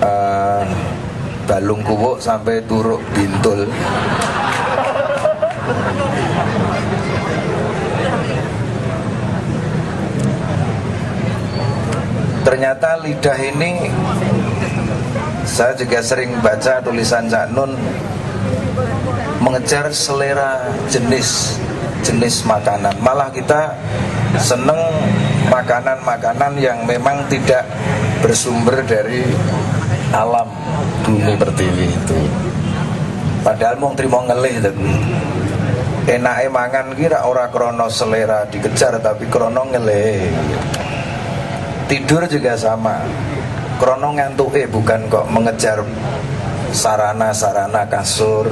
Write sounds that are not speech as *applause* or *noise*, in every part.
uh, balung kuwuk sampai turuk bintul. Ternyata lidah ini saya juga sering baca tulisan Cak Nun mengejar selera jenis jenis makanan. Malah kita seneng makanan-makanan yang memang tidak bersumber dari alam. Bumi pertiwi itu. Padahal mau terima ngelih tapi enak mangan kira ora krono selera dikejar tapi krono ngelih. Tidur juga sama. Krono ngantuk eh bukan kok mengejar sarana-sarana kasur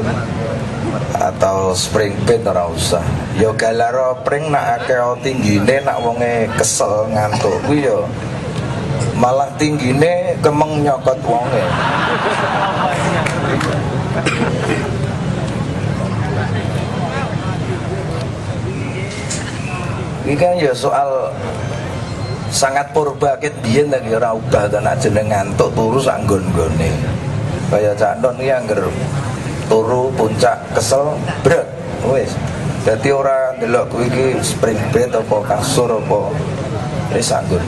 atau spring bed ora usah. Yo ya galaro pring nak akeh tinggine nak wonge kesel ngantuk kuwi yo malah tinggine kemeng nyokot wonge. Ini kan ya soal sangat purba ket biyen lagi ora ubah dan jeneng ngantuk turu sak nggon-nggone kaya cak ndon iki angger turu puncak kesel berat wis. Jadi orang delok kuwi iki spring bed apa kasur apa wis anggur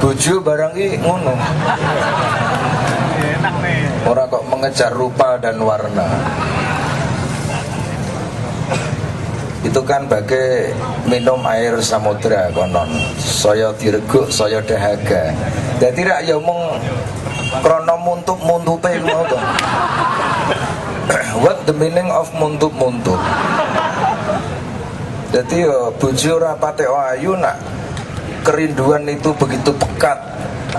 bojo barang iki ngono. Orang kok mengejar rupa dan warna. Itu kan bagai minum air samudra konon. Saya direguk saya dahaga. Jadi tidak ya mung krono muntup muntupe ngono what the meaning of muntup muntup jadi ya bojo ora pate ayu nak kerinduan itu begitu pekat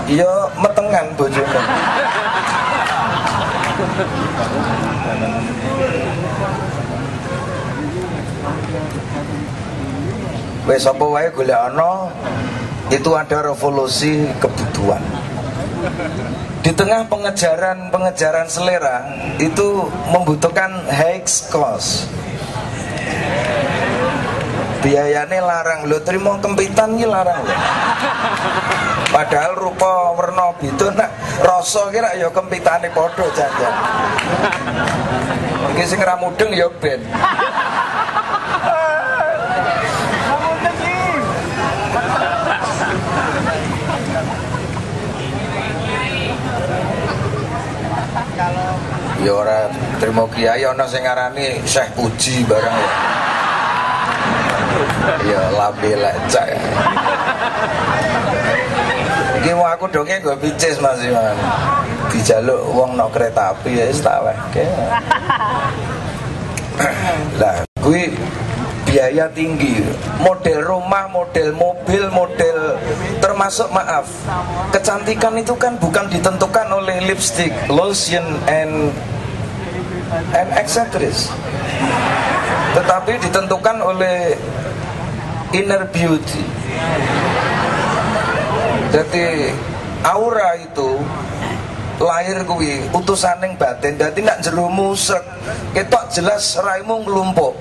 ya metengan bojone Wes apa wae golek ana itu ada revolusi kebutuhan. Di tengah pengejaran-pengejaran selera itu membutuhkan high cost. Biayanya larang lo terima kempitan ini larang lo. Padahal rupa warna itu nak rasa kira ya kempitane padha jajan. Iki sing ra ya ben. ya ora kiai ana sing ngarani Syekh Puji barang ya ya lambe lecak iki aku dongeng gue picis Mas Iman dijaluk wong no kereta api ya wis tak lah kuwi biaya tinggi. Model rumah model mobil model termasuk maaf. Kecantikan itu kan bukan ditentukan oleh lipstick lotion and and accessories tetapi ditentukan oleh inner beauty. Jadi aura itu lahir kuwi utusaning batin. Dadi nak jero musek ketok jelas raimu nglumpuk.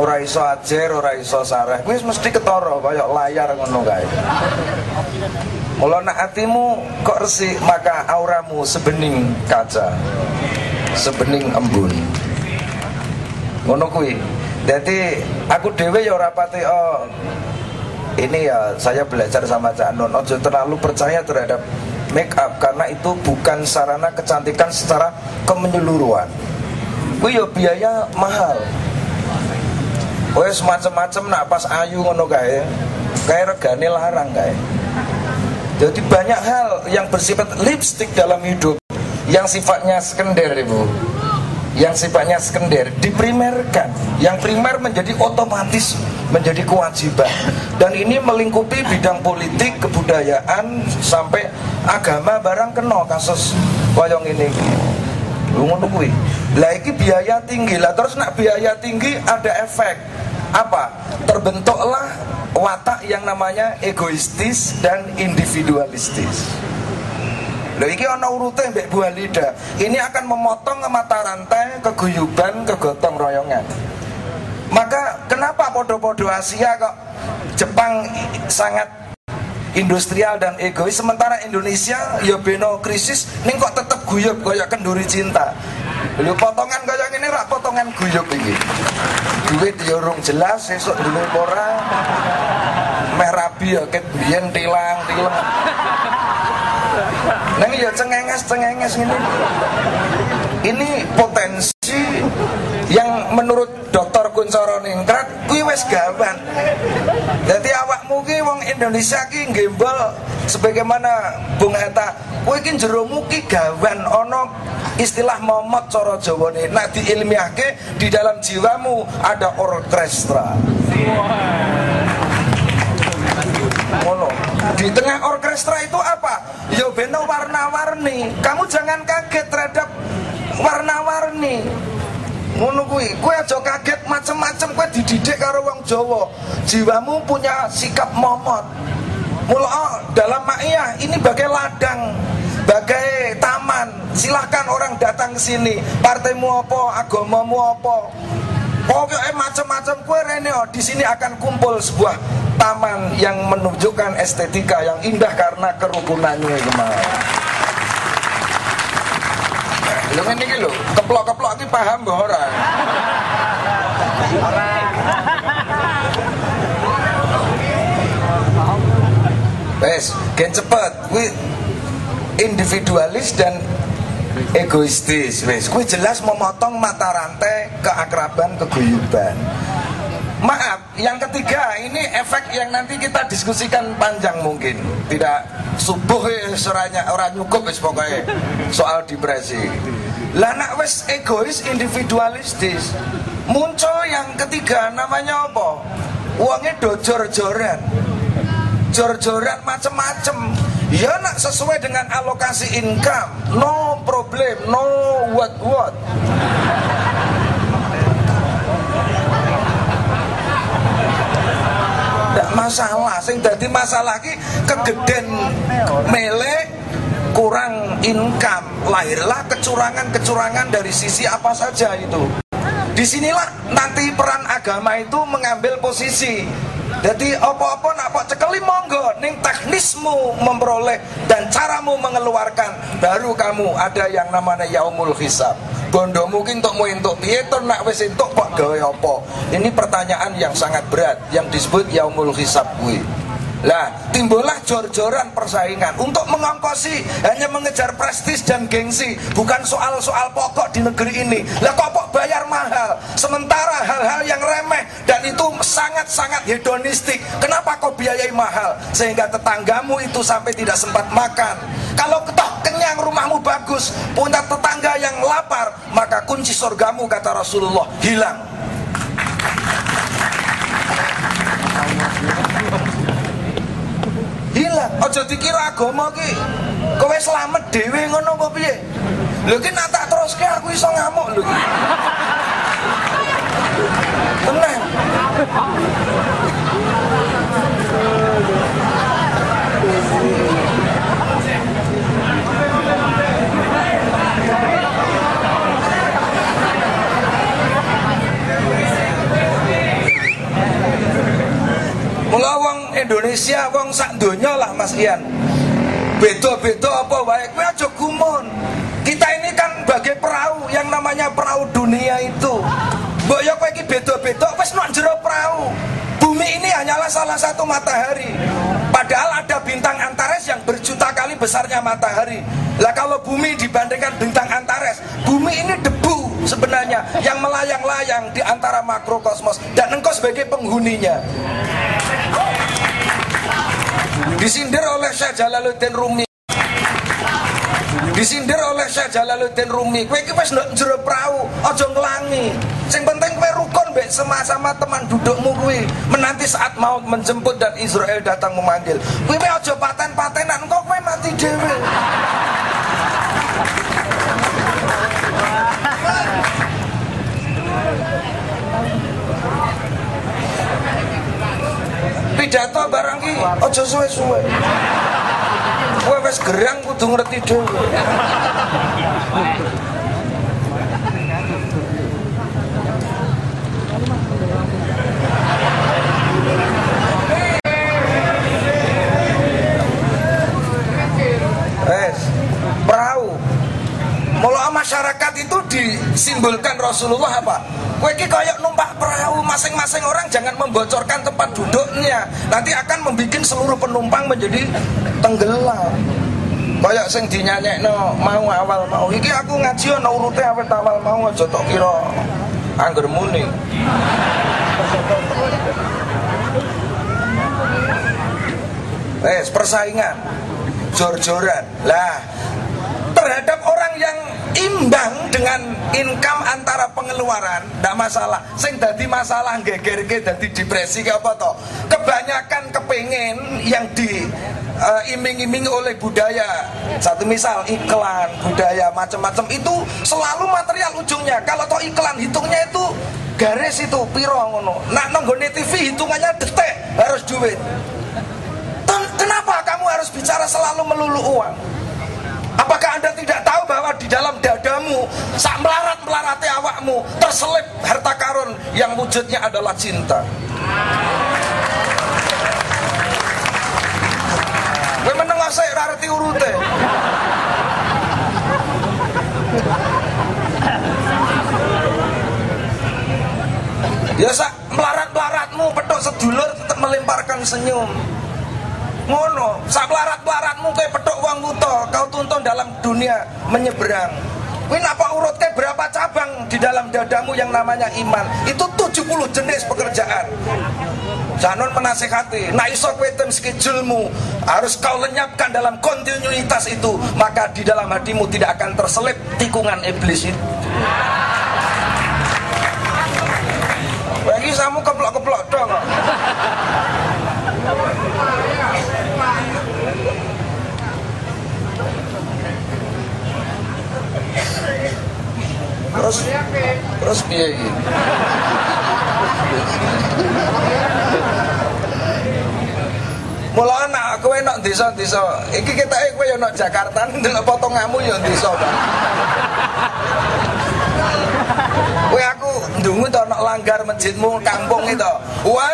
Ora iso ajer ora iso sareh. Kuwi mesti ketara kaya layar ngono kae. Mula nak hatimu kok resik maka auramu sebening kaca sebening embun ngono kuwi jadi aku dewe ya ora pati oh ini ya saya belajar sama Cak Nun ojo terlalu percaya terhadap make up karena itu bukan sarana kecantikan secara kemenyeluruhan. Kuwi yo biaya mahal. Wes macam-macam nak pas ayu ngono kae, kae regane larang kae. Jadi banyak hal yang bersifat lipstick dalam hidup yang sifatnya sekunder ibu yang sifatnya sekunder diprimerkan. Yang primer menjadi otomatis menjadi kewajiban. Dan ini melingkupi bidang politik kebudayaan sampai agama barang kena kasus wayang ini. Ngono kuwi? Lah iki biaya tinggi. Lah terus nak biaya tinggi ada efek. Apa? Terbentuklah watak yang namanya egoistis dan individualistis Loh iki ana urute mbek Bu Halida. Ini akan memotong mata rantai keguyuban, kegotong royongan. Maka kenapa podo-podo Asia kok Jepang sangat industrial dan egois sementara Indonesia ya beno krisis ning kok tetep guyub kaya kenduri cinta Lho potongan kaya ngene rak potongan guyub iki duit ya urung jelas sesuk dulu ora meh rabi ya ket biyen tilang tilang Nang ya cengenges cengenges ini. Ini potensi yang menurut Dr. Kuncoro Ningrat kuwi wis gawan. Dadi awakmu ki wong Indonesia ki gembel sebagaimana Bung Hatta, kowe ki jeromu ki gawan ana istilah momot cara Jawane. Nak diilmiahke di dalam jiwamu ada orkestra. Ngono. Di tengah orkestra itu apa? Ya beno warna-warni. Kamu jangan kaget terhadap warna-warni. Ngono kuwi, kowe aja kaget macem-macem kowe dididik karo wong Jawa. Jiwamu punya sikap momot. Mula oh, dalam maiyah ini bagai ladang, bagai taman. Silahkan orang datang ke sini. Partaimu apa, agamamu apa, Pokoknya macam-macam kue rene oh, di sini akan kumpul sebuah taman yang menunjukkan estetika yang indah karena kerukunannya kemarin. Lu ini lo, keplok-keplok ini paham bahwa orang. Wes, gen cepet, wi individualis dan egoistis wes kue jelas memotong mata rantai keakraban keguyuban. Maaf yang ketiga ini efek yang nanti kita diskusikan panjang mungkin. Tidak subuh ya suranya orang nyukup wes pokoknya soal depresi. Lah nak egois individualistis muncul yang ketiga namanya apa? Uangnya dojor-joran jor-joran macem-macem ya nak sesuai dengan alokasi income no problem no what what. Tidak masalah sing jadi masalah ki kegeden mele kurang income. Lahirlah kecurangan-kecurangan dari sisi apa saja itu di sinilah nanti peran agama itu mengambil posisi jadi apa-apa nak kok cekeli monggo ning teknismu memperoleh dan caramu mengeluarkan baru kamu ada yang namanya yaumul hisab. Bondo mungkin untuk mau untuk piye nak wis entuk kok gawe apa? Ini pertanyaan yang sangat berat yang disebut yaumul hisab kuwi. Lah, timbullah jor-joran persaingan untuk mengongkosi hanya mengejar prestis dan gengsi, bukan soal-soal pokok di negeri ini. Lah kok kok bayar mahal, sementara hal-hal yang remeh dan itu sangat-sangat hedonistik. Kenapa kau biayai mahal sehingga tetanggamu itu sampai tidak sempat makan? Kalau ketok kenyang rumahmu bagus, punya tetangga yang lapar, maka kunci surgamu kata Rasulullah hilang. Aja dikira agama ki kowe selamat dhewe ngono apa piye? Lho ki nak tak teruske aku iso ngamuk lho. Ki tenang Mula wong Indonesia wong sak donya lah Mas Ian. Beda-beda apa wae kowe aja gumun. Kita ini kan bagai perahu yang namanya perahu dunia itu. Mbok ya kowe iki beda-beda wis jero perahu. Bumi ini hanyalah salah satu matahari. Padahal ada bintang Antares yang berjuta kali besarnya matahari. Lah kalau bumi dibandingkan bintang Antares, bumi ini debu sebenarnya yang melayang-layang di antara makrokosmos dan engkau sebagai penghuninya. Disindir oleh Syekh Jalaluddin Rumi. Disindir oleh Syekh Jalaluddin Rumi. Kowe iki wis ndok jero prau, aja nglangi. Sing penting kowe rukun mbek sama-sama teman dudukmu kuwi. Menanti saat mau menjemput dan Israel datang memanggil. Kowe aja paten-patenan kok kowe mati dhewe. Pidato barang ki aja suwe-suwe. Kowe wis gerang kudu ngerti dhewe disimbolkan Rasulullah apa? Kowe iki kayak numpak perahu, masing-masing orang jangan membocorkan tempat duduknya. Nanti akan membuat seluruh penumpang menjadi tenggelam. Kayak sing dinyanyekno mau awal mau. Iki aku ngaji ana urute awet awal mau aja tok kira angger muni. Wes persaingan, jor-joran. Lah, terhadap orang yang imbang dengan income antara pengeluaran tidak masalah. Sing dadi masalah geger ke dadi depresi ke apa toh? Kebanyakan kepengen yang di uh, iming-iming oleh budaya. Satu misal iklan budaya macam-macam itu selalu material ujungnya. Kalau toh iklan hitungnya itu garis itu piro ngono. Nak nonggone TV hitungannya detek harus duit. Kenapa kamu harus bicara selalu melulu uang Apakah anda tidak tahu bahwa di dalam dadamu sak melarat melarati awakmu terselip harta karun yang wujudnya adalah cinta. Gue menengah saya rarti urute. Biasa melarat-melaratmu petok sedulur tetap melemparkan senyum ngono sak pelarat-pelaratmu kayak petok uang buto kau tuntun dalam dunia menyeberang. Wih apa urutnya berapa cabang di dalam dadamu yang namanya iman? Itu 70 jenis pekerjaan. Jangan menasehati Nah iso kwetem skijulmu Harus kau lenyapkan dalam kontinuitas itu Maka di dalam hatimu tidak akan terselip tikungan iblis itu. Bagi kamu keplok-keplok dong terus terus piye iki Mula anak kowe nak desa-desa. Iki ketake kowe yo nak Jakarta ndelok potonganmu yo desa, Pak. Kowe aku ndungu to nak langgar masjidmu kampung itu. Wa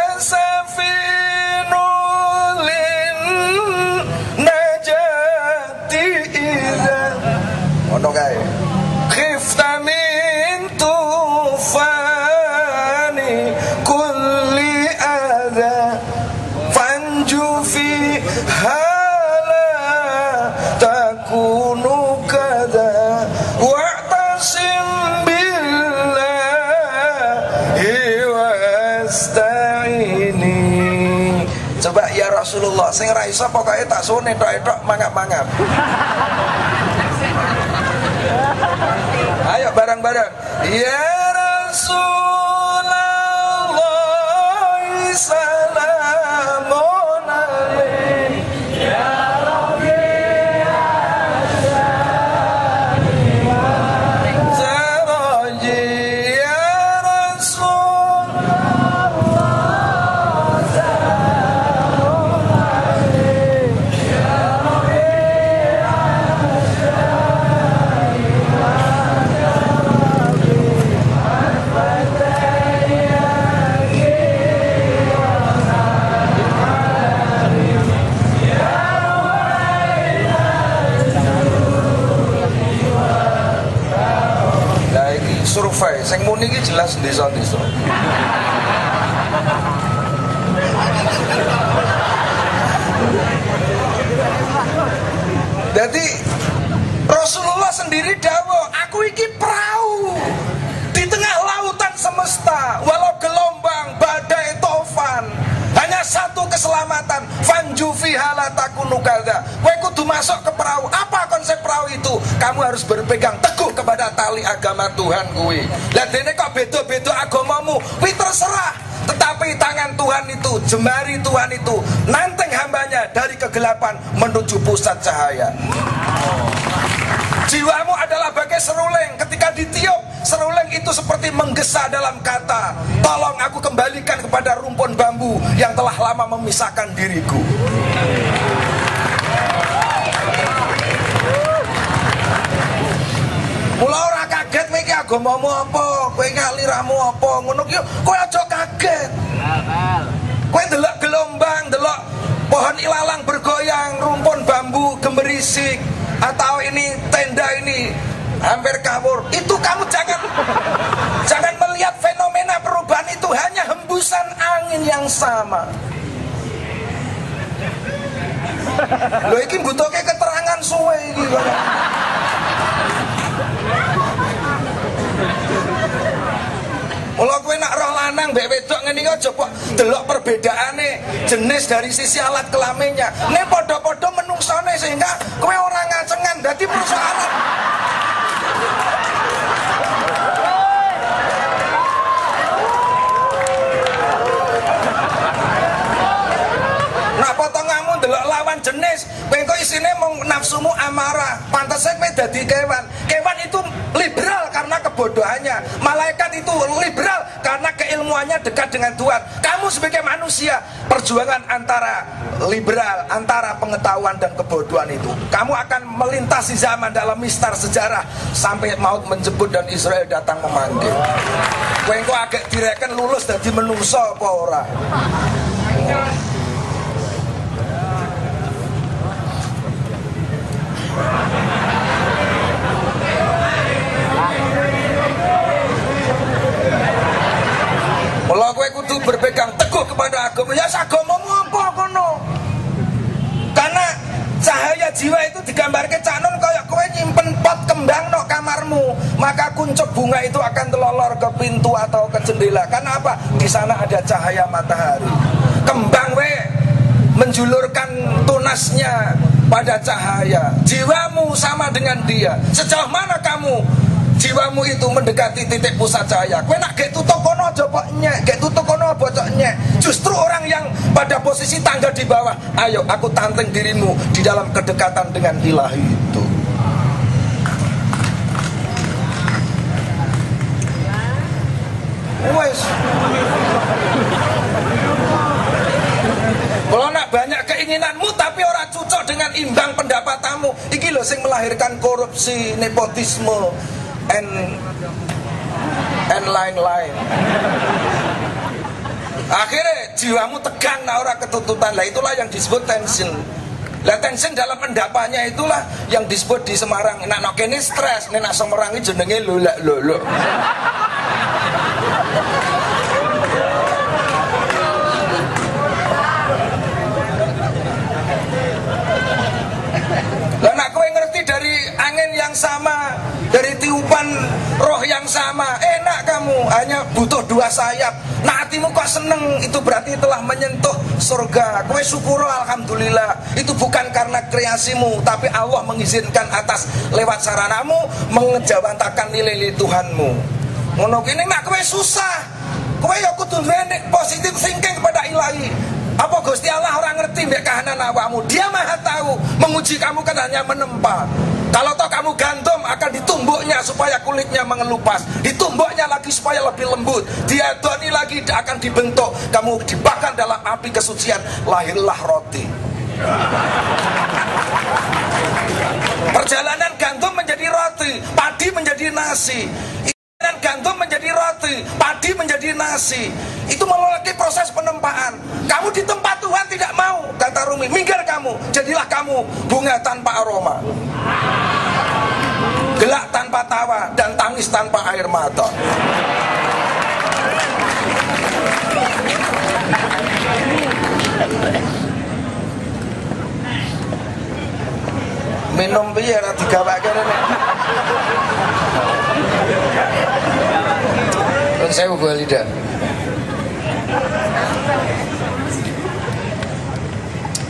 sing ra iso pokoke tak sune tok-tok mangap-mangap Ayo bareng-bareng. Ya Rasulullah desa-desa. Jadi Rasulullah sendiri dawo, aku iki perahu di tengah lautan semesta, walau gelombang, badai, tofan, hanya satu keselamatan, fanju fiha la takunu kadza. Kowe kudu masuk ke perahu. Itu? Kamu harus berpegang teguh kepada tali agama Tuhan kuwi. Lah dene kok beda-beda agamamu, kuwi terserah. Tetapi tangan Tuhan itu, jemari Tuhan itu nanteng hambanya dari kegelapan menuju pusat cahaya. Jiwamu adalah bagai seruling Ketika ditiup Seruling itu seperti menggesa dalam kata Tolong aku kembalikan kepada rumpun bambu Yang telah lama memisahkan diriku Mula ora kaget kowe iki agamamu apa, kowe iki aliramu apa, ngono ki kowe aja kaget. Kowe delok gelombang, delok pohon ilalang bergoyang, rumpun bambu gemerisik, atau ini tenda ini hampir kabur. Itu kamu jangan *laughs* jangan melihat fenomena perubahan itu hanya hembusan angin yang sama. Lo iki butuh keterangan suwe iki Mula kowe nak roh lanang mbek wedok ngene iki aja kok delok perbedaane jenis dari sisi alat kelaminnya. Ne padha-padha menungsone sehingga kowe ora ngacengan. Dadi persoalan Nak potonganmu delok lawan jenis, kowe kok isine mung nafsumu amarah. Pantasnya kowe dadi kewan. Kewan itu liberal karena kebodohannya. Malaikat itu liberal karena keilmuannya dekat dengan Tuhan. Kamu sebagai manusia, perjuangan antara liberal, antara pengetahuan dan kebodohan itu. Kamu akan melintasi zaman dalam mistar sejarah sampai maut menjemput dan Israel datang memanggil. Kowe agak direken lulus dari menungso apa ora? Mula kowe kudu berpegang teguh kepada agama. Ya agamamu apa kono? Karena cahaya jiwa itu digambarkan Cak Nun kayak kowe nyimpen pot kembang no kamarmu, maka kuncup bunga itu akan telolor ke pintu atau ke jendela. Karena apa? Di sana ada cahaya matahari. Kembang we menjulurkan tunasnya pada cahaya. Jiwamu sama dengan dia. Sejauh mana kamu jiwamu itu mendekati titik pusat cahaya. Kue nak gak tutup kono aja kok nyek, gak tutup kono bocok nyek. Justru orang yang pada posisi tangga di bawah, ayo aku tanteng dirimu di dalam kedekatan dengan ilahi itu. Wes. Kalau nak banyak keinginanmu cocok dengan imbang pendapatamu, iki loh sing melahirkan korupsi, nepotisme, and and lain-lain. Akhirnya jiwamu tegang nah ketututan lah itulah yang disebut tension. Lah tension dalam pendapatnya itulah yang disebut di Semarang. Nak nok ini stres, nak Semarang ini jenenge lolak lolo. Lah nak kowe ngerti dari angin yang sama, dari tiupan roh yang sama, enak kamu, hanya butuh dua sayap. Nah hatimu kok seneng, itu berarti telah menyentuh surga. Kowe syukur alhamdulillah. Itu bukan karena kreasimu, tapi Allah mengizinkan atas lewat saranamu mengejawantakan nilai-nilai Tuhanmu. Ngono kene nak kowe susah. Kowe ya kudu duwe positive thinking kepada ilahi. Apa Gusti Allah orang ngerti mbek kahanan awakmu? Dia Maha tahu. Menguji kamu kan hanya menempa. Kalau toh kamu gandum akan ditumbuknya supaya kulitnya mengelupas. Ditumbuknya lagi supaya lebih lembut. Diadoni lagi akan dibentuk. Kamu dibakar dalam api kesucian. Lahirlah roti. Perjalanan gandum menjadi roti, padi menjadi nasi. Dan gandum menjadi roti, padi menjadi nasi. Itu melalui proses penempaan. Kamu di tempat Tuhan tidak mau, kata Rumi. Minggir kamu, jadilah kamu bunga tanpa aroma. Gelak tanpa tawa dan tangis tanpa air mata. Minum biar digawake rene. Nun sewu Bu Alida.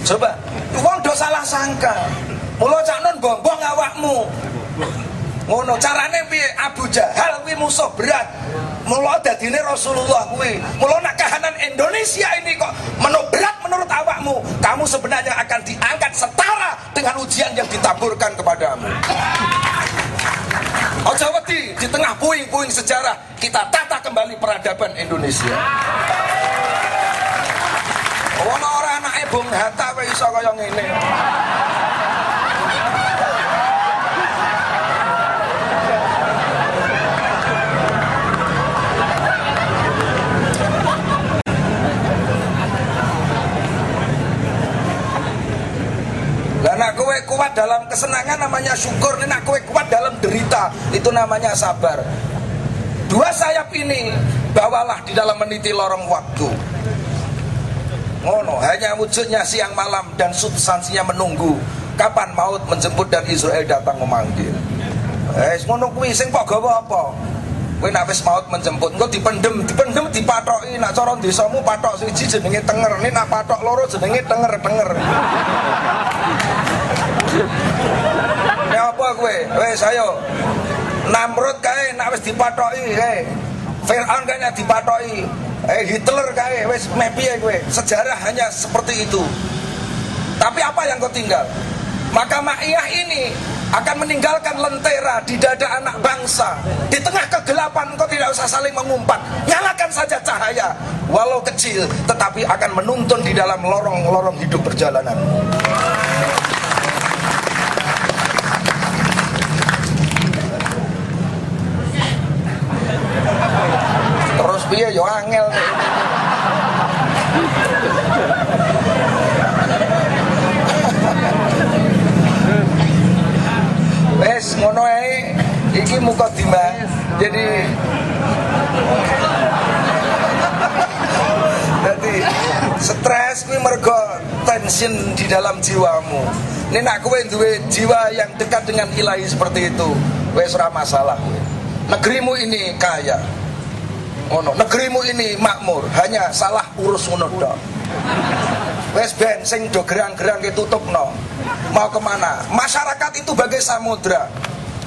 Coba, wong do salah sangka. Mula cak nun bombong awakmu. Ngono carane piye? Abu Jahal kuwi musuh berat. Mula dadine Rasulullah kuwi. Mula nak kahanan Indonesia ini kok menu berat menurut awakmu, kamu sebenarnya akan diangkat setara dengan ujian yang ditaburkan kepadamu. Ojo wedi di tengah puing-puing sejarah kita tata kembali peradaban Indonesia. Ono ora anake Bung Hatta wae iso kaya ngene. Kuat dalam kesenangan namanya syukur. Nek kowe kuat dalam derita. Itu namanya sabar. Dua sayap ini Bawalah di dalam meniti lorong waktu. Ngono Hanya wujudnya siang malam Dan substansinya menunggu. Kapan maut menjemput dan Israel datang memanggil. Eh, ngono kuwi sing kok gawa apa? Kowe wis maut menjemput, engko dipendem, dipendem dipatoki, nak cara desamu patok siji jenenge tenger, nek nak patok loro jenenge tenger-tenger. Ya apa kowe? Wis ayo. Namrud kae nak wis dipatoki, eh. Firaun kae nak. Eh Hitler kae wis meh piye kowe? Sejarah hanya seperti itu. Tapi apa yang kau tinggal? Maka Ma'iyah ini akan meninggalkan lentera di dada anak bangsa. Di tengah kegelapan engkau tidak usah saling mengumpat. Nyalakan saja cahaya. Walau kecil tetapi akan menuntun di dalam lorong-lorong hidup perjalanan. Biaya yo angel. Wes ngono ae iki mukadimah. Jadi Jadi stres kuwi mergo tension di dalam jiwamu. Ini nak kowe duwe jiwa yang dekat dengan ilahi seperti itu, wes ora masalah. Negerimu ini kaya. Negerimu ini makmur, hanya salah urus ngono tok. Wes ben sing do gerang-gerang no. Mau ke mana? Masyarakat itu bagai samudra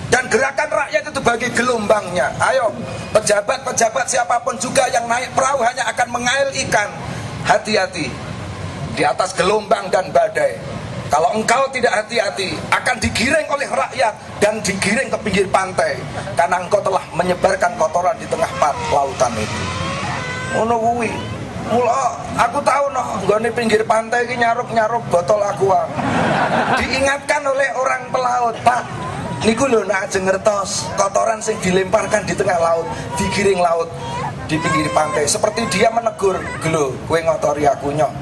dan gerakan rakyat itu bagi gelombangnya. Ayo, pejabat-pejabat siapa pun juga yang naik perahu hanya akan mengail ikan. Hati-hati di atas gelombang dan badai. Kalau engkau tidak hati-hati, akan digiring oleh rakyat dan digiring ke pinggir pantai karena engkau telah menyebarkan kotoran di tengah lautan itu. Ngono kuwi. Mula aku tahu no, nggone pinggir pantai ini nyaruk-nyaruk botol aqua. Diingatkan oleh orang pelaut, Pak, niku lho nak ajeng ngertos kotoran sing dilemparkan di tengah laut, digiring laut di pinggir pantai. Seperti dia menegur, "Gelo, kowe ngotori aku nyok."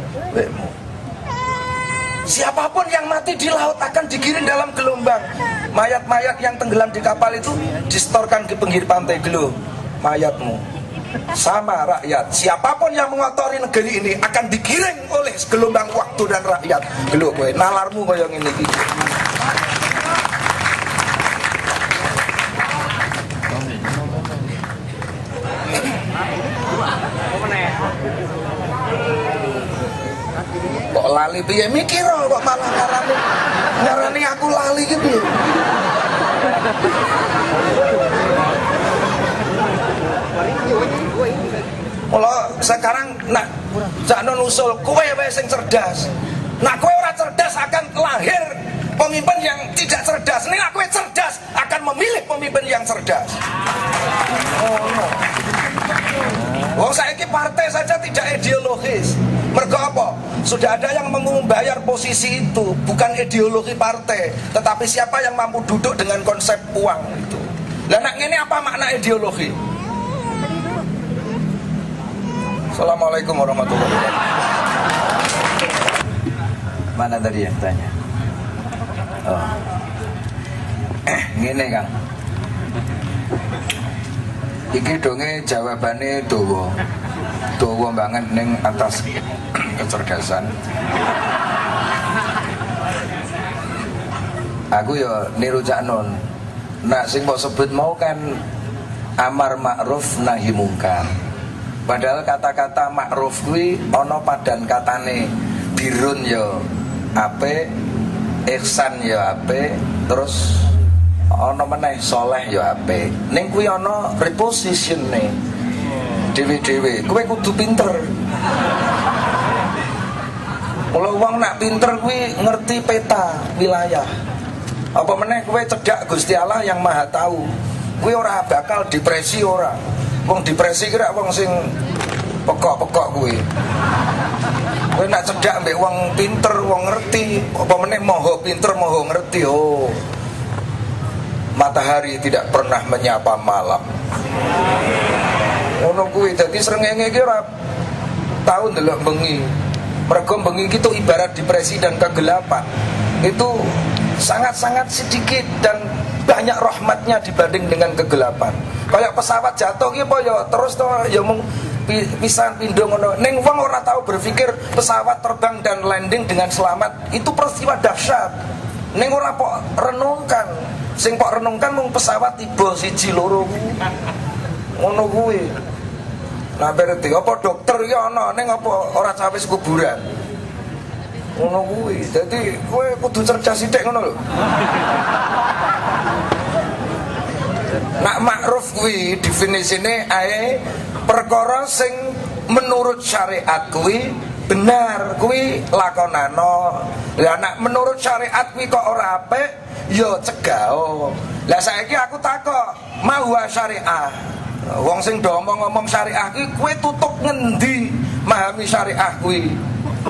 Siapa pun yang mati di laut akan digiring dalam gelombang. Mayat-mayat yang tenggelam di kapal itu distorkan ke pinggir pantai gelo. Mayatmu sama rakyat. Siapa pun yang mengotori negeri ini akan digiring oleh gelombang waktu dan rakyat. Gelo kowe nalarmu yang ini iki. Lali piye mikir kok malah ngarani ngarani aku lali gitu Kalau sekarang nak non usul kue wae sing cerdas. Nak kue ora cerdas akan lahir pemimpin yang tidak cerdas. Nih aku cerdas akan memilih pemimpin yang cerdas. Oh, no. Oh, saya partai saja tidak ideologis. Mergo apa? Sudah ada yang membayar posisi itu, bukan ideologi partai, tetapi siapa yang mampu duduk dengan konsep uang itu. Lah nak ini apa makna ideologi? Assalamualaikum warahmatullahi wabarakatuh. Mana tadi yang tanya? Oh. Eh, Kang. Iki donge jawabane dawa. Dawa banget ning atas kecerdasan. Aku ya niru Cak Nun. Nak sing mbok sebut mau kan amar ma'ruf nahi mungkar. Padahal kata-kata makruf kuwi ana padan katane birun ya ape, ihsan ya ape, terus ana meneh soleh ya ape. Ning kuwi ana reposition nih. Dewi-dewi, kowe kudu pinter. Kalau uang nak pinter kuwi ngerti peta wilayah. Apa meneh kowe cedak Gusti Allah yang Maha Tahu. Kuwi ora bakal depresi ora. Wong depresi kira wong sing pekok-pekok kuwi. Kowe nak cedak mbek wong pinter, wong ngerti, apa meneh moho pinter, moho ngerti. Oh. Matahari tidak pernah menyapa malam. Ngono kuwi dadi srengenge iki ora tau ndelok bengi. Mergo bengi itu ibarat depresi dan kegelapan. Itu sangat-sangat sedikit dan banyak rahmatnya dibanding dengan kegelapan. Kayak pesawat jatuh gitu ya terus tuh ya mung pisan pindo ngono. Ning wong ora tahu berpikir pesawat terbang dan landing dengan selamat itu peristiwa dahsyat. Ning ora kok renungkan. Sing kok renungkan mung pesawat tiba siji loro ngono kuwi. Nah berarti apa dokter ya ana ning apa ora sampai kuburan. Ngono kuwi. Dadi kowe kudu cerdas sithik ngono lho. Nak makruf kuwi definisine ae perkara sing menurut syariat kuwi benar kuwi lakonano. Lah nak menurut syariat kuwi kok ora apik ya cegah. Lah saiki aku takok, mau syariah. Wong sing do ngomong syariah kuwi kowe tutup ngendi memahami syariah kuwi?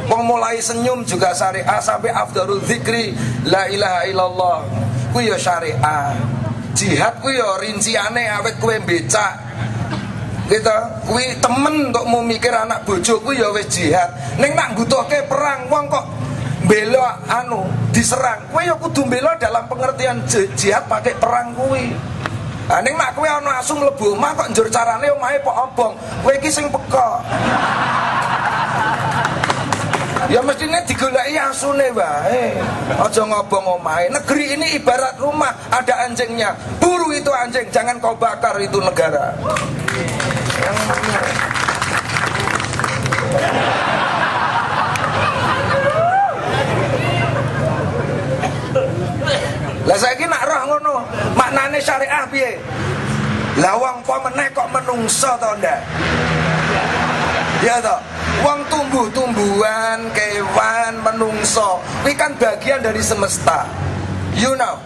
Wong mulai senyum juga syariah sampai afdharul zikri la ilaha illallah. Kuwi ya syariah. Jihad kuwi ya rinciane awet kowe becak. Gitu, kuwi temen kok mau mikir anak bojo kuwi ya wis jihad. Ning nak butuhke perang wong kok bela anu diserang. Kowe ya kudu bela dalam pengertian jihad pakai perang kuwi. Ah ning mak kowe ana asu mlebu omah kok njur carane omahe pok obong. Kowe iki sing peka. Ya mestinya digoleki asune wae. Aja ngobong omahe. Negeri ini ibarat rumah, ada anjingnya. Buru itu anjing, jangan kau bakar itu negara. Yang? Lah saiki nak roh ngono, maknane syariah piye? Lah wong apa meneh kok menungso to ndak? Ya toh, wong tumbuh-tumbuhan, kewan, menungso, ini kan bagian dari semesta. You know.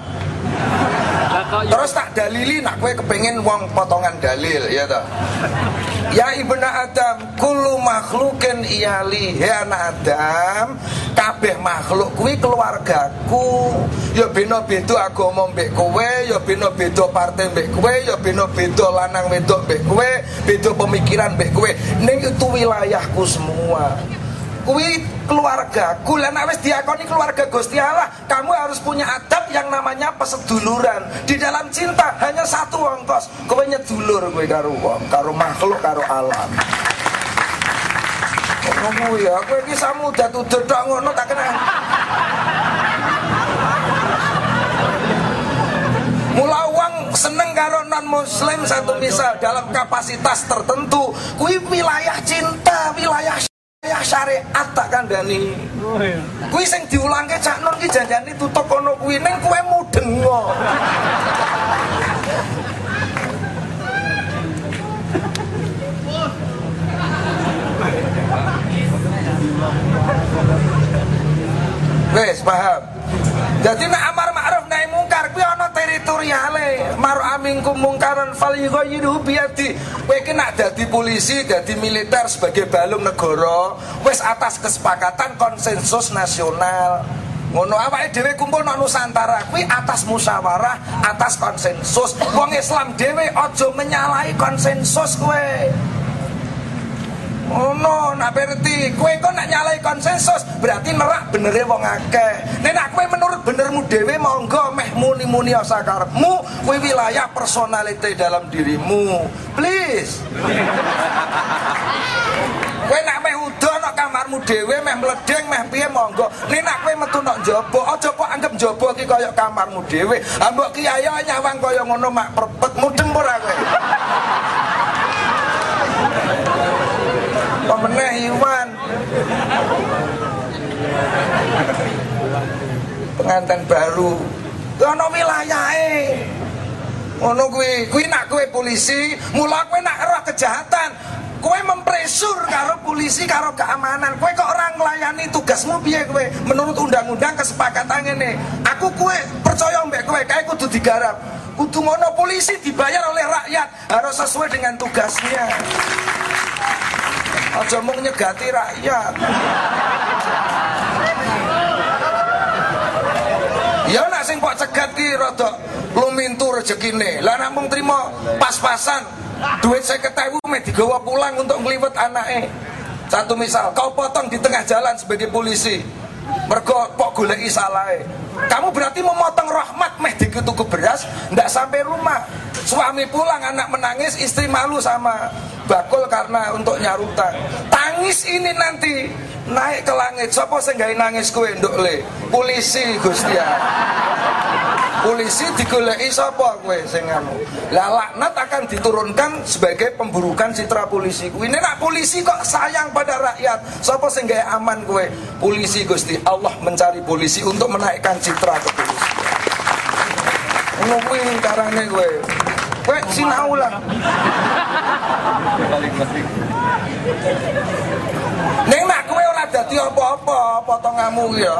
Terus tak dalili nak kue kepengen wong potongan dalil ya toh. Ya ibnu Adam, kullu makhlukin iyali. Ya anak Adam, kabeh makhluk kuwi keluargaku. Ya beno beda agama mbek kowe, ya beno beda partai mbek kowe, ya lanang wedok mbek kowe, beda pemikiran mbek kowe. Ning itu wilayahku semua kuwi keluarga nek wis diakoni keluarga Gusti Allah, kamu harus punya adab yang namanya peseduluran. Di dalam cinta hanya satu ongkos, kowe nyedulur kowe karo wong, karo makhluk, karo alam. Ngono ya, kowe iki samudra tudur tok ngono tak kenal. Mula wong seneng karo non muslim satu misal dalam kapasitas tertentu, kuwi wilayah cinta, wilayah Ya syariat tak kandhani. Oh iya. Kuwi sing diulangke Cak Nun ki janjane tutup kono kuwi ning kowe mudeng kok. Wes paham. Jadi nak ana teritoriale. Mar aminkum mungkaran fal yughayyiru biadi. Kowe nak dadi polisi, dadi militer sebagai balung negara, wis atas kesepakatan konsensus nasional. Ngono awake dhewe kumpul nang Nusantara kuwi atas musyawarah, atas konsensus. Wong Islam dhewe aja menyalahi konsensus kowe. Oh no, nak berarti kue kok nak nyalai konsensus berarti nerak benernya wong akeh. Nek nak kue menurut benermu dewe monggo meh muni muni sakarepmu, kue wilayah personality dalam dirimu. Please. Kue nak meh udah nak kamarmu dewe meh meledeng meh piye monggo. Nek nak kue metu nak jobo, aja kok anggap jobo ki kaya kamarmu dewe. Ambok kiai nyawang kaya ngono mak perpet mudeng ora kowe. Pemeneh Iwan? Pengantin baru. Ono wilayahe. Ngono kuwi kuwi nak kowe polisi mula kowe nak roh kejahatan. Kowe mempresur karo polisi karo keamanan. Kowe kok orang melayani tugasmu piye kowe menurut undang-undang kesepakatan ini aku kowe percaya mbek kowe kae kudu digarap. Kudu ngono polisi dibayar oleh rakyat. Harus sesuai dengan tugasnya Aja mau nyegati rakyat. Ya nak sing kok cegat ki rada lumintu rezekine. Lah namung trimo pas-pasan duit saya ketahui me digawa pulang untuk ngliwet anake. Satu misal, kau potong di tengah jalan sebagai polisi. Mergo kok goleki salahe. Kamu berarti memotong rahmat meh dikutuku beras ndak sampai rumah. Suami pulang anak menangis istri malu sama bakul karena untuk nyarutan tangis ini nanti naik ke langit. Sapa sing nangis kowe nduk le? Polisi Gusti polisi digoleki sapa kowe sing anu? Lah laknat akan diturunkan sebagai pemburukan citra polisi. Kuwi nek polisi kok sayang pada rakyat sapa sing gawe aman kowe? Polisi Gusti Allah mencari polisi untuk menaikkan citra kepolisian ngono kuwi carane kowe. Kowe sinau lah. Neng nak kowe ora dadi apa-apa potonganmu ya.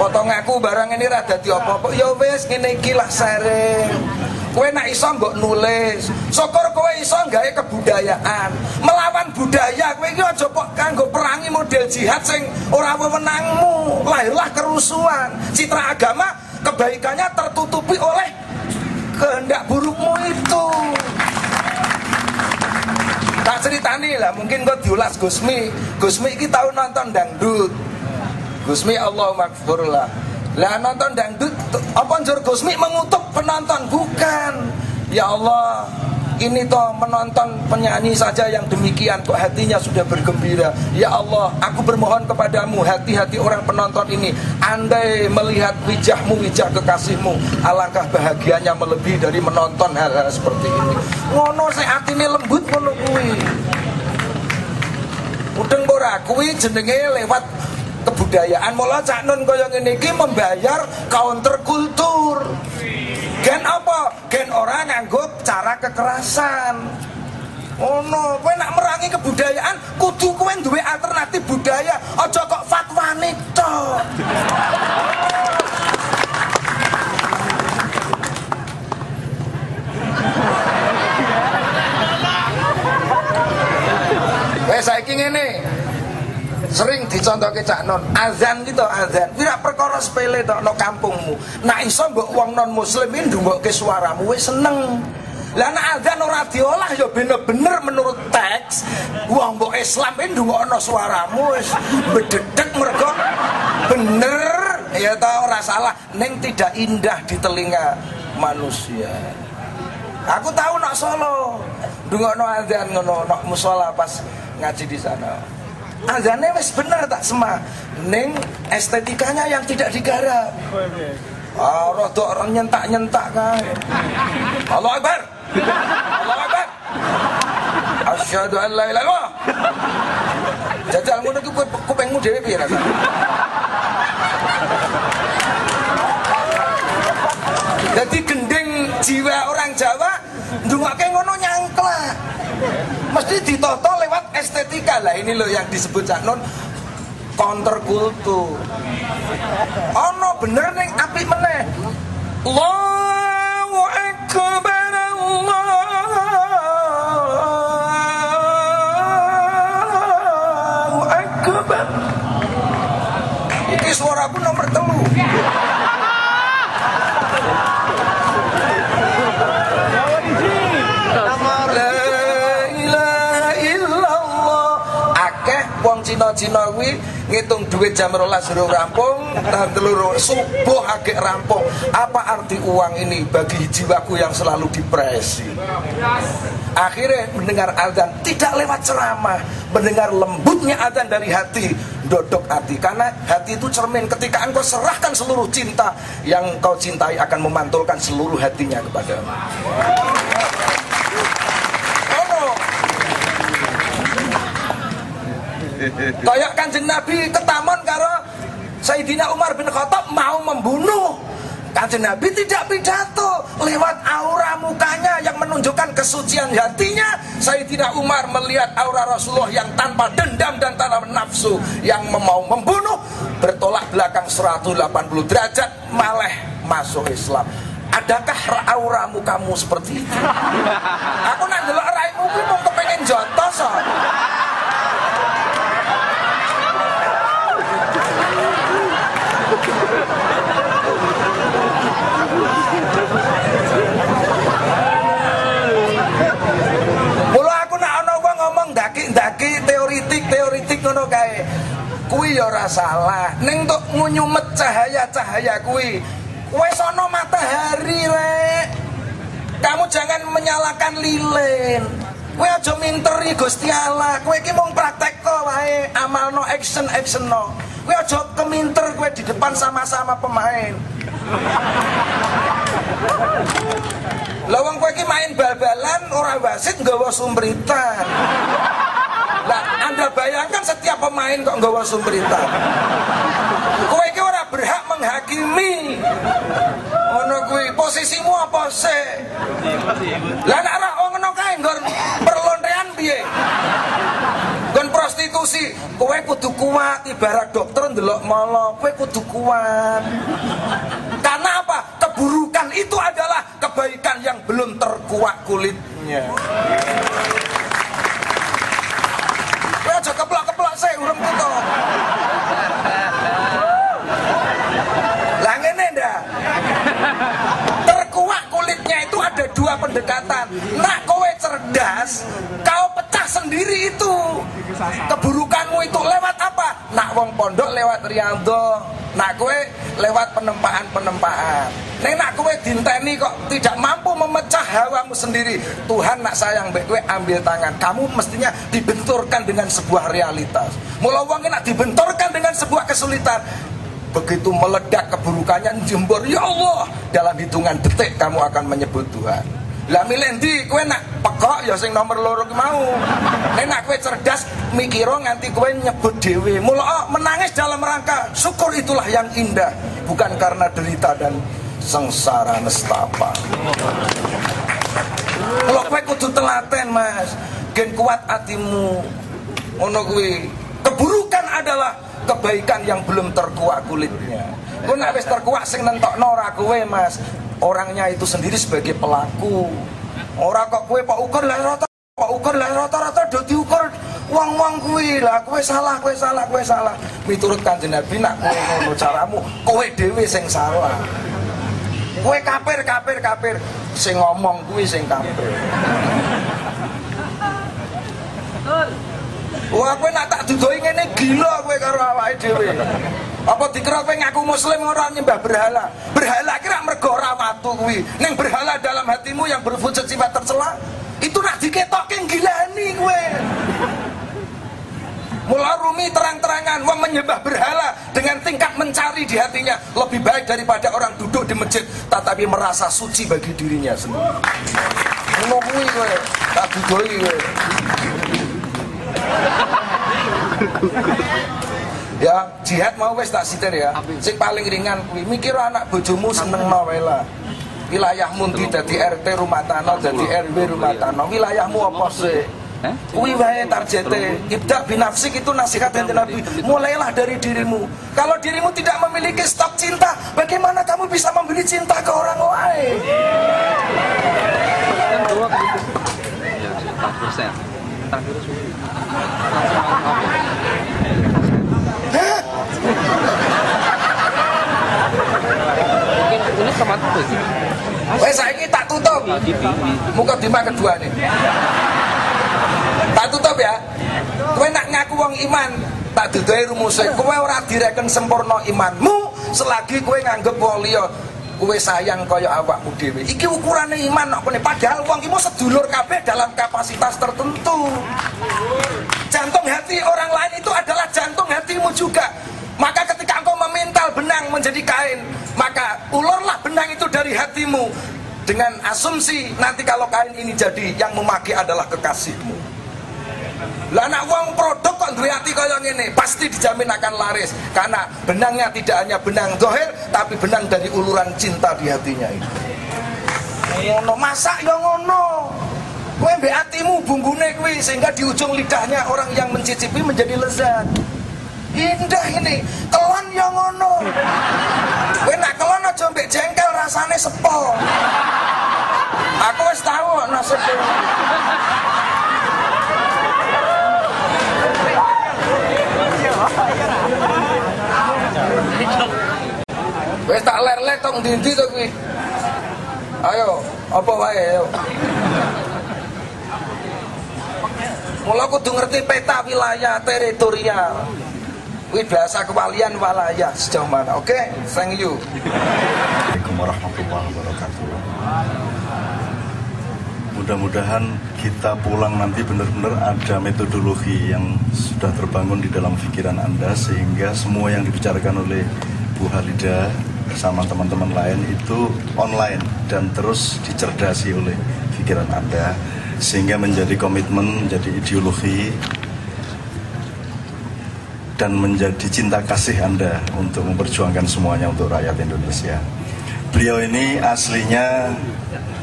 Potong aku barang ini rada apa-apa. Ya wis ngene iki lah sering. Kowe nak iso mbok nulis. Syukur kowe iso gawe kebudayaan. Melawan budaya kowe iki aja kok kanggo perangi model jihad sing ora wewenangmu. Lahirlah kerusuhan. Citra agama kebaikannya tertutupi oleh kehendak burukmu itu tak ceritani lah mungkin kau diulas Gusmi Gusmi ini tahu nonton dangdut Gusmi Allah makfur lah. Nonton dangdut apa njur Gusmi mengutuk penonton? Bukan. Ya Allah ini toh menonton penyanyi saja yang demikian kok hatinya sudah bergembira. Ya Allah aku bermohon kepadamu hati-hati orang penonton ini. Andai melihat wijahmu wijah kekasihmu alangkah bahagianya melebihi dari menonton hal-hal seperti ini. Ngono saya ini lembut ngono kuwi. Udeng ora kuwi jenenge lewat kebudayaan. Mula cak nun kaya ngene iki membayar counter kultur. Gen apa? Gen orang nganggo cara kekerasan. Oh no, kowe nak merangi kebudayaan kudu kowe duwe alternatif budaya, aja kok fatwane tok. Wes saiki ngene. Sering dicontohke Cak Non, azan gitu azan. Tidak perkara sepele tok no kampungmu. Nak iso mbok wong non muslim iki ndungokke suaramu wis seneng. Lah nek azan ora diolah ya bener-bener menurut teks wong mbok Islam iki ndungokno suaramu wis bededek mergo bener ya ta ora salah ning tidak indah di telinga manusia. Aku tahu nak Solo ndungokno azan ngono nak musola pas ngaji di sana. Azannya wis bener tak sema Ning estetikanya yang tidak digarap Ah, rada orang nyentak-nyentak kae. Allah Akbar. Allah Akbar. Asyhadu an la ilaha illallah. Jajal ngono iki kupengmu dhewe piye rasane? Jadi gending jiwa orang Jawa ndungake ngono nyangklak. Mesti ditoto lewat estetika lah ini loh yang disebut Cak Non counter kultur. Ono bener ning apik meneh. Allahu akbar Allahu akbar. Iki suaraku nomor telu. Cina-Cina kuwi ngitung duit jam rolas suruh rampung dan telur subuh agak rampung. Apa arti uang ini bagi jiwaku yang selalu depresi? Akhirnya mendengar azan tidak lewat ceramah. Mendengar lembutnya azan dari hati dodok hati. Karena hati itu cermin. Ketika engkau serahkan seluruh cinta yang kau cintai akan memantulkan seluruh hatinya kepadamu Kayak kanjeng Nabi ketamon karo Sayyidina Umar bin Khattab mau membunuh Kanjeng Nabi tidak pidato lewat aura mukanya yang menunjukkan kesucian hatinya. Sayyidina Umar melihat aura Rasulullah yang tanpa dendam dan tanpa nafsu yang mau membunuh bertolak belakang 180 derajat malah masuk Islam. Adakah aura mukamu seperti itu? Aku nak delok raimu kuwi mau kepengen jotos so. Ngomong ndaki-ndaki teoritik teori kuwi ya ora salah ning untuk ngunyumet cahaya-cahaya kuwi wis ana matahari rek kamu jangan menyalakan lilin Kowe aja minteri Gusti Allah. Kowe iki mung praktek kok wae, amalno action actionno. Kowe aja keminter kowe di depan sama-sama pemain. Lah wong kowe iki main bal-balan ora wasit nggawa sumbritan. Lah Anda bayangkan setiap pemain kok nggawa sumbritan. Kowe iki ora berhak menghakimi. Ngono kuwi posisimu apa sih? Lah nek ora ngono kae nggon perlontean piye? Nggon prostitusi, kowe kudu kuat ibarat dokter ndelok molo, kowe kudu kuat. Karena apa? Keburukan itu adalah kebaikan yang belum terkuak kulitnya. Aja keplok-keplok sih urung tutup. Lah ngene ndak? Terkuak kulitnya itu ada dua pendekatan. Nak kowe cerdas, kau pecah sendiri itu. Keburukanmu itu lewat apa? Nak wong pondok lewat riado, nak kowe lewat penempaan-penempaan. Neng nak kowe dinteni kok tidak mampu memecah hawamu sendiri. Tuhan nak sayang mbek kowe ambil tangan. Kamu mestinya dibenturkan dengan sebuah realitas. Mula wong nak dibenturkan dengan sebuah kesulitan, begitu meledak keburukannya jembur ya Allah dalam hitungan detik kamu akan menyebut Tuhan. Lah milendi kue nak pekok ya sing nomor loro mau. Nek nak kue cerdas mikiro nganti kue nyebut dewe mula oh, menangis dalam rangka. Syukur itulah yang indah bukan karena derita dan sengsara nestapa. Kalau kue kudu telaten mas. Gen kuat hatimu. Ngono kuwi. Keburukan adalah kebaikan yang belum terkuak kulitnya. Kowe nek wis terkuak sing nentokno ora kowe, Mas. Orangnya itu sendiri sebagai pelaku. Ora kok kowe pak ukur lah rata pak ukur lah rata-rata do diukur wong-wong kuwi lah kowe salah kowe salah kowe salah miturut kanjeng Nabi nak kowe ngono caramu kowe dhewe sing salah kowe kafir kafir kafir sing ngomong kuwi sing kafir Wah, kowe nak dudoi ngene gila kowe karo awake dhewe. Apa dikira kowe ngaku muslim ora nyembah berhala? Berhala kira mergo ora watu kuwi. Berhala dalam hatimu yang berwujud sifat tercela, itu nak diketokke gilani kowe. Mula Rumi terang-terangan wong menyembah berhala dengan tingkat mencari di hatinya lebih baik daripada orang duduk di masjid tetapi merasa suci bagi dirinya sendiri. Ngono kuwi kowe, tak. *laughs* ya jihad mau wes tak sitir ya. Sing paling ringan kuwi mikir anak bojomu seneng lah. Wilayahmu ndi dadi RT rumah tanah dadi RW rumah tanah wilayahmu apa sih. Kuwi wae targete. Ibda binafsik itu nasihat dari Nabi. Mulailah dari dirimu. Kalau dirimu tidak memiliki stok cinta, bagaimana kamu bisa membeli cinta ke orang lain? Persen mungkin ini sama tuh sih Wes saiki tak tutup. Muka dima kedua nih. Tak tutup ya. Kowe nak ngaku wong iman, tak dudoi rumuse. Kowe ora direken sempurna imanmu selagi kowe nganggep wong liya kowe sayang kaya awakmu dhewe. Iki ukurane iman kok kene. Padahal wong iki sedulur kabeh dalam kapasitas tertentu. Jantung hati orang lain itu adalah jantung hatimu juga. Maka ketika engkau memintal benang menjadi kain, maka ulurlah benang itu dari hatimu dengan asumsi nanti kalau kain ini jadi yang memakai adalah kekasihmu. Lah anak uang produk kok duwe hati kaya ngene, pasti dijamin akan laris karena benangnya tidak hanya benang dohir tapi benang dari uluran cinta di hatinya itu. Ngono masak ya ngono. Kowe mbek atimu bumbune kuwi sehingga di ujung lidahnya orang yang mencicipi menjadi lezat. Indah ini, kelon ya ngono. Kowe nak kelon aja mbek jengkel rasane sepo. Aku wis tahu nasibku. Wis tak ler-ler tok ndi-ndi to kuwi. Ayo, apa wae ayo. Mula kudu ngerti peta wilayah teritorial. Wih bahasa kewalian walaya sejauh mana? Oke, thank you. Assalamualaikum warahmatullahi wabarakatuh. Mudah-mudahan kita pulang nanti benar-benar ada metodologi yang sudah terbangun di dalam pikiran Anda sehingga semua yang dibicarakan oleh Bu Halida sama teman-teman lain itu online dan terus dicerdasi oleh pikiran Anda sehingga menjadi komitmen, menjadi ideologi dan menjadi cinta kasih Anda untuk memperjuangkan semuanya untuk rakyat Indonesia. Beliau ini aslinya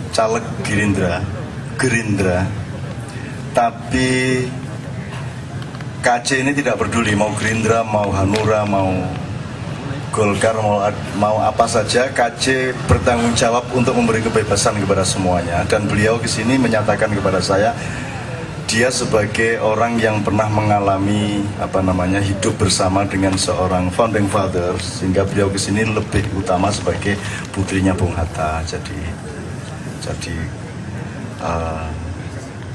caleg Gerindra, Gerindra, tapi KC ini tidak peduli mau Gerindra, mau Hanura, mau Golkar, mau, mau apa saja, KC bertanggung jawab untuk memberi kebebasan kepada semuanya. Dan beliau ke sini menyatakan kepada saya, dia sebagai orang yang pernah mengalami apa namanya hidup bersama dengan seorang founding father sehingga beliau ke sini lebih utama sebagai putrinya Bung Hatta jadi jadi uh,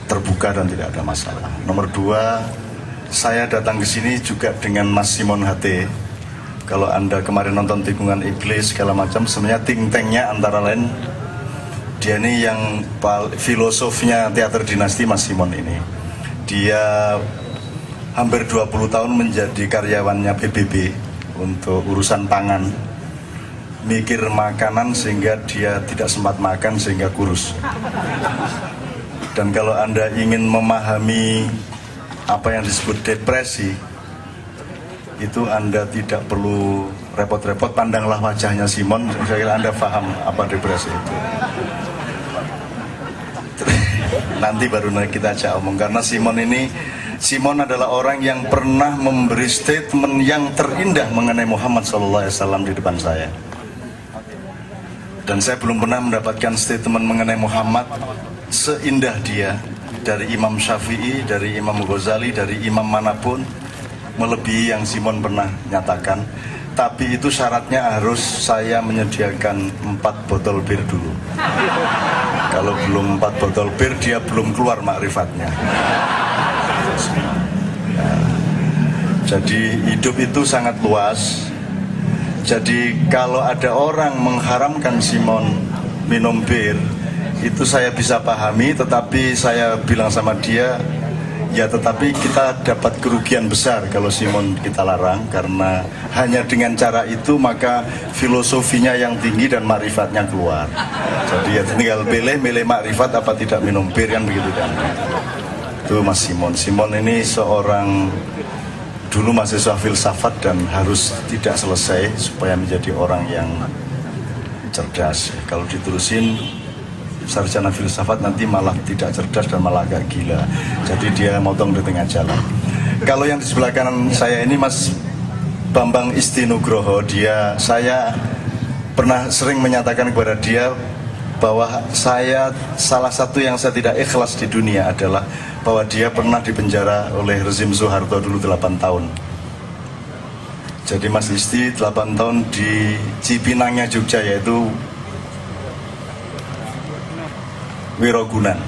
terbuka dan tidak ada masalah. Nomor dua, saya datang ke sini juga dengan Mas Simon Hate. Kalau anda kemarin nonton tikungan iblis segala macam, sebenarnya think tanknya antara lain dia ini yang filosofnya teater dinasti Mas Simon ini. Dia hampir 20 tahun menjadi karyawannya PBB untuk urusan pangan. Mikir makanan sehingga dia tidak sempat makan sehingga kurus. Dan kalau Anda ingin memahami apa yang disebut depresi, itu Anda tidak perlu repot-repot pandanglah wajahnya Simon, saya kira Anda paham apa depresi itu. Nanti baru kita ajak omong karena Simon ini Simon adalah orang yang pernah memberi statement yang terindah mengenai Muhammad SAW di depan saya. Dan saya belum pernah mendapatkan statement mengenai Muhammad seindah dia dari Imam Syafi'i, dari Imam Ghazali, dari imam mana pun melebihi yang Simon pernah nyatakan. Tapi itu syaratnya harus saya menyediakan empat botol bir dulu. Kalau belum empat botol bir dia belum keluar makrifatnya. Ya. jadi hidup itu sangat luas. Jadi kalau ada orang mengharamkan Simon minum bir itu saya bisa pahami tetapi saya bilang sama dia Ya tetapi kita dapat kerugian besar kalau Simon kita larang karena hanya dengan cara itu maka filosofinya yang tinggi dan makrifatnya keluar. Jadi ya tinggal pilih milih makrifat apa tidak minum bir kan begitu kan. Itu Mas Simon. Simon ini seorang dulu mahasiswa filsafat dan harus tidak selesai supaya menjadi orang yang cerdas. Kalau diterusin sarjana filsafat nanti malah tidak cerdas dan malah agak gila. Jadi dia motong di tengah jalan. Kalau yang di sebelah kanan saya ini Mas Bambang Istinugroho, dia saya pernah sering menyatakan kepada dia bahwa saya salah satu yang saya tidak ikhlas di dunia adalah bahwa dia pernah dipenjara oleh rezim Soeharto dulu 8 tahun. Jadi Mas Isti 8 tahun di Cipinangnya Jogja yaitu Wirogunan.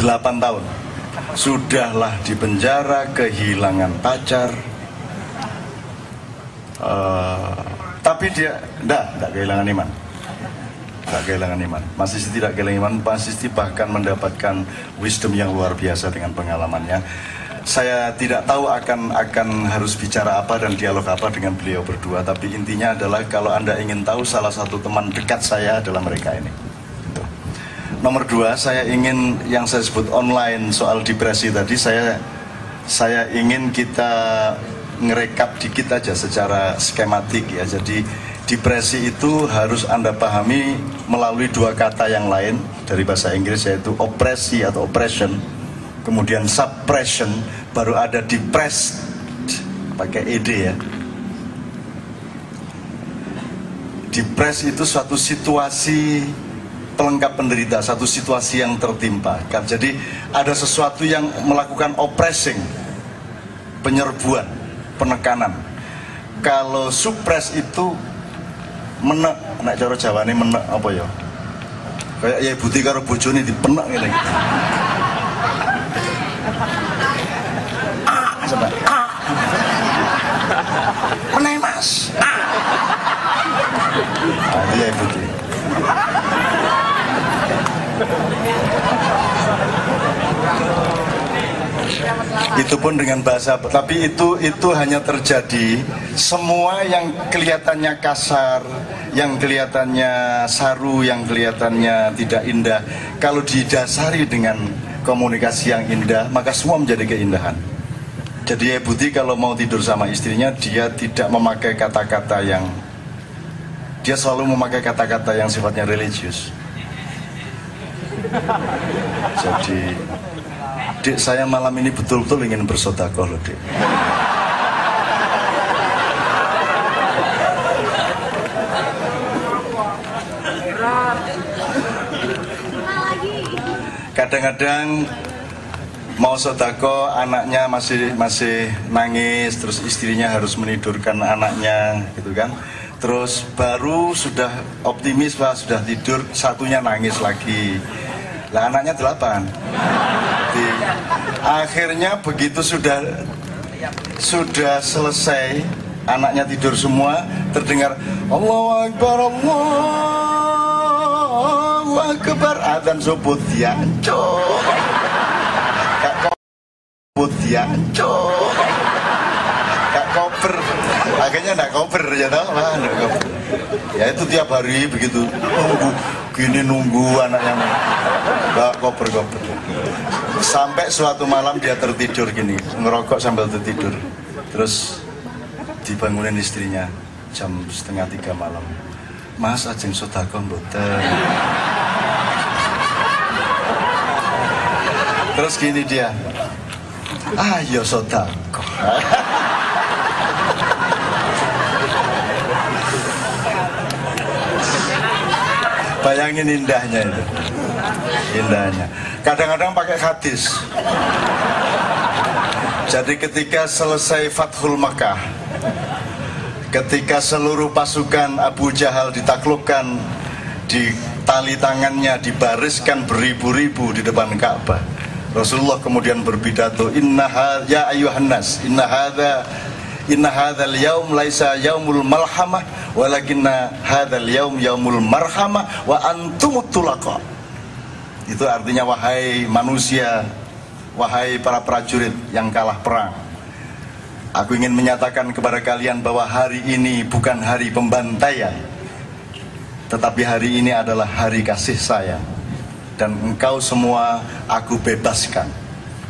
8 tahun. Sudahlah di penjara Kehilangan pacar. Uh, Tapi dia Tidak, tidak kehilangan iman. Tidak kehilangan iman. Masih tidak kehilangan iman Masih bahkan mendapatkan wisdom yang luar biasa Dengan pengalamannya. Saya tidak tahu akan akan harus bicara apa dan dialog apa dengan beliau berdua tapi intinya adalah kalau anda ingin tahu salah satu teman dekat saya adalah mereka ini Nomor dua, saya ingin yang saya sebut online soal depresi tadi, saya saya ingin kita ngerekap dikit aja secara skematik ya. Jadi depresi itu harus Anda pahami melalui dua kata yang lain dari bahasa Inggris yaitu opresi atau oppression, kemudian suppression, baru ada depressed pakai ed ya. Depress itu suatu situasi pelengkap penderita, satu situasi yang tertimpa. Jadi ada sesuatu yang melakukan oppressing, penyerbuan, penekanan. Kalau suppress itu menek, nak cara Jawa ini menek apa ya? Kayak ya buti karo bojone dipenek ngene iki. Ah, sampai ah. itu pun dengan bahasa tapi itu itu hanya terjadi semua yang kelihatannya kasar yang kelihatannya saru yang kelihatannya tidak indah. Kalau didasari dengan komunikasi yang indah maka semua menjadi keindahan. Jadi ya Budi kalau mau tidur sama istrinya dia tidak memakai kata-kata yang dia selalu memakai kata-kata yang sifatnya religius. *laughs* jadi Dek saya malam ini betul-betul ingin bersodakoh loh dek Kadang-kadang mau sodako anaknya masih masih nangis terus istrinya harus menidurkan anaknya gitu kan. Terus baru sudah optimis wah sudah tidur satunya nangis lagi lah anaknya delapan. Jadi, akhirnya begitu sudah sudah selesai anaknya tidur semua terdengar Allahu Akbar Allahu Akbar. Adzan subuh gak koper akhirnya gak koper ya tau nggak ya itu tiap hari begitu. Nunggu gini nunggu anaknya gak koper koper sampai suatu malam dia tertidur gini ngerokok sambil tertidur. Terus dibangunin istrinya jam setengah tiga malam. Mas ajeng sodako mboten. Terus gini dia ayo sodako bayangin indahnya itu. Indahnya. Kadang-kadang pakai hadis. Jadi ketika selesai Fathul Makkah ketika seluruh pasukan Abu Jahal ditaklukkan di tali tangannya dibariskan beribu-ribu di depan Ka'bah Rasulullah kemudian berpidato inna ya ayuhan nas inna hadza inna hadzal yaum laisa yaumul malhamah walakinna hadzal yaum yaumul marhamah wa antumut tulaqa. Itu artinya wahai manusia wahai para prajurit yang kalah perang Aku ingin menyatakan kepada kalian bahwa hari ini bukan hari pembantaian Tetapi hari ini adalah hari kasih sayang. Dan engkau semua aku bebaskan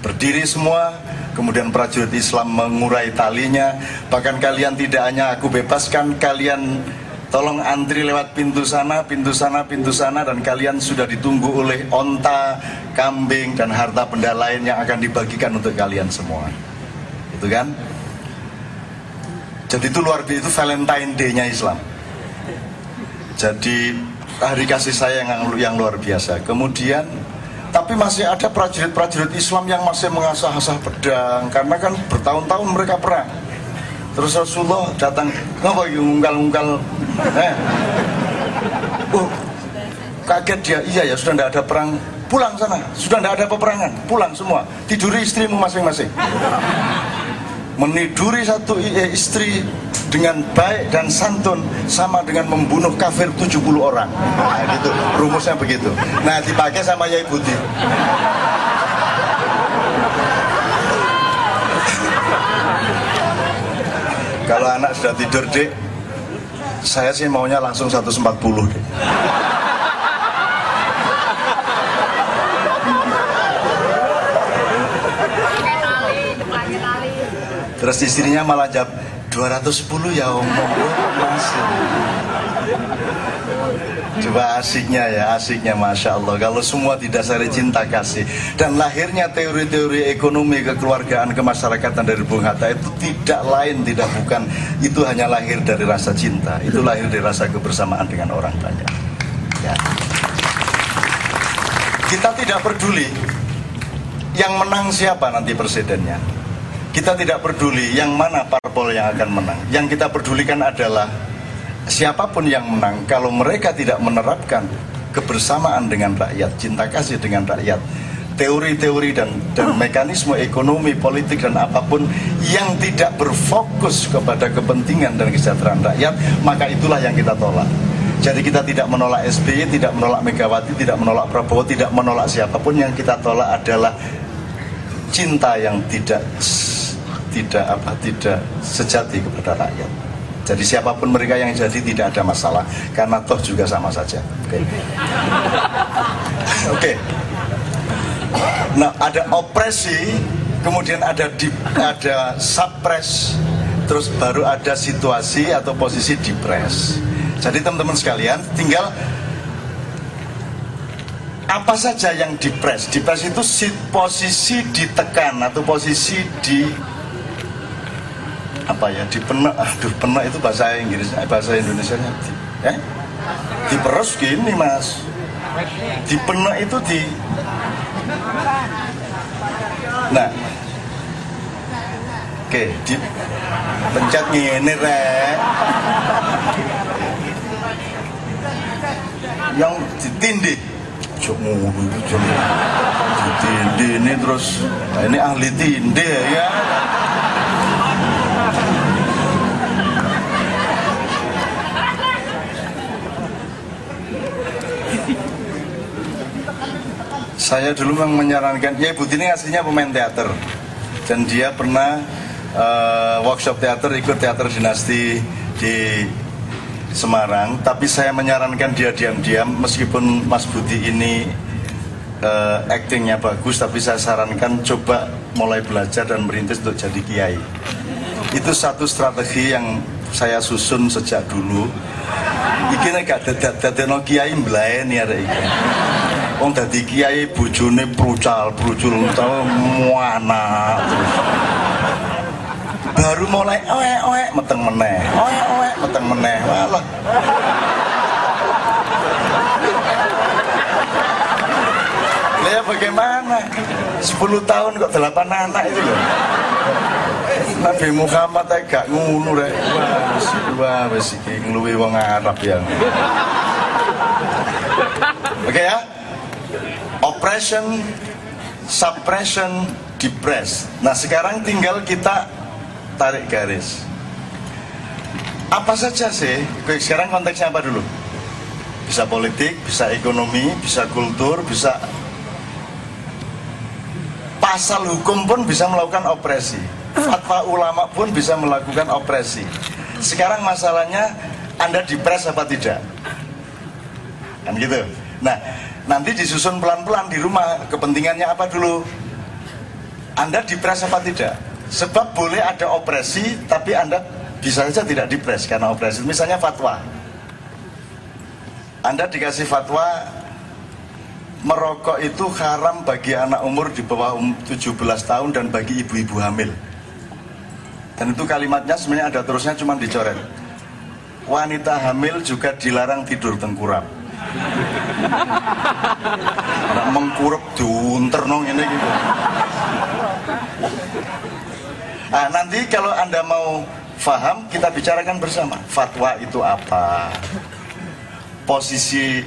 Berdiri semua Kemudian prajurit Islam mengurai talinya Bahkan kalian tidak hanya aku bebaskan Kalian tolong antri lewat pintu sana, pintu sana, pintu sana Dan kalian sudah ditunggu oleh onta, kambing, dan harta benda lain Yang akan dibagikan untuk kalian semua Itu kan? Jadi itu luar biasa, itu Valentine Day-nya Islam. Jadi hari kasih sayang yang, yang luar biasa. Kemudian, tapi masih ada prajurit-prajurit Islam yang masih mengasah-asah pedang, karena kan bertahun-tahun mereka perang. Terus Rasulullah datang, ngapa iki unggal-unggal? Eh. Oh, kaget dia, iya ya sudah tidak ada perang, pulang sana, sudah tidak ada peperangan, pulang semua, tiduri istrimu masing-masing meniduri satu istri dengan baik dan santun sama dengan membunuh kafir 70 orang. Nah, gitu. Rumusnya begitu. Nah, dipakai sama Yai Budi. Kalau anak sudah tidur, Dek, saya sih maunya langsung 140, Dek. Terus istrinya malah jawab 210 ya om. Masih. Coba asiknya ya, asiknya Masya Allah. Kalau semua didasari cinta kasih. Dan lahirnya teori-teori ekonomi kekeluargaan kemasyarakatan dari Bung Hatta Itu tidak lain, tidak bukan. Itu hanya lahir dari rasa cinta. Itu lahir dari rasa kebersamaan dengan orang banyak. Ya. Kita tidak peduli Yang menang siapa nanti presidennya kita tidak peduli yang mana parpol yang akan menang. Yang kita pedulikan adalah siapa pun yang menang kalau mereka tidak menerapkan kebersamaan dengan rakyat, cinta kasih dengan rakyat, teori-teori dan, dan mekanisme ekonomi, politik dan apa pun yang tidak berfokus kepada kepentingan dan kesejahteraan rakyat, maka itulah yang kita tolak. Jadi kita tidak menolak SBY, tidak menolak Megawati, tidak menolak Prabowo, tidak menolak siapa pun yang kita tolak adalah cinta yang tidak tidak apa tidak sejati kepada rakyat. Jadi siapa pun mereka yang jadi tidak ada masalah karena toh juga sama saja. Oke. *laughs* Oke. Nah, ada opresi, kemudian ada di, ada suppress, terus baru ada situasi atau posisi depres. Jadi teman-teman sekalian, tinggal apa saja yang depres? Depres itu posisi ditekan atau posisi di apa ya di penek aduh penek itu bahasa Inggris eh, bahasa Indonesia nya di, eh? Diperes gini mas. Di penek itu di nah. Oke di pencet ngene rek. Yang ditindih. Cok ngono itu ditindih ini terus. Nah ini ahli tindih ya saya dulu memang menyarankan ya ibu Tini aslinya pemain teater. Dan dia pernah uh, workshop teater ikut teater dinasti di Semarang. Tapi saya menyarankan dia diam-diam meskipun Mas Budi ini uh, actingnya bagus tapi saya sarankan coba mulai belajar dan merintis untuk jadi kiai. Itu satu strategi yang saya susun sejak dulu. Nek gak dadekno kiai mblaeni arek Wong dadi kiai bojone prucal, prucul utawa muana. Baru mulai oek-oek meteng meneh. Oek-oek meteng meneh. Walah. Ya bagaimana? 10 tahun kok 8 anak itu loh. Nabi Muhammad aja gak ngunu rek. Wah, wis iki ngluwi wong Arab ya. Oke ya? Oppression, suppression, depress. Nah sekarang tinggal kita tarik garis. Apa saja sih? Sekarang konteksnya apa dulu? Bisa politik, bisa ekonomi, bisa kultur, bisa pasal hukum pun bisa melakukan opresi. Fatwa ulama pun bisa melakukan opresi. Sekarang masalahnya Anda dipres apa tidak? Kan gitu. Nah, nanti disusun pelan-pelan di rumah kepentingannya apa dulu? Anda dipres apa tidak? Sebab boleh ada opresi, tapi Anda bisa saja tidak dipres karena opresi. Misalnya fatwa. Anda dikasih fatwa merokok itu haram bagi anak umur di bawah 17 tahun dan bagi ibu-ibu hamil. Dan itu kalimatnya sebenarnya ada terusnya cuma dicoret. Wanita hamil juga dilarang tidur tengkurap. Anak mengkurap diunter nong ini gitu. Nah, nanti kalau Anda mau faham, kita bicarakan bersama. Fatwa itu apa? Posisi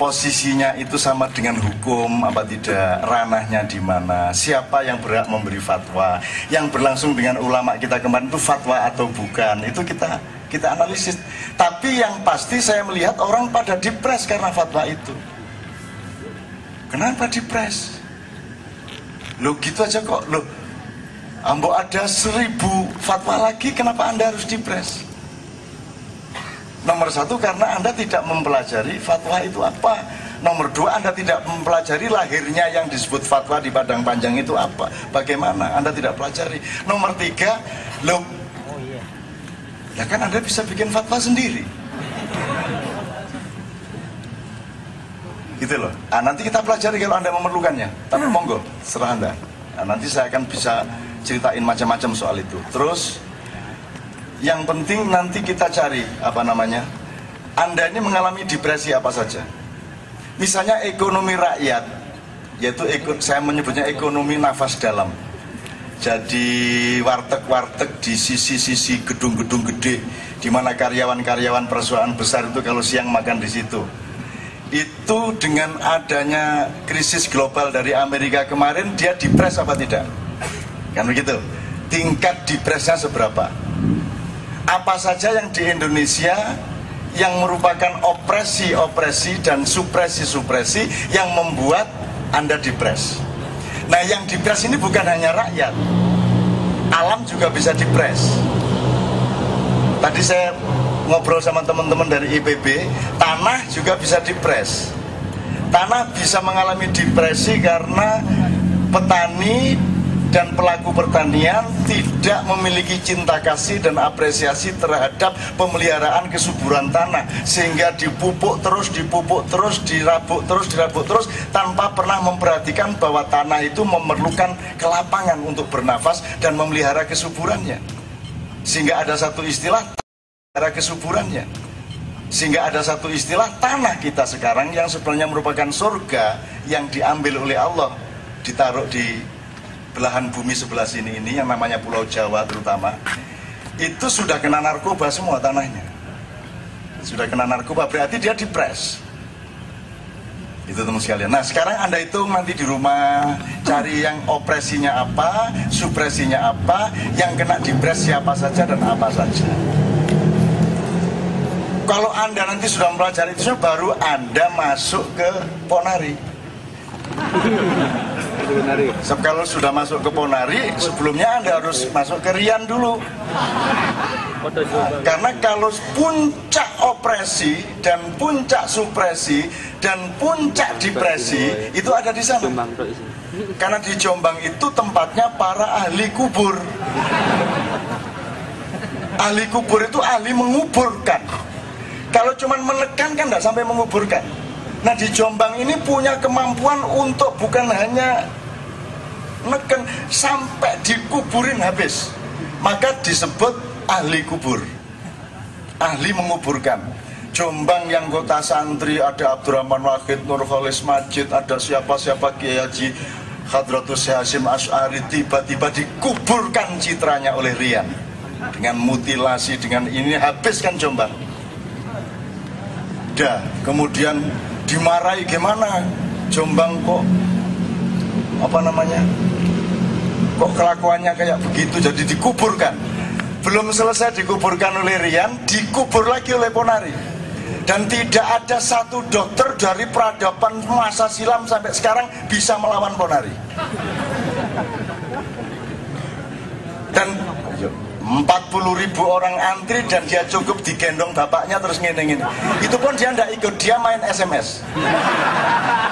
posisinya itu sama dengan hukum apa tidak ranahnya di mana siapa yang berhak memberi fatwa yang berlangsung dengan ulama kita kemarin itu fatwa atau bukan itu kita kita analisis tapi yang pasti saya melihat orang pada dipres karena fatwa itu kenapa dipres lo gitu aja kok lo ambo ada seribu fatwa lagi kenapa anda harus dipres Nomor satu karena Anda tidak mempelajari fatwa itu apa. Nomor dua Anda tidak mempelajari lahirnya yang disebut fatwa di Padang Panjang itu apa. Bagaimana Anda tidak pelajari. Nomor tiga, lo, ya kan Anda bisa bikin fatwa sendiri. Gitu loh. Nah, nanti kita pelajari kalau Anda memerlukannya. Tapi monggo, serah Anda. Nah, nanti saya akan bisa ceritain macam-macam soal itu. Terus yang penting nanti kita cari apa namanya. Anda ini mengalami depresi apa saja. Misalnya ekonomi rakyat, yaitu saya menyebutnya ekonomi nafas dalam. Jadi warteg-warteg di sisi-sisi gedung-gedung gede, di mana karyawan-karyawan perusahaan besar itu kalau siang makan di situ. Itu dengan adanya krisis global dari Amerika kemarin, dia depres apa tidak? Kan begitu. Tingkat depresnya seberapa? apa saja yang di Indonesia yang merupakan opresi-opresi dan supresi-supresi yang membuat Anda depres. Nah yang dipres ini bukan hanya rakyat, alam juga bisa dipres. Tadi saya ngobrol sama teman-teman dari IPB, tanah juga bisa dipres. Tanah bisa mengalami depresi karena petani dan pelaku pertanian tidak memiliki cinta kasih dan apresiasi terhadap pemeliharaan kesuburan tanah sehingga dipupuk terus dipupuk terus dirabuk terus dirabuk terus tanpa pernah memperhatikan bahwa tanah itu memerlukan kelapangan untuk bernafas dan memelihara kesuburannya. Sehingga ada satu istilah memelihara kesuburannya. Sehingga ada satu istilah tanah kita sekarang yang sebenarnya merupakan surga yang diambil oleh Allah ditaruh di belahan bumi sebelah sini ini yang namanya Pulau Jawa terutama itu sudah kena narkoba semua tanahnya. Sudah kena narkoba berarti dia dipres. Itu teman sekalian. Nah sekarang anda hitung nanti di rumah cari yang opresinya apa supresinya apa yang kena dipres siapa saja dan apa saja. Kalau anda nanti sudah mempelajari itu baru anda masuk ke Ponari Sebab kalau sudah masuk ke Ponari, sebelumnya Anda harus masuk ke Rian dulu. Karena kalau puncak opresi dan puncak supresi dan puncak depresi itu ada di sana. Karena di Jombang itu tempatnya para ahli kubur. Ahli kubur itu ahli menguburkan. Kalau cuma menekan kan tidak sampai menguburkan. Nah di Jombang ini punya kemampuan untuk bukan hanya neken sampai dikuburin habis. Maka disebut ahli kubur. Ahli menguburkan. Jombang yang kota santri ada Abdurrahman Wahid, Nurholis Majid, ada siapa-siapa Kiai Haji Hadratus Hasim Ash'ari tiba-tiba dikuburkan citranya oleh Rian. Dengan mutilasi dengan ini habiskan Jombang. Dah kemudian dimarahi gimana? Jombang kok apa namanya kok kelakuannya kayak begitu jadi dikuburkan. Belum selesai dikuburkan oleh Rian dikubur lagi oleh Ponari. Dan tidak ada satu dokter dari peradaban masa silam sampai sekarang bisa melawan Ponari. Dan 40 ribu orang antri dan dia cukup digendong bapaknya terus ngene ngene. Itu pun dia tidak ikut dia main SMS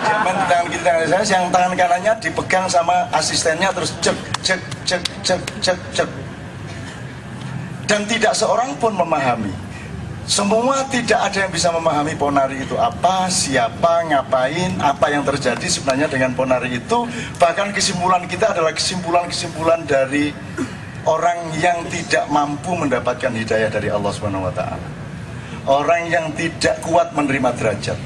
dia main tangan kiri tangan SMS yang tangan kanannya dipegang sama asistennya terus cek cek cek cek cek cek. Dan tidak seorang pun memahami. Semua tidak ada yang bisa memahami ponari itu apa, siapa, ngapain, apa yang terjadi sebenarnya dengan ponari itu. Bahkan kesimpulan kita adalah kesimpulan-kesimpulan dari orang yang tidak mampu mendapatkan hidayah dari Allah Subhanahu wa taala. Orang yang tidak kuat menerima derajat.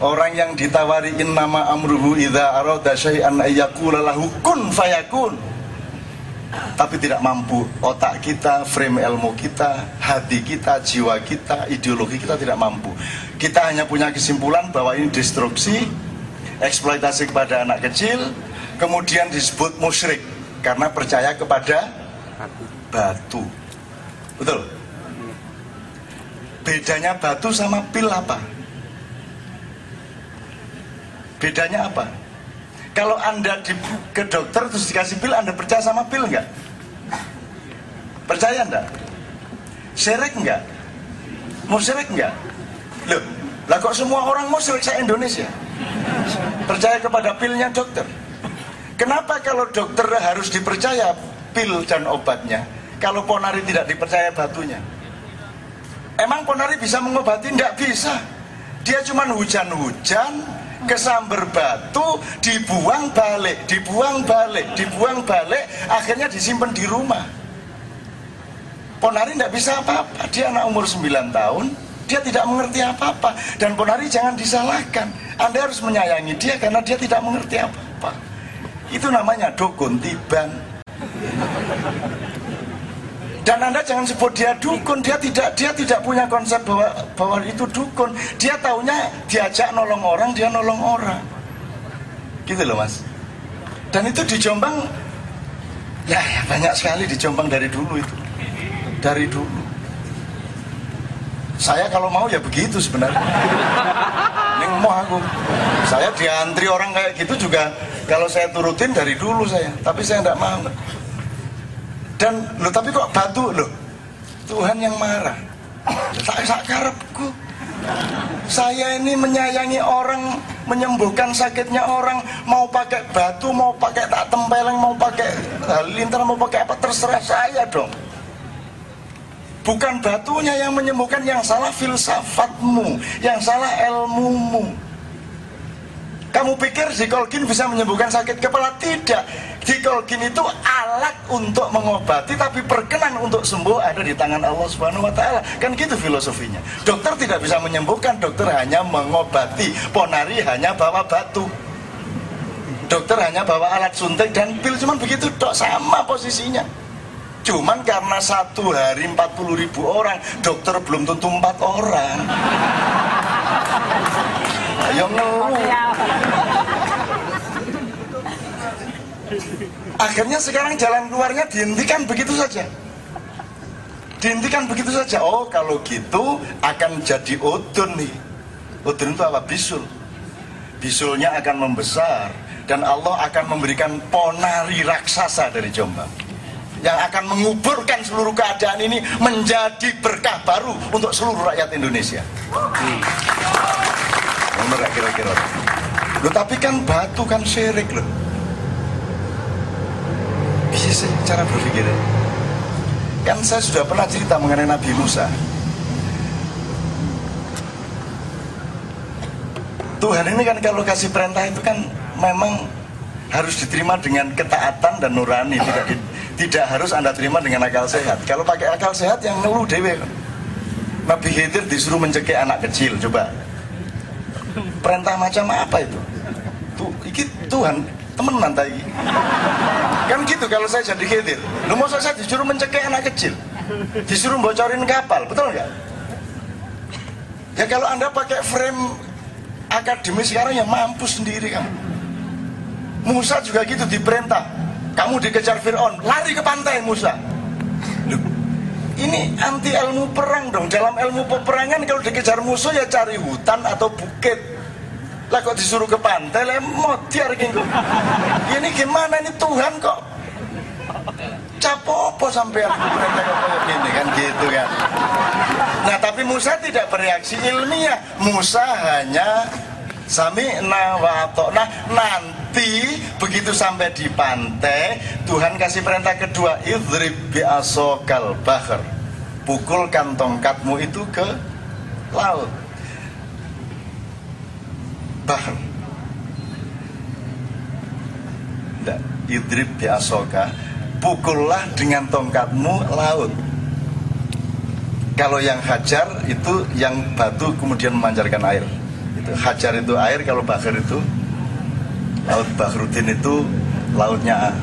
Orang yang ditawari innama amruhu idza arada syai'an ayyakula lahu kun fayakun. Tapi tidak mampu otak kita, frame ilmu kita, hati kita, jiwa kita, ideologi kita tidak mampu. Kita hanya punya kesimpulan bahwa ini destruksi, eksploitasi kepada anak kecil, kemudian disebut musyrik karena percaya kepada batu. Betul? Bedanya batu sama pil apa? Bedanya apa? Kalau Anda di, ke dokter terus dikasih pil, Anda percaya sama pil enggak? Percaya enggak? Syirik enggak? Musyrik enggak? Loh, lah kok semua orang musyrik saya Indonesia? Percaya kepada pilnya dokter. Kenapa kalau dokter harus dipercaya pil dan obatnya? Kalau ponari tidak dipercaya batunya? Emang ponari bisa mengobati? Tidak bisa. Dia cuma hujan-hujan, kesamber batu, dibuang balik, dibuang balik, dibuang balik, akhirnya disimpan di rumah. Ponari tidak bisa apa-apa. Dia anak umur 9 tahun, dia tidak mengerti apa-apa. Dan Ponari jangan disalahkan. Anda harus menyayangi dia karena dia tidak mengerti apa-apa. Itu namanya dukun tiban. Dan Anda jangan sebut dia dukun, dia tidak dia tidak punya konsep bahwa bahwa itu dukun. Dia taunya diajak nolong orang, dia nolong orang. Gitu loh, Mas. Dan itu di Jombang ya, ya banyak sekali di Jombang dari dulu itu. Dari dulu. Saya kalau mau ya begitu sebenarnya. *laughs* Neng mau aku. Saya diantri orang kayak gitu juga kalau saya turutin dari dulu saya, tapi saya tidak mau. Dan lo tapi kok batu lo? Tuhan yang marah. Saya sak karepku. Saya ini menyayangi orang, menyembuhkan sakitnya orang, mau pakai batu, mau pakai tak tempeleng, mau pakai halilintar, mau pakai apa terserah saya dong. Bukan batunya yang menyembuhkan, yang salah filsafatmu, yang salah ilmumu. Kamu pikir Zikolgin bisa menyembuhkan sakit kepala? Tidak. Zikolgin itu alat untuk mengobati, tapi perkenan untuk sembuh ada di tangan Allah Subhanahu Wa Taala. Kan gitu filosofinya. Dokter tidak bisa menyembuhkan, dokter hanya mengobati. Ponari hanya bawa batu. Dokter hanya bawa alat suntik dan pil, cuman begitu dok sama posisinya. Cuman karena satu hari 40 ribu orang, dokter belum tentu empat orang. Ayo ngeluh. Akhirnya sekarang jalan keluarnya dihentikan begitu saja. Dihentikan begitu saja. Oh kalau gitu akan jadi udun nih. Udun itu apa? Bisul. Bisulnya akan membesar dan Allah akan memberikan ponari raksasa dari Jombang yang akan menguburkan seluruh keadaan ini menjadi berkah baru untuk seluruh rakyat Indonesia. Bener kira-kira. Loh tapi kan batu kan syirik loh. Bisa sih cara berpikirnya. Kan saya sudah pernah cerita mengenai Nabi Musa. Tuhan ini kan kalau kasih perintah itu kan memang harus diterima dengan ketaatan dan nurani, tidak di, tidak harus anda terima dengan akal sehat. Kalau pakai akal sehat yang ngeluh dewe. Nabi Khidir disuruh mencekik anak kecil, coba. Perintah macam apa itu? Tuh, iki Tuhan temenan tadi. Kan gitu kalau saya jadi Khidir. Lu mau saya disuruh mencekik anak kecil, disuruh bocorin kapal, betul nggak? Ya kalau anda pakai frame akademis sekarang ya mampu sendiri kamu. Musa juga gitu diperintah. Kamu dikejar Fir'aun, lari ke pantai Musa. Loh, ini anti ilmu perang dong. Dalam ilmu peperangan kalau dikejar musuh ya cari hutan atau bukit. Lah kok disuruh ke pantai, lah modiar gitu. Ini gimana ini Tuhan kok capopo sampai aku perintah kayak gini kan gitu kan. Nah tapi Musa tidak bereaksi ilmiah. Musa hanya Sami. Nah nanti begitu sampai di pantai, Tuhan kasih perintah kedua, idrib bi'asokal bahar. Pukulkan tongkatmu itu ke laut. Bahar. Tidak, idrib bi'asoka. Pukullah dengan tongkatmu laut. Kalau yang hajar itu yang batu kemudian memancarkan air itu hajar itu air kalau bahar itu laut Bahrudin itu lautnya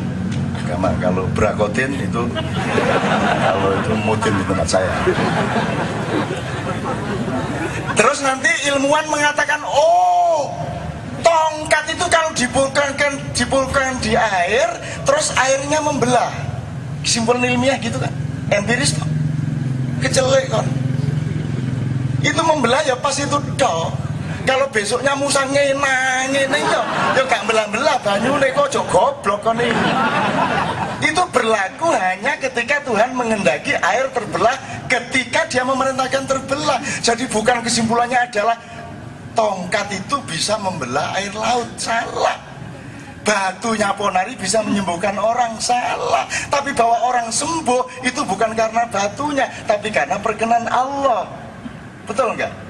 Kama, kalau Brakotin itu kalau itu Mudin di tempat saya. Terus nanti ilmuwan mengatakan oh tongkat itu kalau dipulkan dipulkan di air terus airnya membelah. Kesimpulan ilmiah gitu kan? Empiris kecelek kan? Itu membelah ya pas itu dok kalau besoknya Musa ngena ngene yo. Yo gak belah-belah banyune kok ojo goblok itu berlaku hanya ketika Tuhan mengendaki air terbelah ketika dia memerintahkan terbelah. Jadi bukan kesimpulannya adalah tongkat itu bisa membelah air laut. Salah. Batunya ponari bisa menyembuhkan orang. Salah. Tapi bahwa orang sembuh itu bukan karena batunya tapi karena perkenan Allah. Betul enggak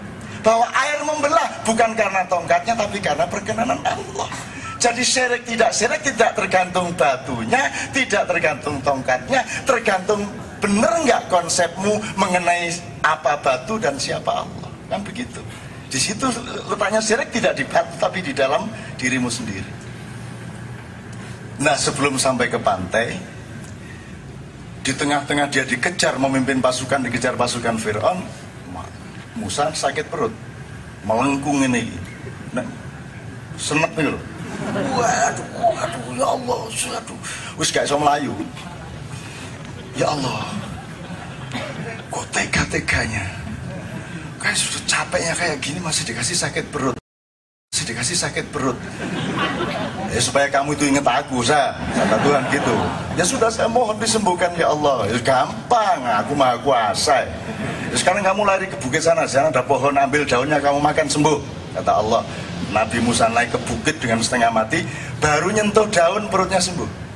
bahwa air membelah bukan karena tongkatnya tapi karena perkenanan Allah. Jadi syirik tidak syirik tidak tergantung batunya, tidak tergantung tongkatnya, tergantung benar nggak konsepmu mengenai apa batu dan siapa Allah. Kan begitu. Di situ letaknya syirik tidak di batu tapi di dalam dirimu sendiri. Nah sebelum sampai ke pantai, di tengah-tengah dia dikejar memimpin pasukan, dikejar pasukan Fir'aun, Musa sakit perut, melengkung ini, nah, senek nih. Waduh, waduh, ya Allah, waduh, wis gak bisa melayu. Ya Allah, kok tega-teganya, kayak sudah capeknya kayak gini masih dikasih sakit perut. dikasih sakit perut. Ya supaya kamu itu ingat aku, sa. Kata Tuhan gitu. Ya sudah saya mohon disembuhkan ya Allah. Ya gampang, aku maha kuasa. Ya, sekarang kamu lari ke bukit sana, sana ada pohon, ambil daunnya kamu makan sembuh. Kata Allah. Nabi Musa naik ke bukit dengan setengah mati, baru nyentuh daun perutnya sembuh.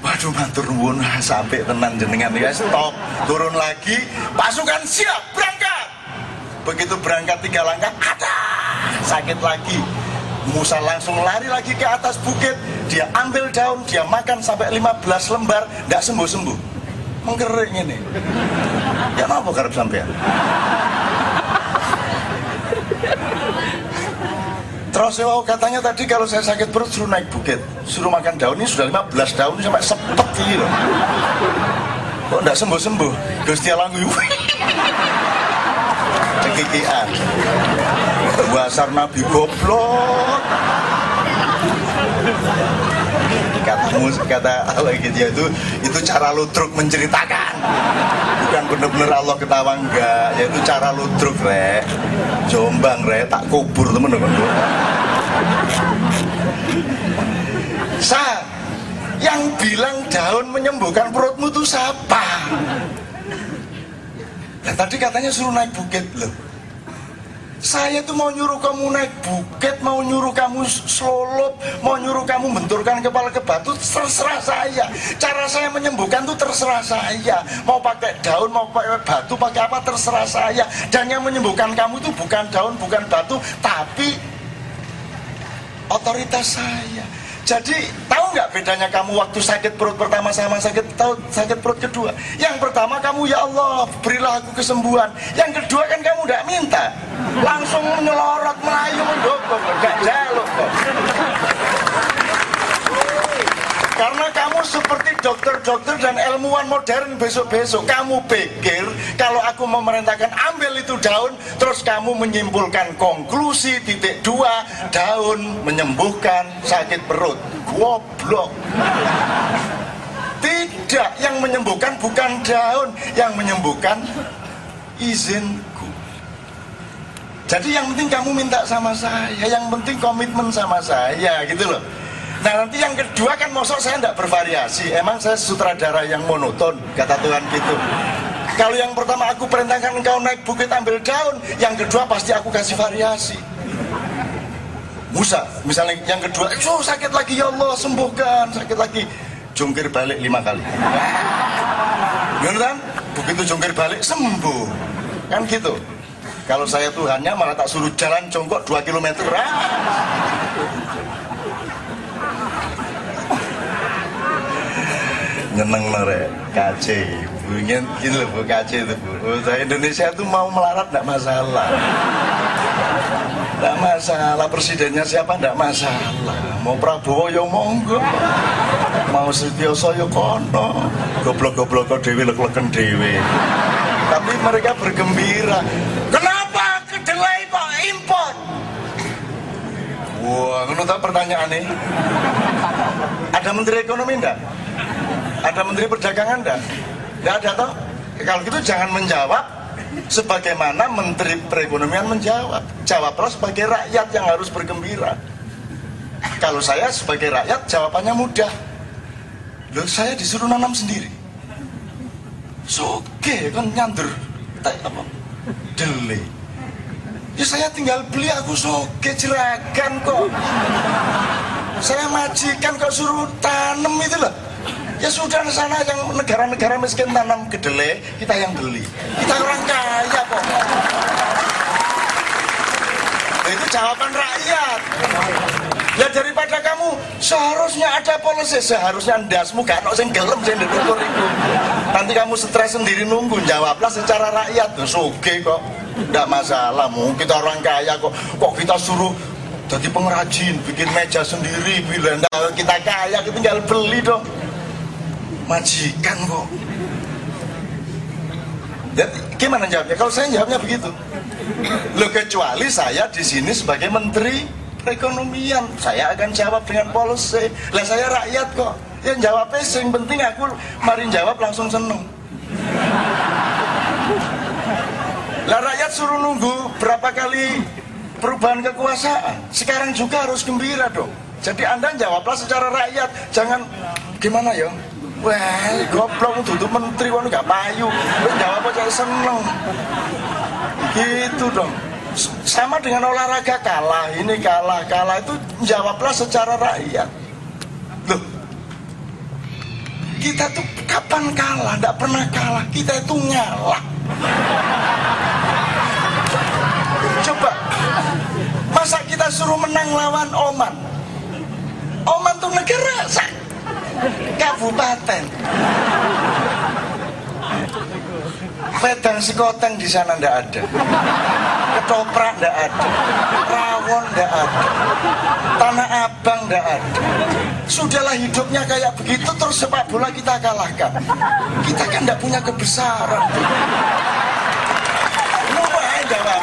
Waduh matur nuwun *laughs* sampai tenan jenengan ya stop turun lagi pasukan siap berangkat begitu berangkat tiga langkah ada sakit lagi Musa langsung lari lagi ke atas bukit dia ambil daun dia makan sampai 15 lembar tidak sembuh-sembuh mengkering ini ya apa karep sampean Terus ya, oh, katanya tadi kalau saya sakit perut suruh naik bukit, suruh makan daun ini sudah 15 daun ini sampai sepet gitu. Kok enggak sembuh-sembuh? Gusti Langgu Cekikian. Wasar Nabi goblok. Katamu kata Allah gitu ya itu itu cara ludruk menceritakan. Bukan bener-bener Allah ketawa enggak. Yaitu cara ludruk rek. Jombang rek. Tak kubur temen-temen Sa, yang bilang daun menyembuhkan perutmu itu siapa? Ya, tadi katanya suruh naik bukit loh. Saya tuh mau nyuruh kamu naik bukit, mau nyuruh kamu selulup, mau nyuruh kamu benturkan kepala ke batu, terserah saya. Cara saya menyembuhkan tuh terserah saya. Mau pakai daun, mau pakai batu, pakai apa terserah saya. Dan yang menyembuhkan kamu itu bukan daun, bukan batu, tapi otoritas saya. Jadi tahu nggak bedanya kamu waktu sakit perut pertama sama sakit tahu sakit perut kedua? Yang pertama kamu ya Allah berilah aku kesembuhan. Yang kedua kan kamu nggak minta, langsung menyelorot melayu mendokong, nggak jaluk kok. Karena kamu seperti dokter-dokter dan ilmuwan modern besok-besok. Kamu pikir kalau aku memerintahkan ambil itu daun Terus kamu menyimpulkan konklusi titik dua Daun menyembuhkan sakit perut. Goblok. Tidak, yang menyembuhkan bukan daun Yang menyembuhkan izinku Jadi yang penting kamu minta sama saya Yang penting komitmen sama saya gitu loh Nah nanti yang kedua kan mosok saya tidak bervariasi. Emang saya sutradara yang monoton Kata Tuhan gitu. Kalau yang pertama aku perintahkan engkau naik bukit ambil daun Yang kedua pasti aku kasih variasi. Musa misalnya yang kedua oh, sakit lagi ya Allah sembuhkan sakit lagi. Jungkir balik lima kali. Bener kan? Begitu jungkir balik sembuh. Kan gitu. Kalau saya Tuhannya malah tak suruh jalan jongkok 2 km nyeneng nore KC ingin gitu loh bu KC itu bu. Oh, Indonesia itu mau melarat tidak masalah. Tidak masalah. Presidennya siapa? Tidak masalah. Mau Prabowo yo monggo. Mau Sutioso yo kono. Goblok-goblok kok dewi lek-leken dewi. Tapi mereka bergembira. Kenapa kedelai kok impor wah wow, tahu pertanyaan nih ada menteri ekonomi enggak ada menteri perdagangan enggak? Enggak ada toh? Kalau gitu jangan menjawab sebagaimana menteri perekonomian menjawab. Jawablah sebagai rakyat yang harus bergembira. Kalau saya sebagai rakyat jawabannya mudah. Loh saya disuruh nanam sendiri. Soge kan nyandur. apa? Dele. Ya saya tinggal beli aku soge jeragan kok. Saya majikan kok suruh tanam itu loh. Ya sudah di sana yang negara-negara miskin tanam kedelai, kita yang beli. Kita orang kaya kok. Itu jawaban rakyat. Ya daripada kamu seharusnya ada polisi, seharusnya ndasmu gak ono sing gelem sing itu. Nanti kamu stres sendiri nunggu, jawablah secara rakyat. Tuh suge kok. Enggak masalah, mungkin kita orang kaya kok. Kok kita suruh jadi pengrajin, bikin meja sendiri, bila kita kaya, kita tinggal beli dong majikan kok. Jadi gimana jawabnya? Kalau saya jawabnya begitu. Lo kecuali saya di sini sebagai menteri perekonomian. Saya akan jawab dengan policy. Lah saya rakyat kok. Yang jawabnya yang penting aku mari jawab langsung seneng. Lah rakyat suruh nunggu berapa kali perubahan kekuasaan. Sekarang juga harus gembira dong. Jadi Anda jawablah secara rakyat, jangan gimana ya? Wah, goblok duduk menteri wono gak payu. Wis jawab aja seneng. Gitu dong. Sama dengan olahraga kalah, ini kalah, kalah itu jawablah secara rakyat. Loh, kita tuh kapan kalah? Tidak pernah kalah. Kita itu ngalah. Coba, masa kita suruh menang lawan Oman? Oman tuh negara, Sak. Kabupaten. Wedang Sikoteng di sana ndak ada. Ketoprak ndak ada. Rawon ndak ada. Tanah Abang ndak ada. Sudahlah hidupnya kayak begitu terus sepak bola kita kalahkan. Kita kan ndak punya kebesaran. Lu wae jawab.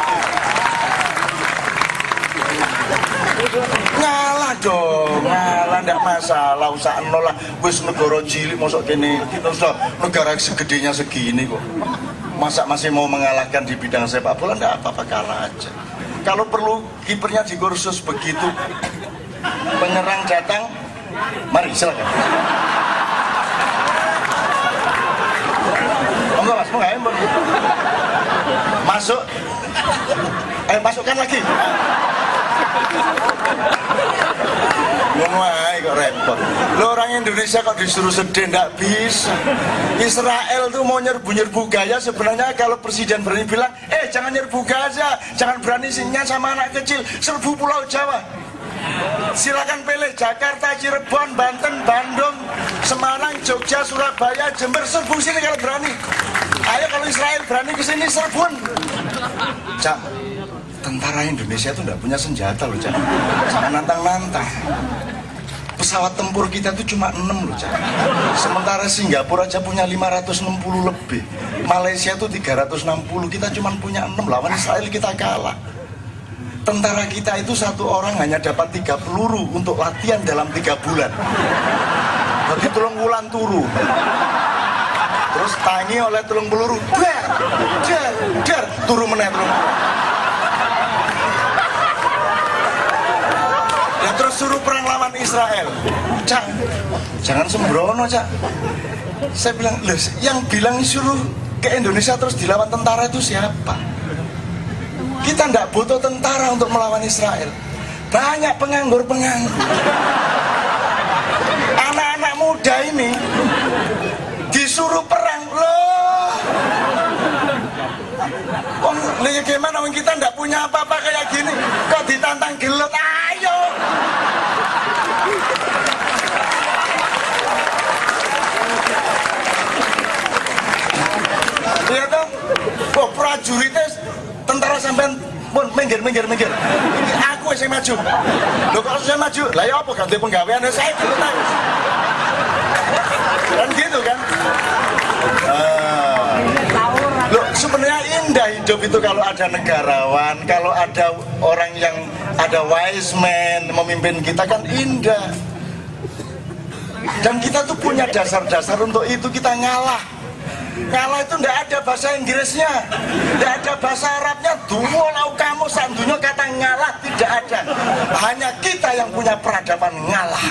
Ngalah dong. Ngalah ndak masalah. Usah nolak wis negara cilik mosok kene. Kita negara segedenya segini kok. Masa masih mau mengalahkan di bidang sepak bola? Ndak apa-apa kalah aja. Kalau perlu kipernya di kursus begitu. Penyerang datang. Mari silakan. Monggo mas. Monggo. masuk. Eh masukkan lagi Ae kok repot. Lo orang Indonesia kok disuruh sedih ndak bisa. Israel tuh mau nyerbu-nyerbu Gaza sebenarnya kalau presiden berani bilang, "Eh, jangan nyerbu Gaza, jangan berani sinnya sama anak kecil, serbu Pulau Jawa." Silakan pilih Jakarta, Cirebon, Banten, Bandung, Semarang, Jogja, Surabaya, Jember, serbu sini kalau berani. Ayo kalau Israel berani ke sini serbun. Cak, tentara Indonesia itu nggak punya senjata loh Cak. Jangan nantang-nantang. Pesawat tempur kita itu cuma 6 loh Cak. Sementara Singapura aja punya 560 lebih. Malaysia itu 360 kita cuma punya 6 lawan Israel kita kalah. Tentara kita itu satu orang hanya dapat tiga peluru untuk latihan dalam tiga bulan. Berarti tulung wulan turu. Terus tangi oleh tulung peluru. Dar dar dar. Turu meneh terus suruh perang lawan Israel. Cak, jangan sembrono, Cak. Saya bilang, yang bilang suruh ke Indonesia terus dilawan tentara itu siapa? Kita ndak butuh tentara untuk melawan Israel. Banyak penganggur-penganggur. Anak-anak muda ini disuruh perang loh. Lha gimana kita ndak punya apa-apa kayak gini kok ditantang gelut ayo. Iya toh? Kok prajuritnya tentara sampean pun minggir minggir minggir. Ini aku yang maju. Loh kok saya maju? Lah ya apa ganti penggawean saya dulu. Kan gitu kan? Ah. Loh, sebenarnya indah hidup itu kalau ada negarawan, kalau ada orang yang ada wise man memimpin kita kan indah. Dan kita tuh punya dasar-dasar untuk itu kita ngalah. Ngalah itu ndak ada bahasa Inggrisnya, ndak ada bahasa Arabnya. Dungo lau kamu sandunya kata ngalah tidak ada. Hanya kita yang punya peradaban ngalah.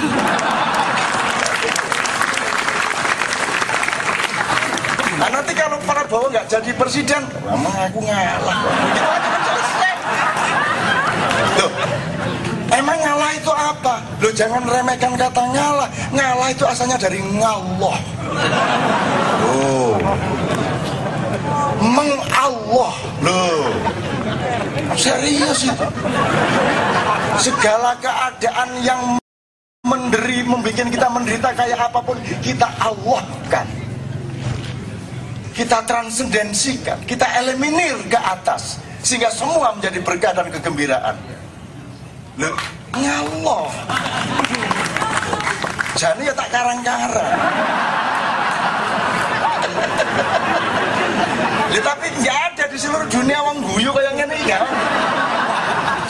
Nah nanti kalau Prabowo nggak jadi presiden, emang aku ngalah. Gitu aja kan selesai. Loh, emang ngalah itu apa? Loh jangan remehkan kata ngalah. Ngalah itu asalnya dari ngallah. Oh. Mengallah. Loh. Serius itu. Segala keadaan yang menderi, membuat kita menderita kayak apa pun, kita Allahkan kita transendensikan, kita eliminir ke atas sehingga semua menjadi berkah dan kegembiraan. Loh, ngallah. Jadi ya tak karang-karang. Ya, tapi nggak ada di seluruh dunia wong guyu kayak gini ya.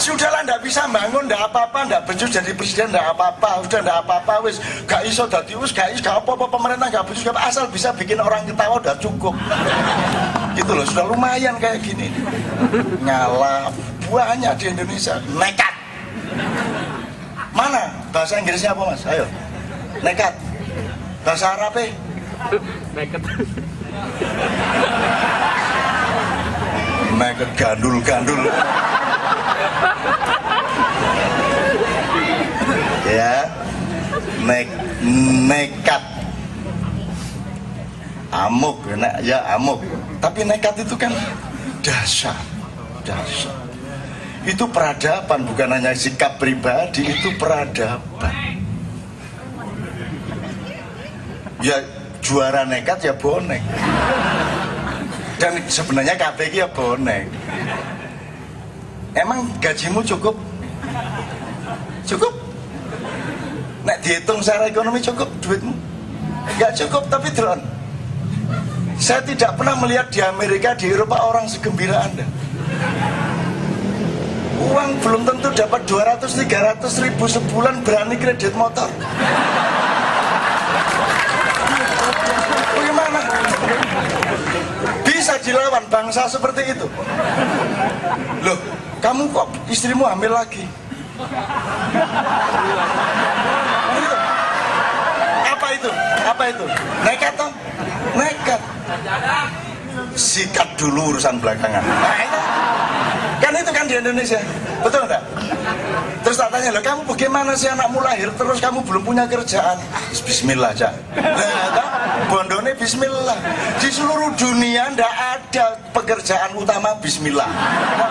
Sudahlah ndak bisa bangun ndak apa-apa, ndak becus jadi presiden ndak apa-apa, sudah ndak apa-apa wis gak iso dadi wis gak iso gak apa-apa pemerintah gak becus gak asal bisa bikin orang ketawa udah cukup. Gitu loh, sudah lumayan kayak gini. Ngalah banyak di Indonesia nekat mana? Bahasa Inggrisnya apa mas? Ayo. Nekat. Bahasa Arab eh Naked. nekat gandul gandul ya. Nek nekat. Amuk ya, ya amuk. Tapi nekat itu kan dasar. Dasar itu peradaban bukan hanya sikap pribadi itu peradaban. Ya juara nekat ya bonek. Dan sebenarnya KPK ya bonek. Emang gajimu cukup? Cukup? Nek dihitung secara ekonomi cukup duitmu? Nggak cukup tapi drone saya tidak pernah melihat di Amerika di Eropa orang segembira anda uang belum tentu dapat 200-300 ribu sebulan berani kredit motor. Bagaimana? Bisa dilawan bangsa seperti itu. Loh kamu kok istrimu hamil lagi? Apa itu? Apa itu? Nekat toh? Nekat. Sikat dulu urusan belakangan. Nah, itu. Kan itu kan di Indonesia. Betul enggak terus tak tanya loh kamu bagaimana sih anakmu lahir? Terus kamu belum punya kerjaan. Bismillah toh, bondone Bismillah. Di seluruh dunia ndak ada pekerjaan utama Bismillah. Nggak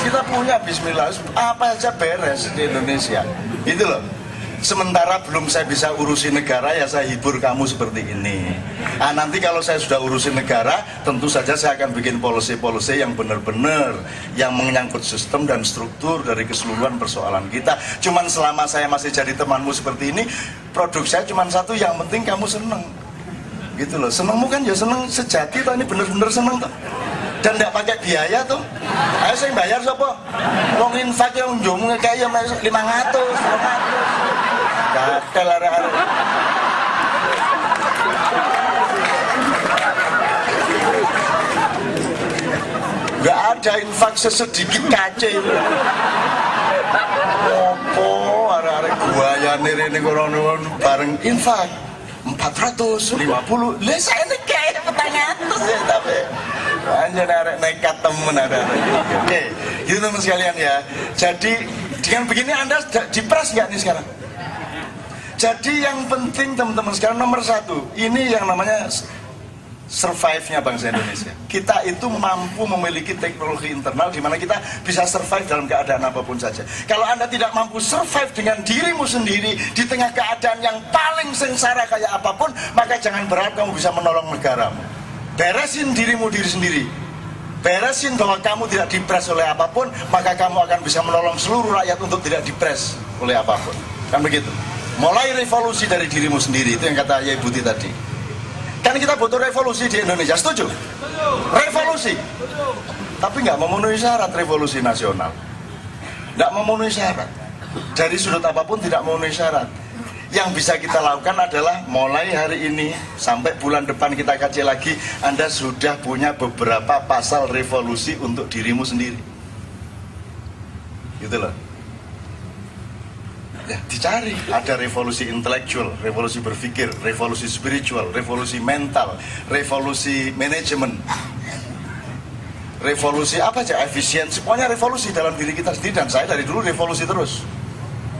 kita punya Bismillah. Apa aja beres di Indonesia. Itu loh Sementara belum saya bisa urusi negara ya saya hibur kamu seperti ini. Nah, nanti kalau saya sudah urusi negara, tentu saja saya akan bikin policy-policy yang benar-benar yang menyangkut sistem dan struktur dari keseluruhan persoalan kita. Cuman selama saya masih jadi temanmu seperti ini, produk saya cuma satu, yang penting kamu seneng. Gitu loh, senengmu kan ya seneng sejati toh ini bener-bener seneng toh. Dan tidak pakai biaya tuh ayo saya bayar siapa wong infak yang jum kayak lima ratus gatel arek-arek nggak ada infak sesedikit kace. Opo arek-arek buaya nirene kono bareng infak 450 Lah saya ini kayak petang atas ya tapi Anjir arek nekat temen ada Oke, gitu teman sekalian ya. Jadi dengan begini Anda dipres nggak nih sekarang? Jadi yang penting teman-teman sekarang nomor satu Ini yang namanya survive-nya bangsa Indonesia. Kita itu mampu memiliki teknologi internal di mana kita bisa survive dalam keadaan apa pun saja. Kalau Anda tidak mampu survive dengan dirimu sendiri di tengah keadaan yang paling sengsara kayak apa pun, maka jangan berharap kamu bisa menolong negaramu. Beresin dirimu diri sendiri. Beresin bahwa kamu tidak dipres oleh apa pun, maka kamu akan bisa menolong seluruh rakyat untuk tidak dipres oleh apa pun. Kan begitu. Mulai revolusi dari dirimu sendiri, itu yang kata Yai Buti tadi. Kan kita butuh revolusi di Indonesia, setuju? Revolusi. Tapi nggak memenuhi syarat revolusi nasional. Nggak memenuhi syarat. Dari sudut apa pun tidak memenuhi syarat. Yang bisa kita lakukan adalah mulai hari ini sampai bulan depan kita kaji lagi, Anda sudah punya beberapa pasal revolusi untuk dirimu sendiri. Gitu loh ya dicari ada revolusi intelektual, revolusi berpikir, revolusi spiritual, revolusi mental, revolusi manajemen, revolusi apa aja efisiensi, pokoknya revolusi dalam diri kita sendiri dan saya dari dulu revolusi terus.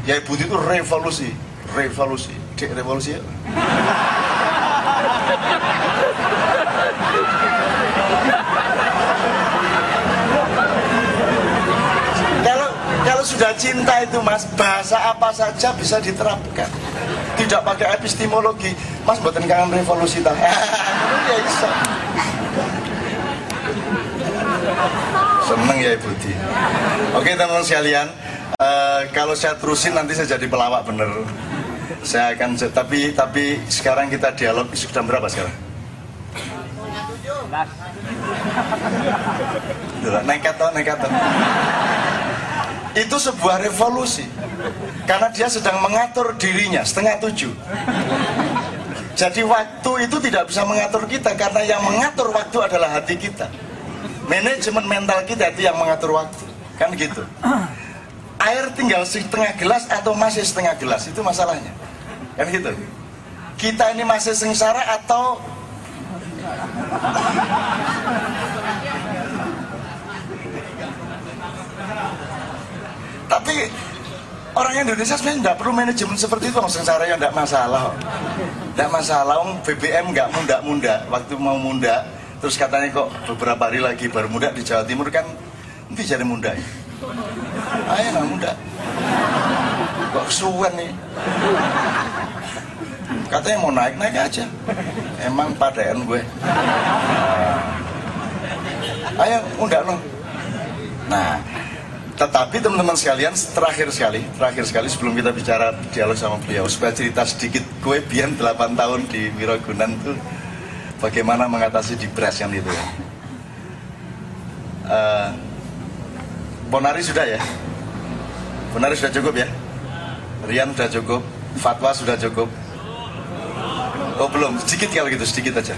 Ya ibu itu revolusi, revolusi, Dek, revolusi. ya. *laughs* Kalau kalau sudah cinta itu mas, bahasa apa saja bisa diterapkan. Tidak pakai epistemologi. Mas buatan kangen revolusi ta. *laughs* ya iso. Seneng ya Ibu Di. Oke teman-teman sekalian, eh, kalau saya terusin nanti saya jadi pelawak bener. Saya akan tapi tapi sekarang kita dialog sudah berapa sekarang? Nekat toh, nekat toh. Itu sebuah revolusi Karena dia sedang mengatur dirinya Setengah tujuh Jadi waktu itu tidak bisa mengatur kita Karena yang mengatur waktu adalah hati kita Manajemen mental kita itu yang mengatur waktu. Kan gitu. Air tinggal setengah gelas atau masih setengah gelas itu masalahnya. Kan gitu. Kita ini masih sengsara atau Tapi orang Indonesia sebenarnya tidak perlu manajemen seperti itu, sengsara ya tidak masalah. Tidak masalah, om BBM nggak munda-munda. Waktu mau munda, terus katanya kok beberapa hari lagi baru muda di Jawa Timur kan nanti jadi munda ya. Ayo nggak muda. Kok kesuwen nih. Katanya mau naik naik aja. Emang padaan gue. Ayo muda lo. Nah, tetapi teman-teman sekalian, terakhir sekali, terakhir sekali sebelum kita bicara dialog sama beliau, supaya cerita sedikit gue biar 8 tahun di Wirogunan tuh bagaimana mengatasi depres yang itu ya. Uh, Bonari sudah ya? Bonari sudah cukup ya? Rian sudah cukup? Fatwa sudah cukup? Oh belum, sedikit kalau gitu, sedikit aja.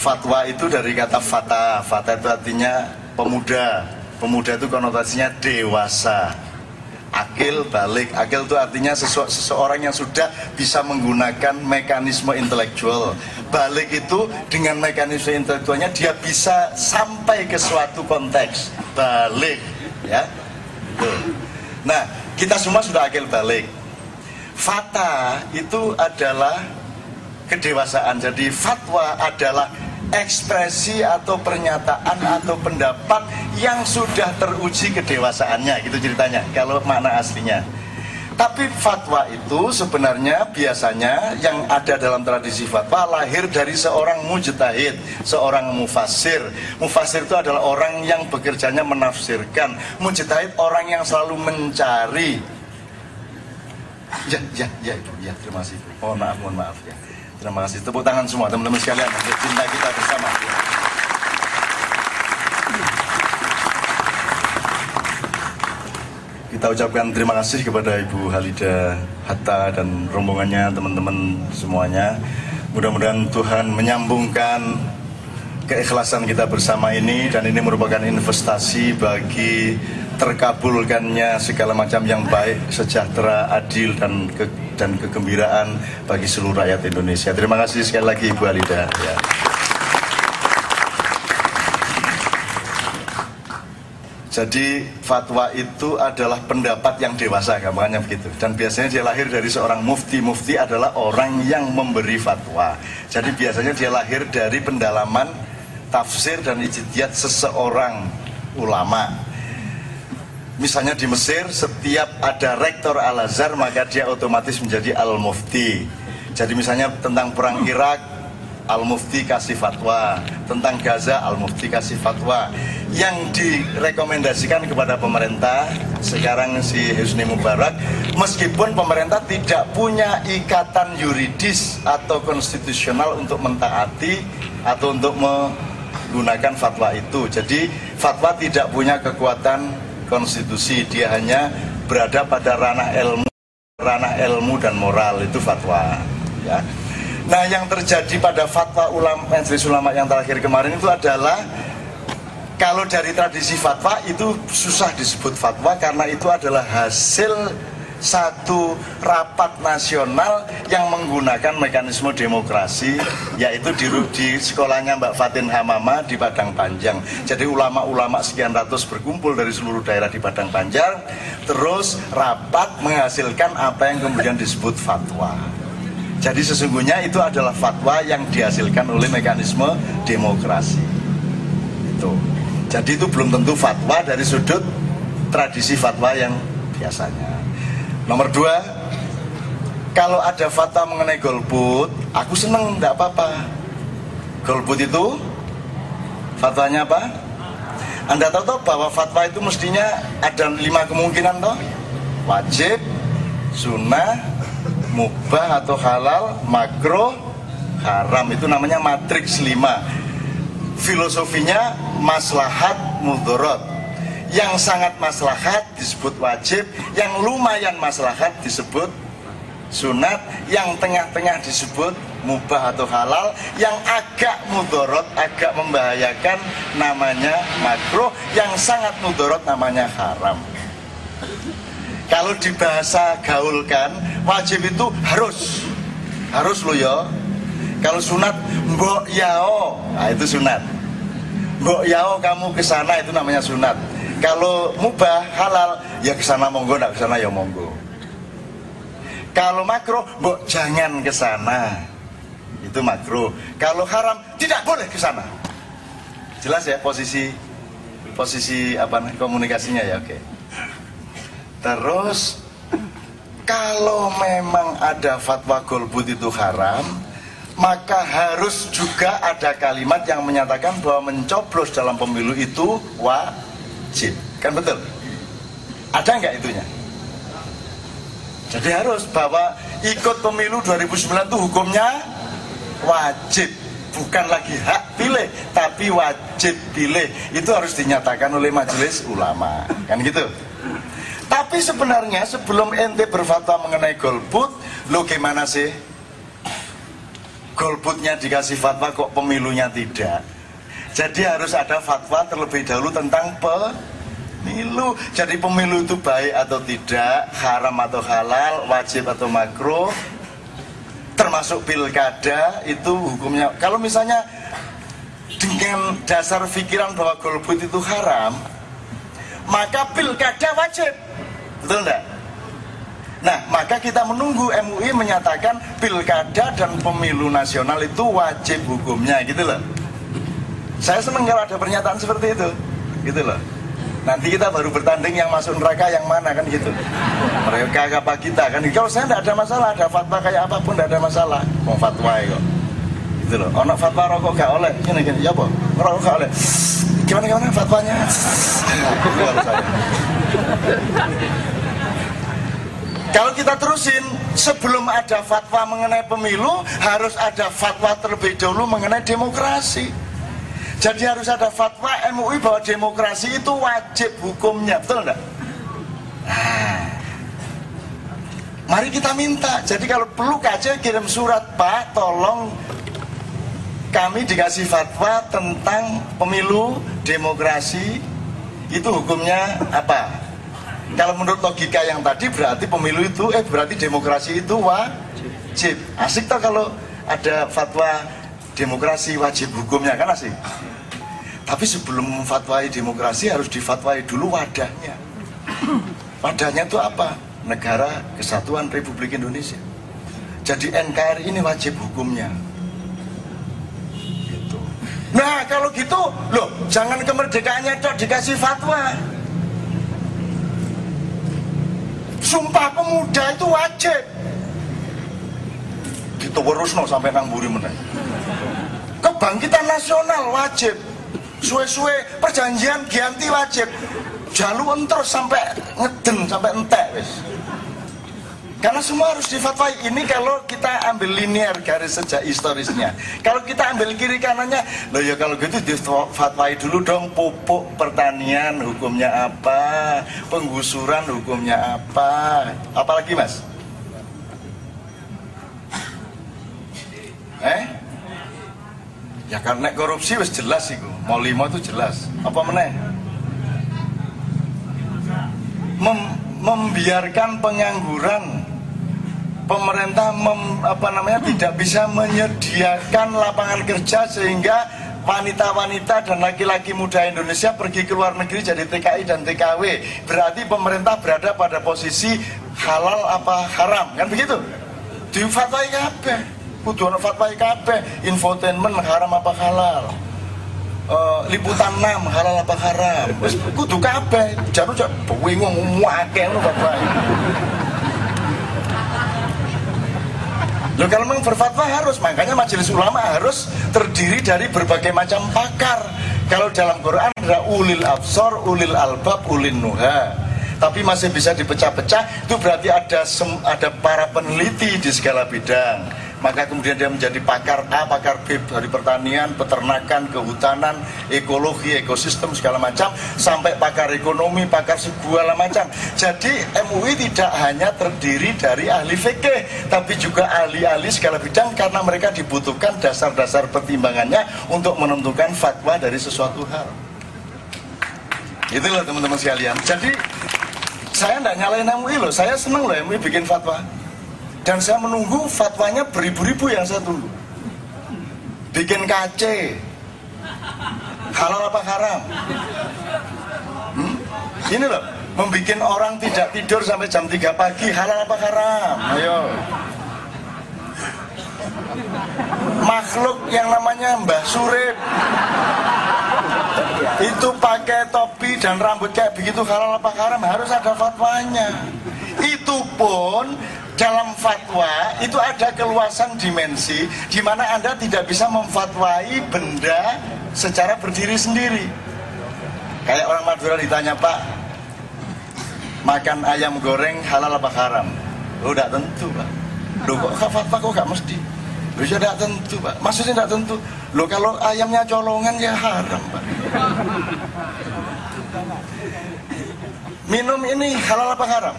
Fatwa itu dari kata fata, fata itu artinya pemuda. Pemuda itu konotasinya dewasa. Akil balik. Akil itu artinya sesu seseorang yang sudah bisa menggunakan mekanisme intelektual. Balik itu dengan mekanisme intelektualnya dia bisa sampai ke suatu konteks. Balik ya. Nah kita semua sudah akil balik. Fata itu adalah kedewasaan. Jadi fatwa adalah ekspresi atau pernyataan atau pendapat yang sudah teruji kedewasaannya gitu ceritanya kalau makna aslinya tapi fatwa itu sebenarnya biasanya yang ada dalam tradisi fatwa lahir dari seorang mujtahid, seorang mufasir. Mufasir itu adalah orang yang bekerjanya menafsirkan. Mujtahid orang yang selalu mencari. Ya, ya, ya, ya, terima kasih. Mohon maaf, mohon maaf ya. Terima kasih. Tepuk tangan semua teman-teman sekalian untuk cinta kita bersama. Kita ucapkan terima kasih kepada Ibu Halida Hatta dan rombongannya, teman-teman semuanya. Mudah-mudahan Tuhan menyambungkan keikhlasan kita bersama ini dan ini merupakan investasi bagi terkabulkannya segala macam yang baik, sejahtera, adil dan ke dan kegembiraan bagi seluruh rakyat Indonesia. Terima kasih sekali lagi Ibu Alida. Ya. Jadi fatwa itu adalah pendapat yang dewasa, gampangnya begitu. Dan biasanya dia lahir dari seorang mufti. Mufti adalah orang yang memberi fatwa. Jadi biasanya dia lahir dari pendalaman tafsir dan ijtihad seseorang ulama misalnya di Mesir setiap ada rektor Al-Azhar maka dia otomatis menjadi Al-Mufti. Jadi misalnya tentang perang Irak Al-Mufti kasih fatwa. Tentang Gaza Al-Mufti kasih fatwa. Yang direkomendasikan kepada pemerintah sekarang si Husni Mubarak meskipun pemerintah tidak punya ikatan yuridis atau konstitusional untuk mentaati atau untuk menggunakan fatwa itu. Jadi fatwa tidak punya kekuatan konstitusi dia hanya berada pada ranah ilmu ranah ilmu dan moral itu fatwa ya. Nah yang terjadi pada fatwa ulama majelis ulama yang terakhir kemarin itu adalah kalau dari tradisi fatwa itu susah disebut fatwa karena itu adalah hasil satu rapat nasional yang menggunakan mekanisme demokrasi yaitu di, di sekolahnya Mbak Fatin Hamama di Padang Panjang. Jadi ulama-ulama sekian ratus berkumpul dari seluruh daerah di Padang Panjang terus rapat menghasilkan apa yang kemudian disebut fatwa. Jadi sesungguhnya itu adalah fatwa yang dihasilkan oleh mekanisme demokrasi. Itu. Jadi itu belum tentu fatwa dari sudut tradisi fatwa yang biasanya Nomor dua, kalau ada fatwa mengenai golput, aku seneng, tidak apa-apa. Golput itu fatwanya apa? Anda tahu toh bahwa fatwa itu mestinya ada lima kemungkinan toh? Wajib, sunnah, mubah atau halal, makro, haram. Itu namanya matriks lima. Filosofinya maslahat mudorot yang sangat maslahat disebut wajib, yang lumayan maslahat disebut sunat, yang tengah-tengah disebut mubah atau halal yang agak mudorot agak membahayakan namanya makruh yang sangat mudorot namanya haram. Kalau di bahasa gaulkan wajib itu harus harus lo ya. Kalau sunat mbok yao nah itu sunat mbok yao kamu ke sana itu namanya sunat. Kalau mubah halal ya ke sana monggo nggak ke sana ya monggo. Kalau makro mbok jangan ke sana. Itu makro kalau haram tidak boleh ke sana. Jelas ya posisi posisi apa komunikasinya ya oke. Terus kalau memang ada fatwa golput itu haram maka harus juga ada kalimat yang menyatakan bahwa mencoblos dalam pemilu itu wajib. Kan betul? Ada nggak itunya? Jadi harus bahwa ikut pemilu 2009 itu hukumnya wajib. Bukan lagi hak pilih tapi wajib pilih. Itu harus dinyatakan oleh majelis ulama. Kan gitu? Tapi sebenarnya sebelum ente berfatwa mengenai golput lo gimana sih golputnya dikasih fatwa kok pemilunya tidak? Jadi harus ada fatwa terlebih dahulu tentang pemilu. Jadi pemilu itu baik atau tidak haram atau halal wajib atau makruh termasuk pilkada itu hukumnya. Kalau misalnya dengan dasar pikiran bahwa golput itu haram maka pilkada wajib. Betul enggak? Nah, maka kita menunggu MUI menyatakan pilkada dan pemilu nasional itu wajib hukumnya, gitu loh. Saya senang kalau ada pernyataan seperti itu, gitu loh. Nanti kita baru bertanding yang masuk neraka yang mana kan gitu. Mereka apa kita kan? Kalau saya tidak ada masalah, ada fatwa kayak apa pun tidak ada masalah. Mau fatwa kok. Gitu loh. Ono fatwa rokok gak oleh, gini gini, ya apa? Rokok gak oleh. Gimana gimana fatwanya? *laughs* Kalau saya. Kalau kita terusin, sebelum ada fatwa mengenai pemilu, harus ada fatwa terlebih dahulu mengenai demokrasi. Jadi harus ada fatwa MUI bahwa demokrasi itu wajib hukumnya, betul enggak? Nah, mari kita minta. Jadi kalau perlu KC kirim surat, Pak, tolong kami dikasih fatwa tentang pemilu demokrasi itu hukumnya apa? Kalau menurut logika yang tadi berarti pemilu itu eh berarti demokrasi itu wajib. Asik tak kalau ada fatwa demokrasi wajib hukumnya kan asik. Tapi sebelum memfatwai demokrasi harus difatwai dulu wadahnya. Wadahnya itu apa? Negara Kesatuan Republik Indonesia. Jadi NKRI ini wajib hukumnya. Gitu. Nah kalau gitu, loh jangan kemerdekaannya cok dikasih fatwa. Sumpah pemuda itu wajib. Gitu no sampai nang buri meneh. Kebangkitan nasional wajib. Suwe-suwe perjanjian ganti wajib. Jalu terus sampai ngeden sampai entek wis. Karena semua harus difatwai. Ini kalau kita ambil linear garis sejak historisnya. Kalau kita ambil kiri kanannya, loh ya kalau gitu difatwai dulu dong pupuk pertanian hukumnya apa, penggusuran hukumnya apa. Apalagi mas? Eh? Ya karena korupsi wis jelas itu. Mau lima itu jelas. Apa meneh? Mem membiarkan pengangguran pemerintah mem, apa namanya tidak bisa menyediakan lapangan kerja sehingga wanita-wanita dan laki-laki muda Indonesia pergi ke luar negeri jadi TKI dan TKW berarti pemerintah berada pada posisi halal apa haram kan begitu? Di fatwa kabeh kudu ana fatwa kabeh infotainment haram apa halal? Uh, liputan 6 halal apa haram? Wis kudu kabeh jaru jak bingung akeh ngono Bapak Loh kalau memang berfatwa harus, makanya majelis ulama harus terdiri dari berbagai macam pakar. Kalau dalam Quran ada ulil absor, ulil albab, ulil nuha. Tapi masih bisa dipecah-pecah, itu berarti ada ada para peneliti di segala bidang. Maka kemudian dia menjadi pakar A, pakar B dari pertanian, peternakan, kehutanan, ekologi, ekosistem segala macam, sampai pakar ekonomi, pakar segala macam. Jadi MUI tidak hanya terdiri dari ahli fikih, tapi juga ahli-ahli segala bidang karena mereka dibutuhkan dasar-dasar pertimbangannya untuk menentukan fatwa dari sesuatu hal. Itulah teman-teman sekalian. Jadi saya tidak nyalain MUI loh, saya seneng loh MUI bikin fatwa. Dan saya menunggu fatwanya beribu-ribu yang saya tunggu. Bikin KC, halal apa haram? Hmm? Ini loh, membuat orang tidak tidur sampai jam 3 pagi, halal apa haram? Ayo. Makhluk yang namanya Mbah Surip itu pakai topi dan rambut kayak begitu halal apa haram harus ada fatwanya itu pun dalam fatwa itu ada keluasan dimensi di mana anda tidak bisa memfatwai benda secara berdiri sendiri. Kayak orang Madura ditanya pak makan ayam goreng halal apa haram? Oh tidak tentu pak. Loh kok fatwa kok gak mesti? Loh ya tentu pak. Maksudnya tidak tentu? Loh kalau ayamnya colongan ya haram pak. Minum ini halal apa haram?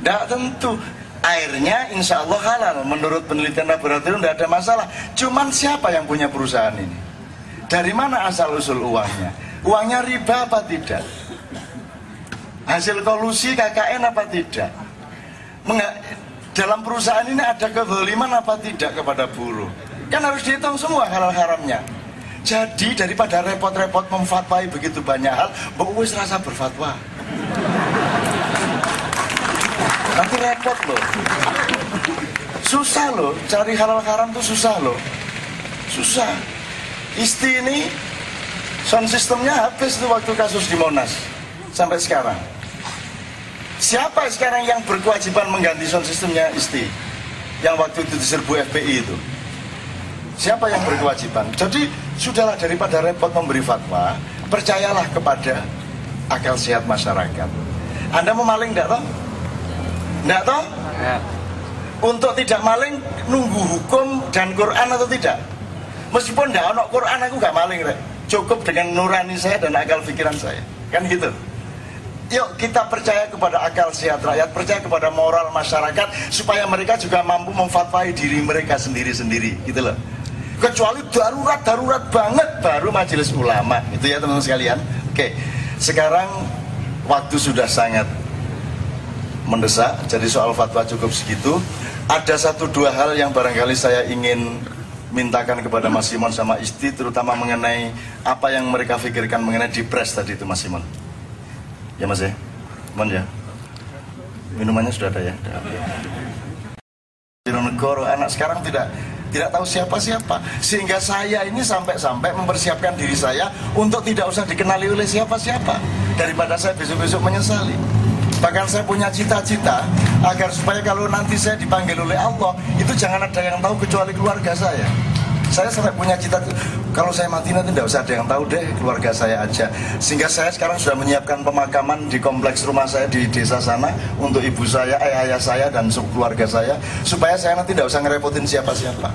Tidak tentu Airnya insya Allah halal Menurut penelitian laboratorium tidak ada masalah Cuman siapa yang punya perusahaan ini? Dari mana asal usul uangnya? Uangnya riba apa tidak? Hasil kolusi KKN apa tidak? Dalam perusahaan ini ada kezaliman apa tidak kepada buruh? Kan harus dihitung semua halal haramnya. Jadi daripada repot-repot memfatwai begitu banyak hal, wis rasa berfatwa. Nanti repot loh. Susah loh, cari halal haram tuh susah loh. Susah. Isti ini sound sistemnya habis tuh waktu kasus di Monas sampai sekarang. Siapa sekarang yang berkewajiban mengganti sound sistemnya Isti? Yang waktu itu diserbu FPI itu. Siapa yang berkewajiban? Jadi sudahlah daripada repot memberi fatwa, percayalah kepada akal sehat masyarakat. Anda mau maling enggak toh? Toh? Untuk tidak maling nunggu hukum dan Quran atau tidak? Meskipun enggak ono Quran aku enggak maling rek. Cukup dengan nurani saya dan akal pikiran saya. Kan gitu. Yuk kita percaya kepada akal sehat rakyat, percaya kepada moral masyarakat supaya mereka juga mampu memfatwai diri mereka sendiri-sendiri, gitu loh. Kecuali darurat-darurat banget baru majelis ulama, itu ya teman-teman sekalian. Oke, sekarang waktu sudah sangat mendesak, jadi soal fatwa cukup segitu. Ada satu dua hal yang barangkali saya ingin mintakan kepada Mas Simon sama Isti, terutama mengenai apa yang mereka pikirkan mengenai dipres tadi itu Mas Simon. Ya mas ya, Mon ya. Minumannya sudah ada ya. Negoro anak sekarang tidak tidak tahu siapa-siapa sehingga saya ini sampai-sampai mempersiapkan diri saya untuk tidak usah dikenali oleh siapa-siapa daripada saya besok-besok menyesali bahkan saya punya cita-cita agar supaya kalau nanti saya dipanggil oleh Allah itu jangan ada yang tahu kecuali keluarga saya. Saya sampai punya cita kalau saya mati nanti tidak usah ada yang tahu deh keluarga saya aja. Sehingga saya sekarang sudah menyiapkan pemakaman di kompleks rumah saya di desa sana untuk ibu saya, eh, ayah saya dan keluarga saya supaya saya nanti tidak usah ngerepotin siapa-siapa.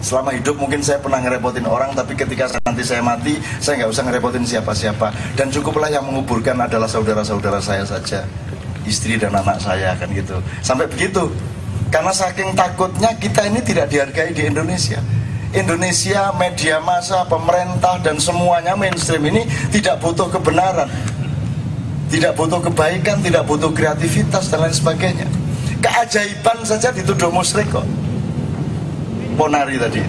Selama hidup mungkin saya pernah ngerepotin orang tapi ketika nanti saya mati saya nggak usah ngerepotin siapa-siapa. Dan cukuplah yang menguburkan adalah saudara-saudara saya saja istri dan anak saya kan gitu sampai begitu karena saking takutnya kita ini tidak dihargai di Indonesia Indonesia, media massa, pemerintah dan semuanya mainstream ini tidak butuh kebenaran. Tidak butuh kebaikan, tidak butuh kreativitas dan lain sebagainya. Keajaiban saja dituduh musyrik kok. Ponari tadi.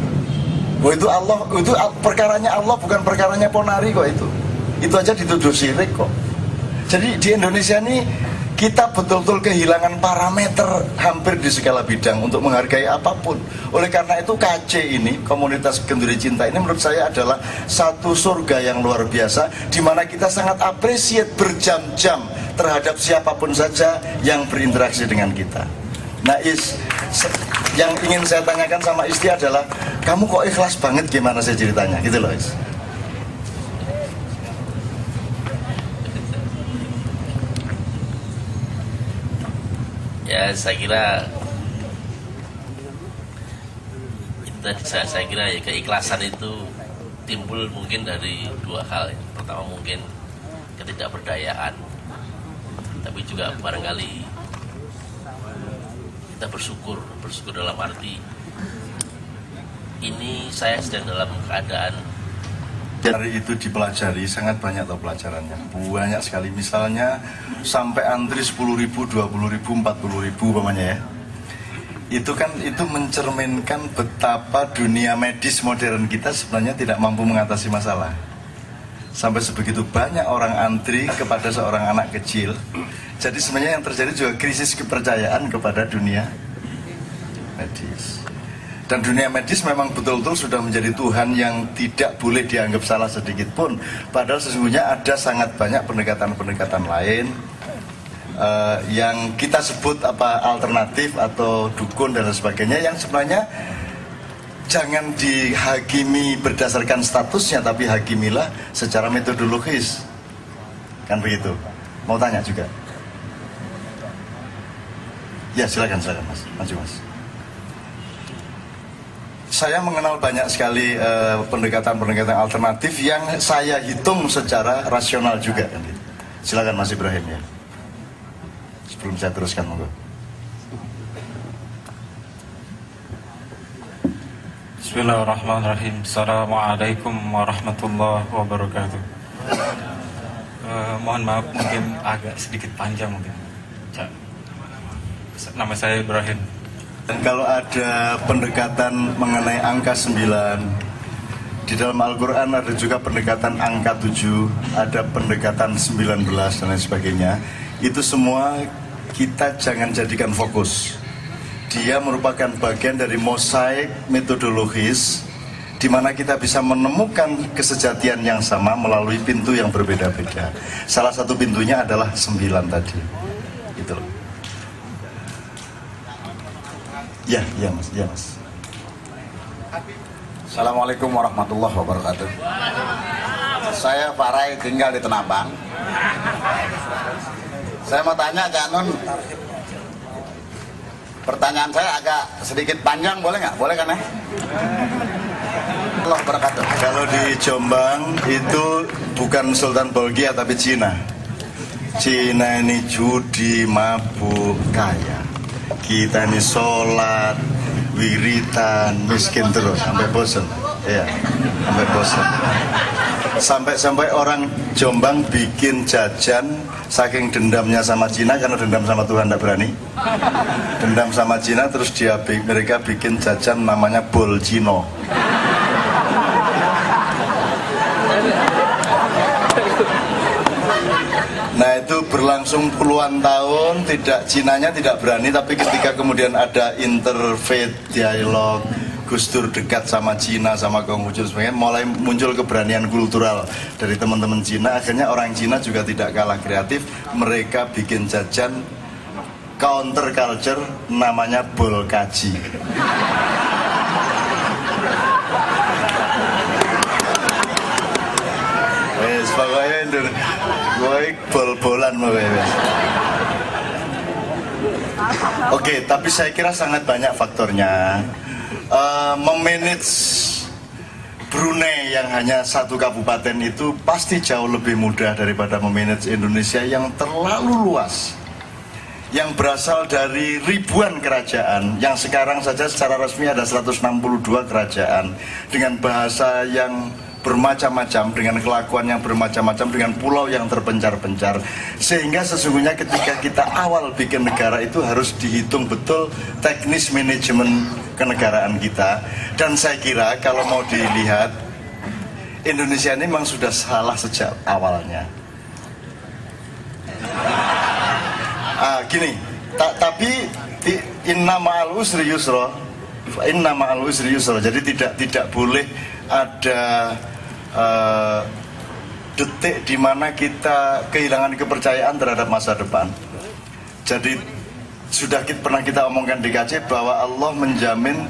Oh itu Allah, itu perkaranya Allah bukan perkaranya Ponari kok itu. Itu aja dituduh syirik kok. Jadi di Indonesia ini kita betul-betul kehilangan parameter hampir di segala bidang untuk menghargai apa pun. Oleh karena itu KC ini, komunitas Genduri Cinta ini menurut saya adalah satu surga yang luar biasa di mana kita sangat appreciate berjam-jam terhadap siapa pun saja yang berinteraksi dengan kita. Nah, Is, yang ingin saya tanyakan sama Isti adalah, kamu kok ikhlas banget gimana saya ceritanya? Gitu loh, Is. Ya saya kira tadi saya, saya kira ya keikhlasan itu timbul mungkin dari dua hal. ya. Pertama mungkin ketidakberdayaan, tapi juga barangkali kita bersyukur, bersyukur dalam arti ini saya sedang dalam keadaan Dari itu dipelajari sangat banyak tau pelajarannya. Banyak sekali. Misalnya sampai antri 10 ribu, 20 ribu, 40 ribu umpamanya ya. Itu kan itu mencerminkan betapa dunia medis modern kita sebenarnya tidak mampu mengatasi masalah. Sampai sebegitu banyak orang antri kepada seorang anak kecil. Jadi sebenarnya yang terjadi juga krisis kepercayaan kepada dunia medis dan dunia medis memang betul-betul sudah menjadi Tuhan yang tidak boleh dianggap salah sedikit pun. Padahal sesungguhnya ada sangat banyak pendekatan-pendekatan lain eh, yang kita sebut apa alternatif atau dukun dan sebagainya yang sebenarnya jangan dihakimi berdasarkan statusnya tapi hakimilah secara metodologis. Kan begitu. Mau tanya juga? Ya silakan silakan mas, maju mas saya mengenal banyak sekali eh, pendekatan-pendekatan alternatif yang saya hitung secara rasional juga. Silakan Mas Ibrahim ya. Sebelum saya teruskan monggo. Bismillahirrahmanirrahim. Assalamualaikum warahmatullahi wabarakatuh. Eh, mohon maaf mungkin agak sedikit panjang mungkin. Nama saya Ibrahim. Dan kalau ada pendekatan mengenai angka 9 di dalam Al-Quran ada juga pendekatan angka 7 ada pendekatan 19 dan lain sebagainya itu semua kita jangan jadikan fokus dia merupakan bagian dari mosaik metodologis di mana kita bisa menemukan kesejatian yang sama melalui pintu yang berbeda-beda. Salah satu pintunya adalah sembilan tadi. Gitu loh. Ya, ya mas, ya mas. Assalamualaikum warahmatullahi wabarakatuh. Saya Pak Rai tinggal di Tenabang. Saya mau tanya Cak Nun, pertanyaan saya agak sedikit panjang, boleh nggak? Boleh kan ya? Allah wabarakatuh. Kalau di Jombang itu bukan Sultan Bolgia tapi Cina. Cina ini judi, mabuk, kaya. Kita ini sholat, wiritan, miskin terus sampai bosan. Iya, sampai bosan. Sampai-sampai orang Jombang bikin jajan saking dendamnya sama Cina karena dendam sama Tuhan tidak berani. Dendam sama Cina terus dia mereka bikin jajan namanya bol Cino. Nah itu berlangsung puluhan tahun, tidak Cinanya tidak berani, tapi ketika kemudian ada interfaith dialog, Gus Dur dekat sama Cina, sama Konghucu sebagainya, mulai muncul keberanian kultural dari teman-teman Cina. Akhirnya orang Cina juga tidak kalah kreatif, mereka bikin jajan counter culture namanya bol kaji. *laughs* Pokoknya pokoknya bol-bolan. Oke, tapi saya kira sangat banyak faktornya. Eh, memanage Brunei yang hanya satu kabupaten itu pasti jauh lebih mudah daripada memanage Indonesia yang terlalu luas yang berasal dari ribuan kerajaan yang sekarang saja secara resmi ada 162 kerajaan dengan bahasa yang bermacam-macam dengan kelakuan yang bermacam-macam dengan pulau yang terpencar-pencar sehingga sesungguhnya ketika kita awal bikin negara itu harus dihitung betul teknis manajemen kenegaraan kita dan saya kira kalau mau dilihat Indonesia ini memang sudah salah sejak awalnya Ah, gini, ta- tapi inna ma'al usri yusra. Inna ma'al usri yusra. Jadi tidak tidak boleh ada eh, detik di mana kita kehilangan kepercayaan terhadap masa depan. Jadi sudah kita, pernah kita omongkan di KC bahwa Allah menjamin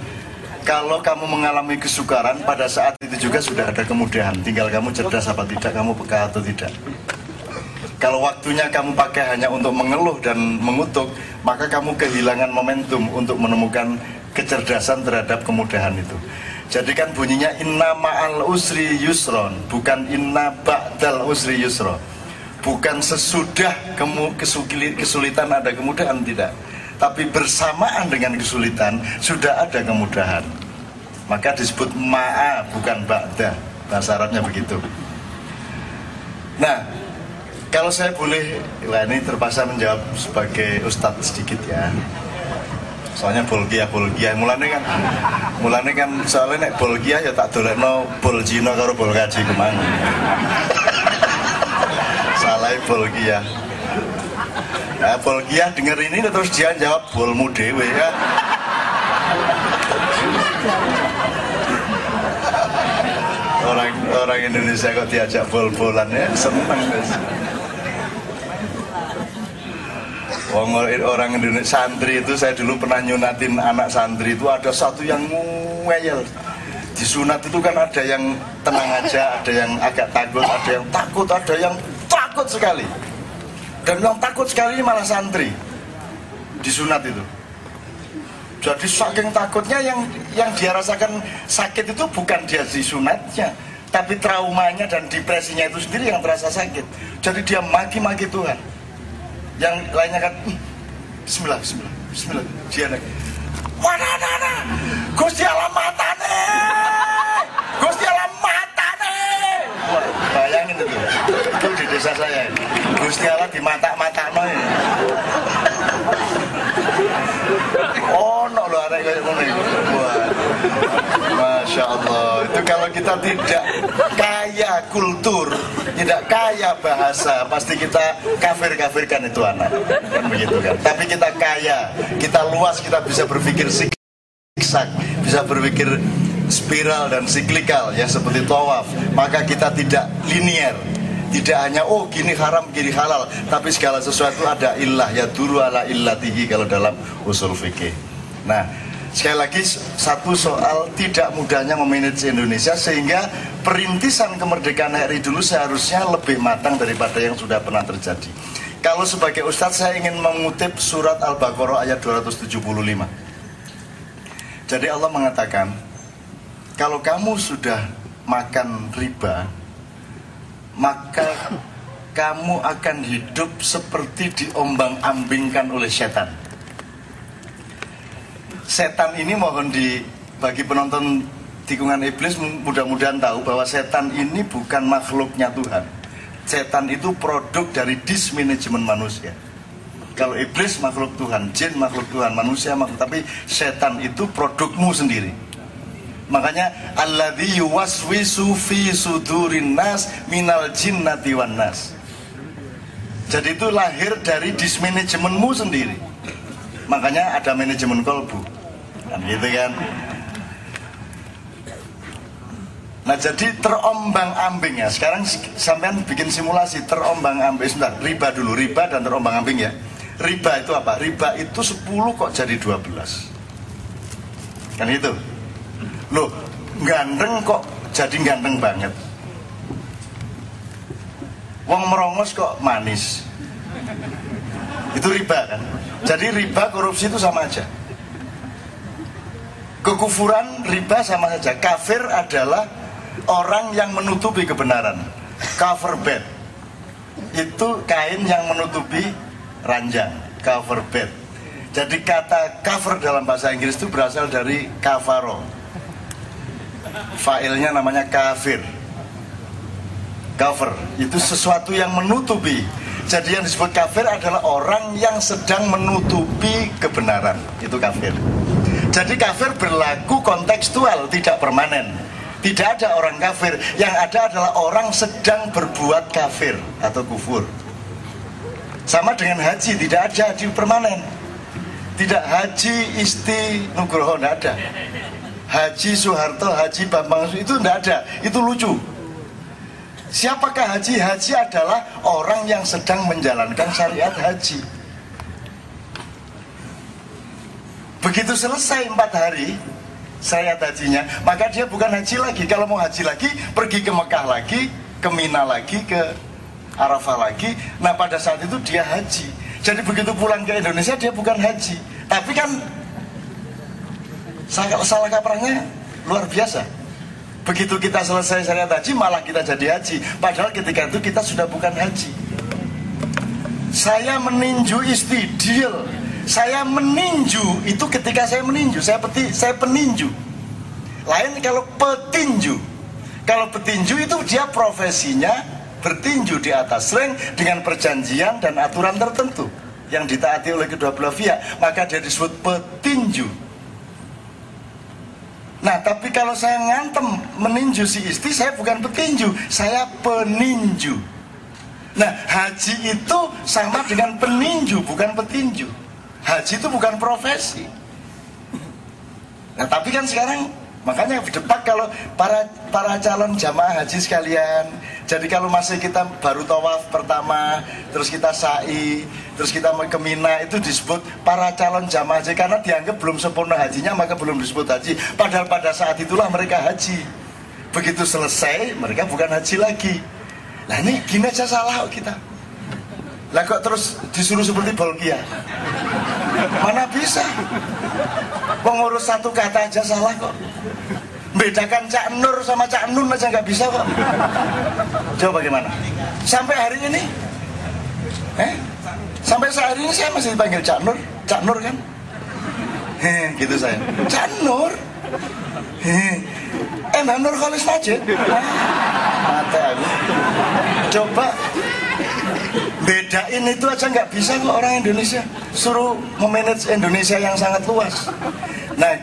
kalau kamu mengalami kesukaran pada saat itu juga sudah ada kemudahan. Tinggal kamu cerdas apa tidak, kamu peka atau tidak. Kalau waktunya kamu pakai hanya untuk mengeluh dan mengutuk, maka kamu kehilangan momentum untuk menemukan kecerdasan terhadap kemudahan itu. Jadi kan bunyinya inna ma'al usri yusron, bukan inna ba'dal usri yusron. Bukan sesudah kesulitan ada kemudahan tidak. Tapi bersamaan dengan kesulitan sudah ada kemudahan. Maka disebut ma'a bukan ba'da. Bahasa Arabnya begitu. Nah, kalau saya boleh, ini terpaksa menjawab sebagai ustadz sedikit ya. Soalnya bolgia bolgia, mulane kan, mulane kan soalnya nek bolgia ya tak dolekno bol Cina karo bol kaji ke mana. Salah bolgia. Nah, bolgia denger ini terus dia jawab bolmu dewe ya. orang orang Indonesia kok diajak bol-bolan ya seneng Wong orang Indonesia santri itu saya dulu pernah nyunatin anak santri itu ada satu yang ngeyel disunat itu kan ada yang tenang aja, ada yang agak takut, ada yang takut, ada yang takut sekali. Dan yang takut sekali malah santri disunat itu. Jadi saking takutnya yang yang dia rasakan sakit itu bukan dia disunatnya, tapi traumanya dan depresinya itu sendiri yang terasa sakit. Jadi dia maki-maki Tuhan. Yang lainnya kan "Hmm, Bismillah, Bismillah, Bismillah. Dia naik. Wana nana, Gusti Allah matane, Gusti Allah matane. Wah, bayangin itu, itu di desa saya. Gusti Allah di mata-mata ya. Oh, no lo ada kayak. Wah. Masya Allah. Itu kalau kita tidak kaya kultur, tidak kaya bahasa, pasti kita kafir-kafirkan itu anak. Kan begitu kan. Tapi kita kaya, kita luas, kita bisa berpikir siksak, bisa berpikir spiral dan siklikal ya seperti tawaf. Maka kita tidak linier, tidak hanya oh gini haram gini halal tapi segala sesuatu ada illah ya duru ala illatihi kalau dalam usul fikih nah sekali lagi satu soal tidak mudahnya memanage Indonesia sehingga perintisan kemerdekaan RI dulu seharusnya lebih matang daripada yang sudah pernah terjadi kalau sebagai ustadz saya ingin mengutip surat Al-Baqarah ayat 275 jadi Allah mengatakan kalau kamu sudah makan riba maka kamu akan hidup seperti diombang-ambingkan oleh setan. Setan ini mohon di bagi penonton tikungan iblis mudah-mudahan tahu bahwa setan ini bukan makhluknya Tuhan. Setan itu produk dari dismanajemen manusia. Kalau iblis makhluk Tuhan, jin makhluk Tuhan, manusia makhluk tapi setan itu produkmu sendiri. Makanya alladzi yuwaswisu fi sudurin nas minal jinnati wan nas. Jadi itu lahir dari dismanajemenmu sendiri. Makanya ada manajemen kolbu. Kan gitu kan. Nah jadi terombang-ambing ya. Sekarang sampean bikin simulasi terombang-ambing. Sebentar, riba dulu, riba dan terombang-ambing ya. Riba itu apa? Riba itu 10 kok jadi 12. Kan itu. Loh, ganteng kok jadi ganteng banget. Wong merongos kok manis. Itu riba kan? Jadi riba korupsi itu sama aja. Kekufuran riba sama saja. Kafir adalah orang yang menutupi kebenaran. Cover bed. Itu kain yang menutupi ranjang. Cover bed. Jadi kata cover dalam bahasa Inggris itu berasal dari kafaro failnya namanya kafir cover itu sesuatu yang menutupi jadi yang disebut kafir adalah orang yang sedang menutupi kebenaran itu kafir jadi kafir berlaku kontekstual tidak permanen tidak ada orang kafir yang ada adalah orang sedang berbuat kafir atau kufur sama dengan haji tidak ada haji permanen tidak haji isti nugroho tidak ada Haji Soeharto, Haji Bambang itu tidak ada, itu lucu. Siapakah haji? Haji adalah orang yang sedang menjalankan syariat haji. Begitu selesai empat hari syariat hajinya, maka dia bukan haji lagi. Kalau mau haji lagi, pergi ke Mekah lagi, ke Mina lagi, ke Arafah lagi. Nah pada saat itu dia haji. Jadi begitu pulang ke Indonesia dia bukan haji, tapi kan salah, salah kaprahnya luar biasa. Begitu kita selesai syariat haji malah kita jadi haji. Padahal ketika itu kita sudah bukan haji. Saya meninju istidil. Saya meninju itu ketika saya meninju, saya peti, saya peninju. Lain kalau petinju. Kalau petinju itu dia profesinya bertinju di atas ring dengan perjanjian dan aturan tertentu yang ditaati oleh kedua belah pihak, maka dia disebut petinju. Nah, tapi kalau saya ngantem meninju si istri, saya bukan petinju, saya peninju. Nah, haji itu sama dengan peninju, bukan petinju. Haji itu bukan profesi. Nah, tapi kan sekarang makanya debat kalau para para calon jamaah haji sekalian. Jadi kalau masih kita baru tawaf pertama, terus kita sa'i, terus kita ke Mina itu disebut para calon jamaah haji karena dianggap belum sempurna hajinya maka belum disebut haji. Padahal pada saat itulah mereka haji. Begitu selesai mereka bukan haji lagi. Nah ini gini salah kita. Lah kok terus disuruh seperti Bolkia? Mana bisa? Pengurus satu kata aja salah kok. Bedakan Cak Nur sama Cak Nun aja nggak bisa kok. Coba bagaimana? Sampai hari ini, eh? Sampai saat ini saya masih dipanggil Cak Nur, Cak Nur kan? Heh, gitu saya. Cak Nur. Heh. Eh, Nur Khalis Majid. Ah, mata aku. Coba bedain itu aja nggak bisa kok orang Indonesia. Suruh memanage Indonesia yang sangat luas. Nah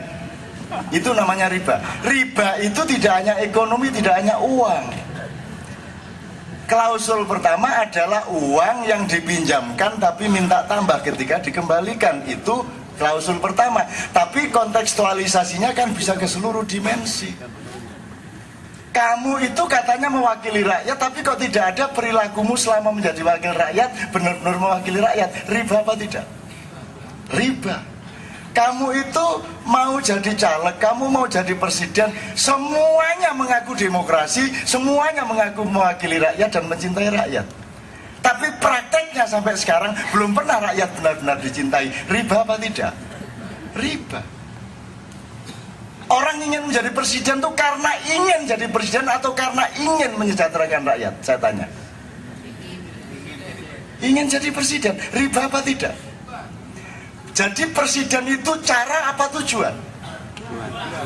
itu namanya riba. Riba itu tidak hanya ekonomi tidak hanya uang. Klausul pertama adalah uang yang dipinjamkan tapi minta tambah ketika dikembalikan. Itu klausul pertama. Tapi kontekstualisasinya kan bisa ke seluruh dimensi kamu itu katanya mewakili rakyat tapi kok tidak ada perilakumu selama menjadi wakil rakyat benar-benar mewakili rakyat riba apa tidak riba kamu itu mau jadi caleg, kamu mau jadi presiden, semuanya mengaku demokrasi, semuanya mengaku mewakili rakyat dan mencintai rakyat. Tapi prakteknya sampai sekarang belum pernah rakyat benar-benar dicintai. Riba apa tidak? Riba. Orang ingin menjadi presiden itu karena ingin jadi presiden atau karena ingin menyejahterakan rakyat? Saya tanya. Ingin jadi presiden, riba apa tidak? Jadi presiden itu cara apa tujuan?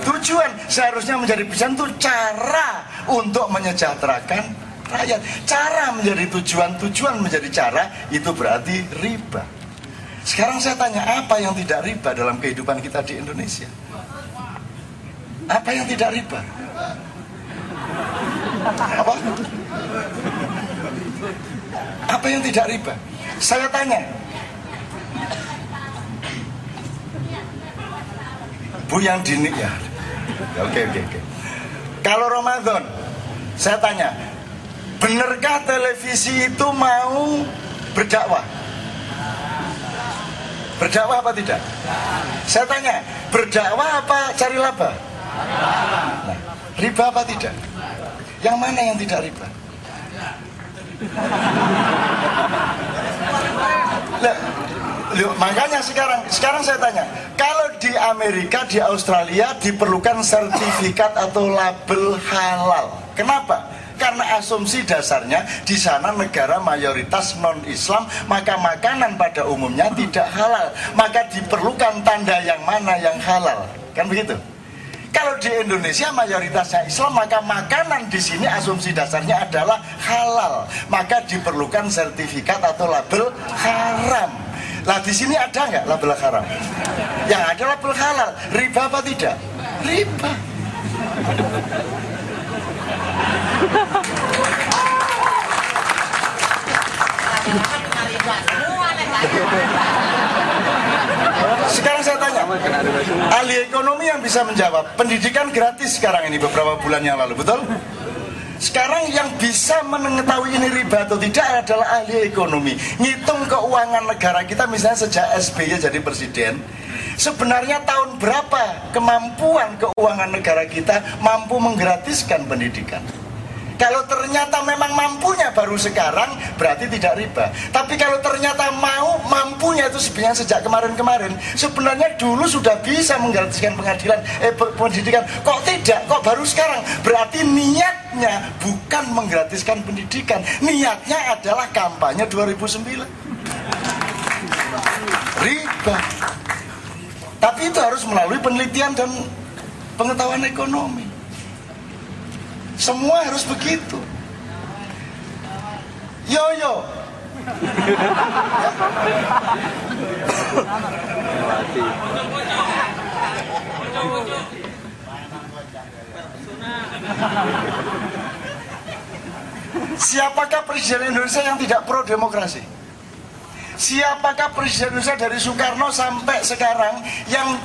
Tujuan seharusnya menjadi presiden itu cara untuk menyejahterakan rakyat. Cara menjadi tujuan, tujuan menjadi cara itu berarti riba. Sekarang saya tanya apa yang tidak riba dalam kehidupan kita di Indonesia? Apa yang tidak riba? Apa? Apa yang tidak riba? Saya tanya. Bu yang dini ya. Oke oke oke. Kalau Ramadan, saya tanya, benarkah televisi itu mau berdakwah? Berdakwah apa tidak? Saya tanya, berdakwah apa cari laba? Nah, riba apa tidak? Yang mana yang tidak riba? Loh, makanya sekarang sekarang saya tanya, kalau di Amerika, di Australia diperlukan sertifikat atau label halal. Kenapa? Karena asumsi dasarnya di sana negara mayoritas non-Islam, maka makanan pada umumnya tidak halal. Maka diperlukan tanda yang mana yang halal. Kan begitu? Kalau di Indonesia mayoritasnya Islam, maka makanan di sini asumsi dasarnya adalah halal. Maka diperlukan sertifikat atau label haram. Lah di sini ada nggak label haram? Yang ada label halal. Riba apa tidak? Riba. Sekarang saya tanya, ahli ekonomi yang bisa menjawab, pendidikan gratis sekarang ini beberapa bulan yang lalu, betul? Sekarang yang bisa mengetahui ini riba atau tidak adalah ahli ekonomi. Ngitung keuangan negara kita misalnya sejak SBY jadi presiden, sebenarnya tahun berapa kemampuan keuangan negara kita mampu menggratiskan pendidikan? Kalau ternyata memang mampunya baru sekarang berarti tidak riba. Tapi kalau ternyata mau mampunya itu sebenarnya sejak kemarin-kemarin, sebenarnya dulu sudah bisa menggratiskan pengadilan eh pe- pendidikan. Kok tidak? Kok baru sekarang? Berarti niatnya bukan menggratiskan pendidikan. Niatnya adalah kampanye 2009. Riba. Tapi itu harus melalui penelitian dan pengetahuan ekonomi. Semua harus begitu. Yo yo. Siapakah presiden Indonesia yang tidak pro demokrasi? Siapakah presiden Indonesia dari Soekarno sampai sekarang yang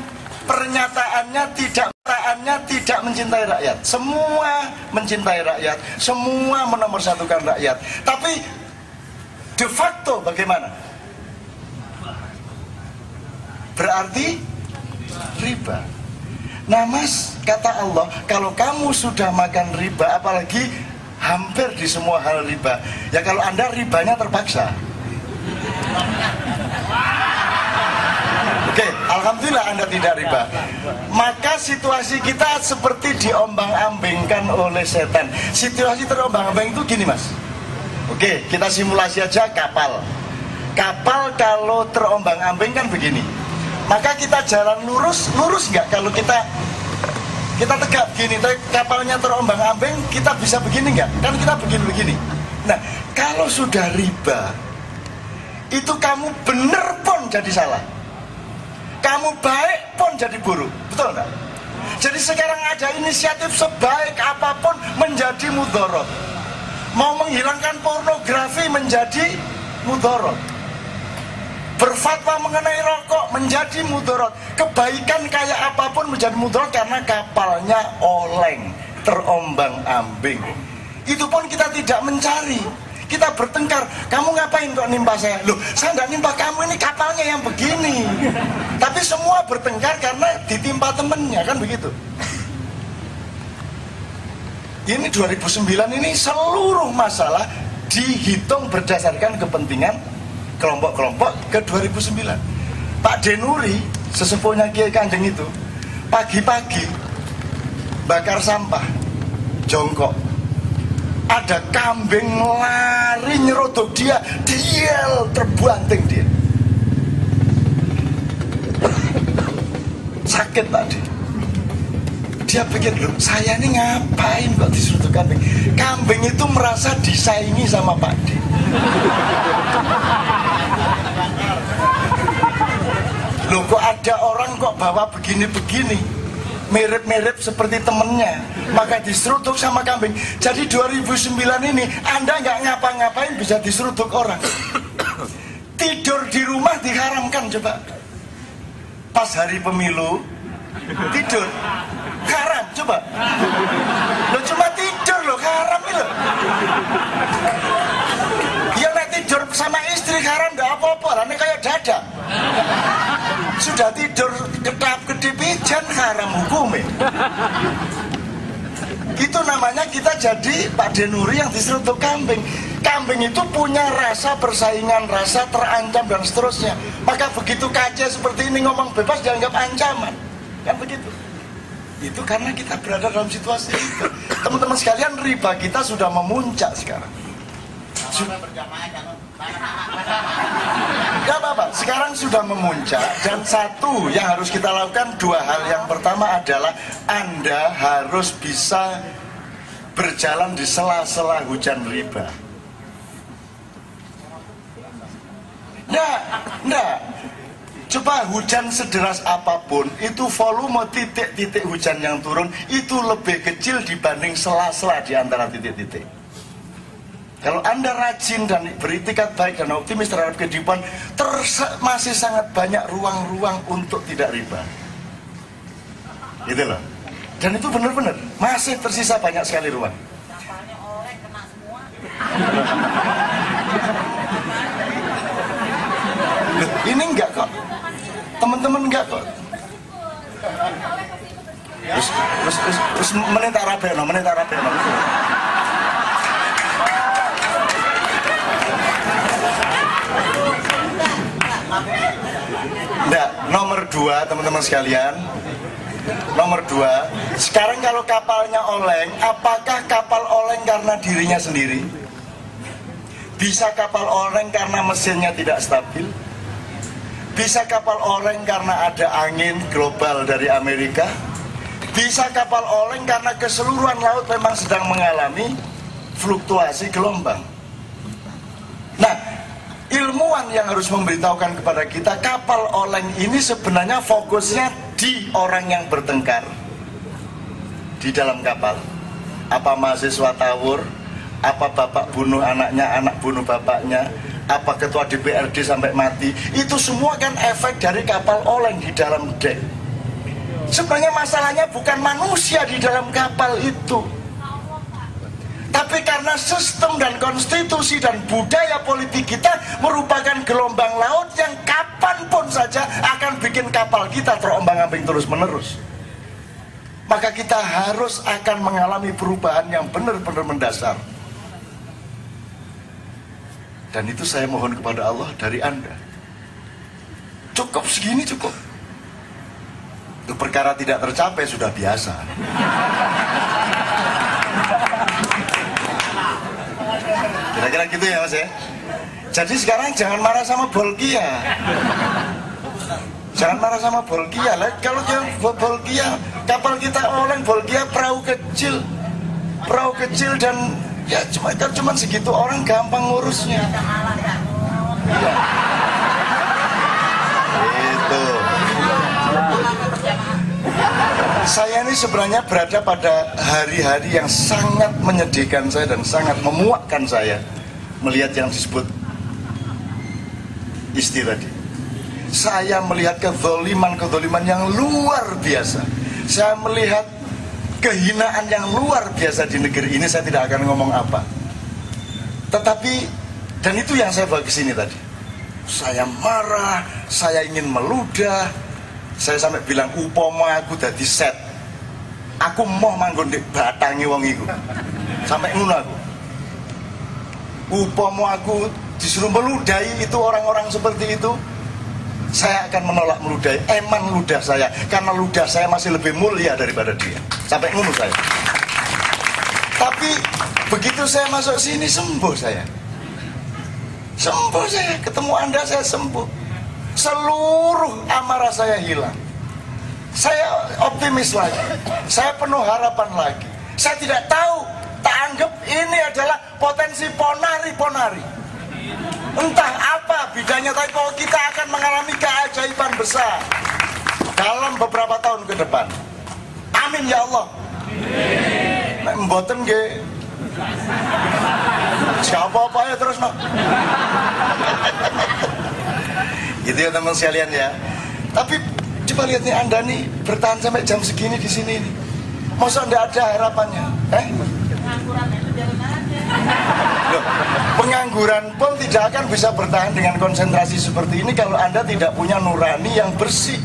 pernyataannya tidak pernyataannya tidak mencintai rakyat. Semua mencintai rakyat, semua menomorsatukan rakyat. Tapi de facto bagaimana? Berarti riba. Nah mas, kata Allah, kalau kamu sudah makan riba, apalagi hampir di semua hal riba, ya kalau anda ribanya terpaksa. Oke, alhamdulillah Anda tidak riba. Maka situasi kita seperti diombang-ambingkan oleh setan. Situasi terombang-ambing itu gini, Mas. Oke, kita simulasi aja kapal. Kapal kalau terombang-ambing kan begini. Maka kita jalan lurus, lurus nggak kalau kita kita tegak begini, tapi kapalnya terombang-ambing, kita bisa begini nggak? Kan kita begini-begini. Nah, kalau sudah riba, itu kamu bener pun jadi salah kamu baik pun jadi buruk. Betul enggak? jadi sekarang ada inisiatif sebaik apa pun menjadi mudorot mau menghilangkan pornografi menjadi mudorot berfatwa mengenai rokok menjadi mudorot kebaikan kayak apa pun menjadi mudorot karena kapalnya oleng terombang ambing. Itu pun kita tidak mencari kita bertengkar. Kamu ngapain kok nimpa saya? Loh saya nggak nimpa kamu. Ini kapalnya yang begini. Tapi semua bertengkar karena ditimpa temennya. Kan begitu? Ini 2009 ini seluruh masalah dihitung berdasarkan kepentingan kelompok-kelompok ke 2009 Pak Denuri sesepuhnya Kiai Kanjeng itu pagi-pagi bakar sampah jongkok ada kambing lari nyerodok dia diel terbanting dia. Sakit tadi dia pikir loh saya ini ngapain kok disuruh kambing? Kambing itu merasa disaingi sama Pak D loh kok ada orang kok bawa begini-begini mirip-mirip seperti temennya. Maka diseruduk sama kambing. Jadi 2009 ini anda nggak ngapa-ngapain bisa diseruduk orang. Tidur di rumah diharamkan coba. Pas hari pemilu tidur. Haram coba. Lo cuma tidur lo haram lo. Ya nek tidur sama istri haram gak apa-apa. Lah kayak dada sudah tidur kedap kedip pijan haram hukumnya itu namanya kita jadi Pak Denuri yang diseruduk kambing. Kambing itu punya rasa persaingan rasa terancam dan seterusnya. Maka begitu kaca seperti ini ngomong bebas dianggap ancaman. Kan begitu. Itu karena kita berada dalam situasi itu. Teman-teman sekalian riba kita sudah memuncak sekarang. Sudah Gak apa-apa, sekarang sudah memuncak dan satu yang harus kita lakukan dua hal. Yang pertama adalah Anda harus bisa berjalan di sela-sela hujan riba. Nah, nah, coba hujan sederas apa pun itu volume titik-titik hujan yang turun itu lebih kecil dibanding sela-sela di antara titik-titik. Kalau Anda rajin dan beritikat baik dan optimis terhadap kehidupan, terse- masih sangat banyak ruang-ruang untuk tidak riba. Gitu loh. Dan itu benar-benar masih tersisa banyak sekali ruang. Ini enggak kok. Teman-teman enggak kok. Terus, terus, terus, terus menit Arabeno, menit Arabeno. Nggak, nomor dua teman-teman sekalian Nomor dua Sekarang kalau kapalnya oleng Apakah kapal oleng karena dirinya sendiri? Bisa kapal oleng karena mesinnya tidak stabil? Bisa kapal oleng karena ada angin global dari Amerika? Bisa kapal oleng karena keseluruhan laut memang sedang mengalami fluktuasi gelombang. Nah, ilmuwan yang harus memberitahukan kepada kita kapal oleng ini sebenarnya fokusnya di orang yang bertengkar di dalam kapal. Apa mahasiswa tawur, apa bapak bunuh anaknya, anak bunuh bapaknya, apa ketua DPRD sampai mati. Itu semua kan efek dari kapal oleng di dalam dek. Sebenarnya masalahnya bukan manusia di dalam kapal itu. Karena sistem dan konstitusi dan budaya politik kita merupakan gelombang laut yang kapan pun saja akan bikin kapal kita terombang-ambing terus-menerus. Maka kita harus akan mengalami perubahan yang benar-benar mendasar. Dan itu saya mohon kepada Allah dari Anda. Cukup segini cukup. Itu perkara tidak tercapai sudah biasa. Kira-kira gitu ya mas ya. Jadi sekarang jangan marah sama Bolkia. Jangan marah sama Bolkia. Lah kalau dia Bolkia, kapal kita oleng Bolkia perahu kecil. Perahu kecil dan ya cuma kan cuma segitu orang gampang ngurusnya. Saya ini sebenarnya berada pada hari-hari yang sangat menyedihkan saya dan sangat memuakkan saya melihat yang disebut istri tadi. Saya melihat kezoliman-kezoliman yang luar biasa. Saya melihat kehinaan yang luar biasa di negeri ini. Saya tidak akan ngomong apa. Tetapi dan itu yang saya bawa ke sini tadi. Saya marah, saya ingin meludah, saya sampai bilang upama aku dadi set. Aku mau manggon di batangi wong iku. Sampai ngono aku. Upama aku disuruh meludahi itu orang-orang seperti itu. Saya akan menolak meludahi eman ludah saya. Karena ludah saya masih lebih mulia daripada dia. Sampai ngono saya. Tapi begitu saya masuk sini sembuh saya. Sembuh saya. Ketemu anda saya sembuh seluruh amarah saya hilang. Saya optimis lagi. Saya penuh harapan lagi. Saya tidak tahu, tak anggap ini adalah potensi ponari-ponari. Entah apa bidangnya, tapi kalau kita akan mengalami keajaiban besar dalam beberapa tahun ke depan. Amin ya Allah. Mboten nggih. Siapa apa ya terus no. Gitu ya teman sekalian ya. Tapi coba lihat nih anda nih bertahan sampai jam segini di sini. Nih masa anda ada harapannya? Eh? Loh, pengangguran pun tidak akan bisa bertahan dengan konsentrasi seperti ini kalau anda tidak punya nurani yang bersih.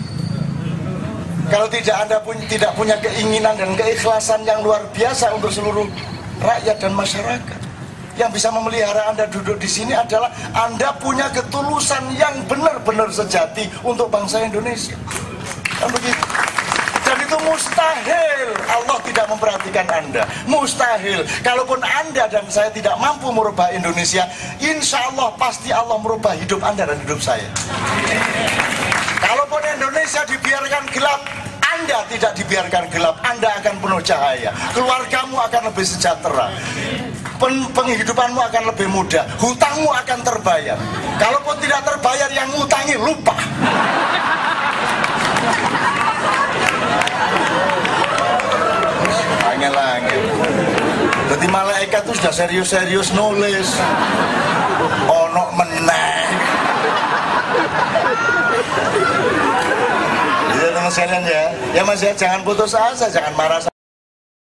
Kalau tidak anda pun tidak punya keinginan dan keikhlasan yang luar biasa untuk seluruh rakyat dan masyarakat yang bisa memelihara Anda duduk di sini adalah Anda punya ketulusan yang benar-benar sejati untuk bangsa Indonesia. Kan begitu? Dan itu mustahil Allah tidak memperhatikan Anda. Mustahil. Kalaupun Anda dan saya tidak mampu merubah Indonesia, insya Allah pasti Allah merubah hidup Anda dan hidup saya. Kalaupun Indonesia dibiarkan gelap, anda tidak dibiarkan gelap, Anda akan penuh cahaya. Keluargamu akan lebih sejahtera. Pen penghidupanmu akan lebih mudah. Hutangmu akan terbayar. Kalaupun tidak terbayar, yang ngutangi lupa. Angel-angel. Jadi malaikat itu sudah serius-serius nulis. Ono meneh. Gitu teman sekalian ya. Ya mas ya jangan putus asa, jangan marah.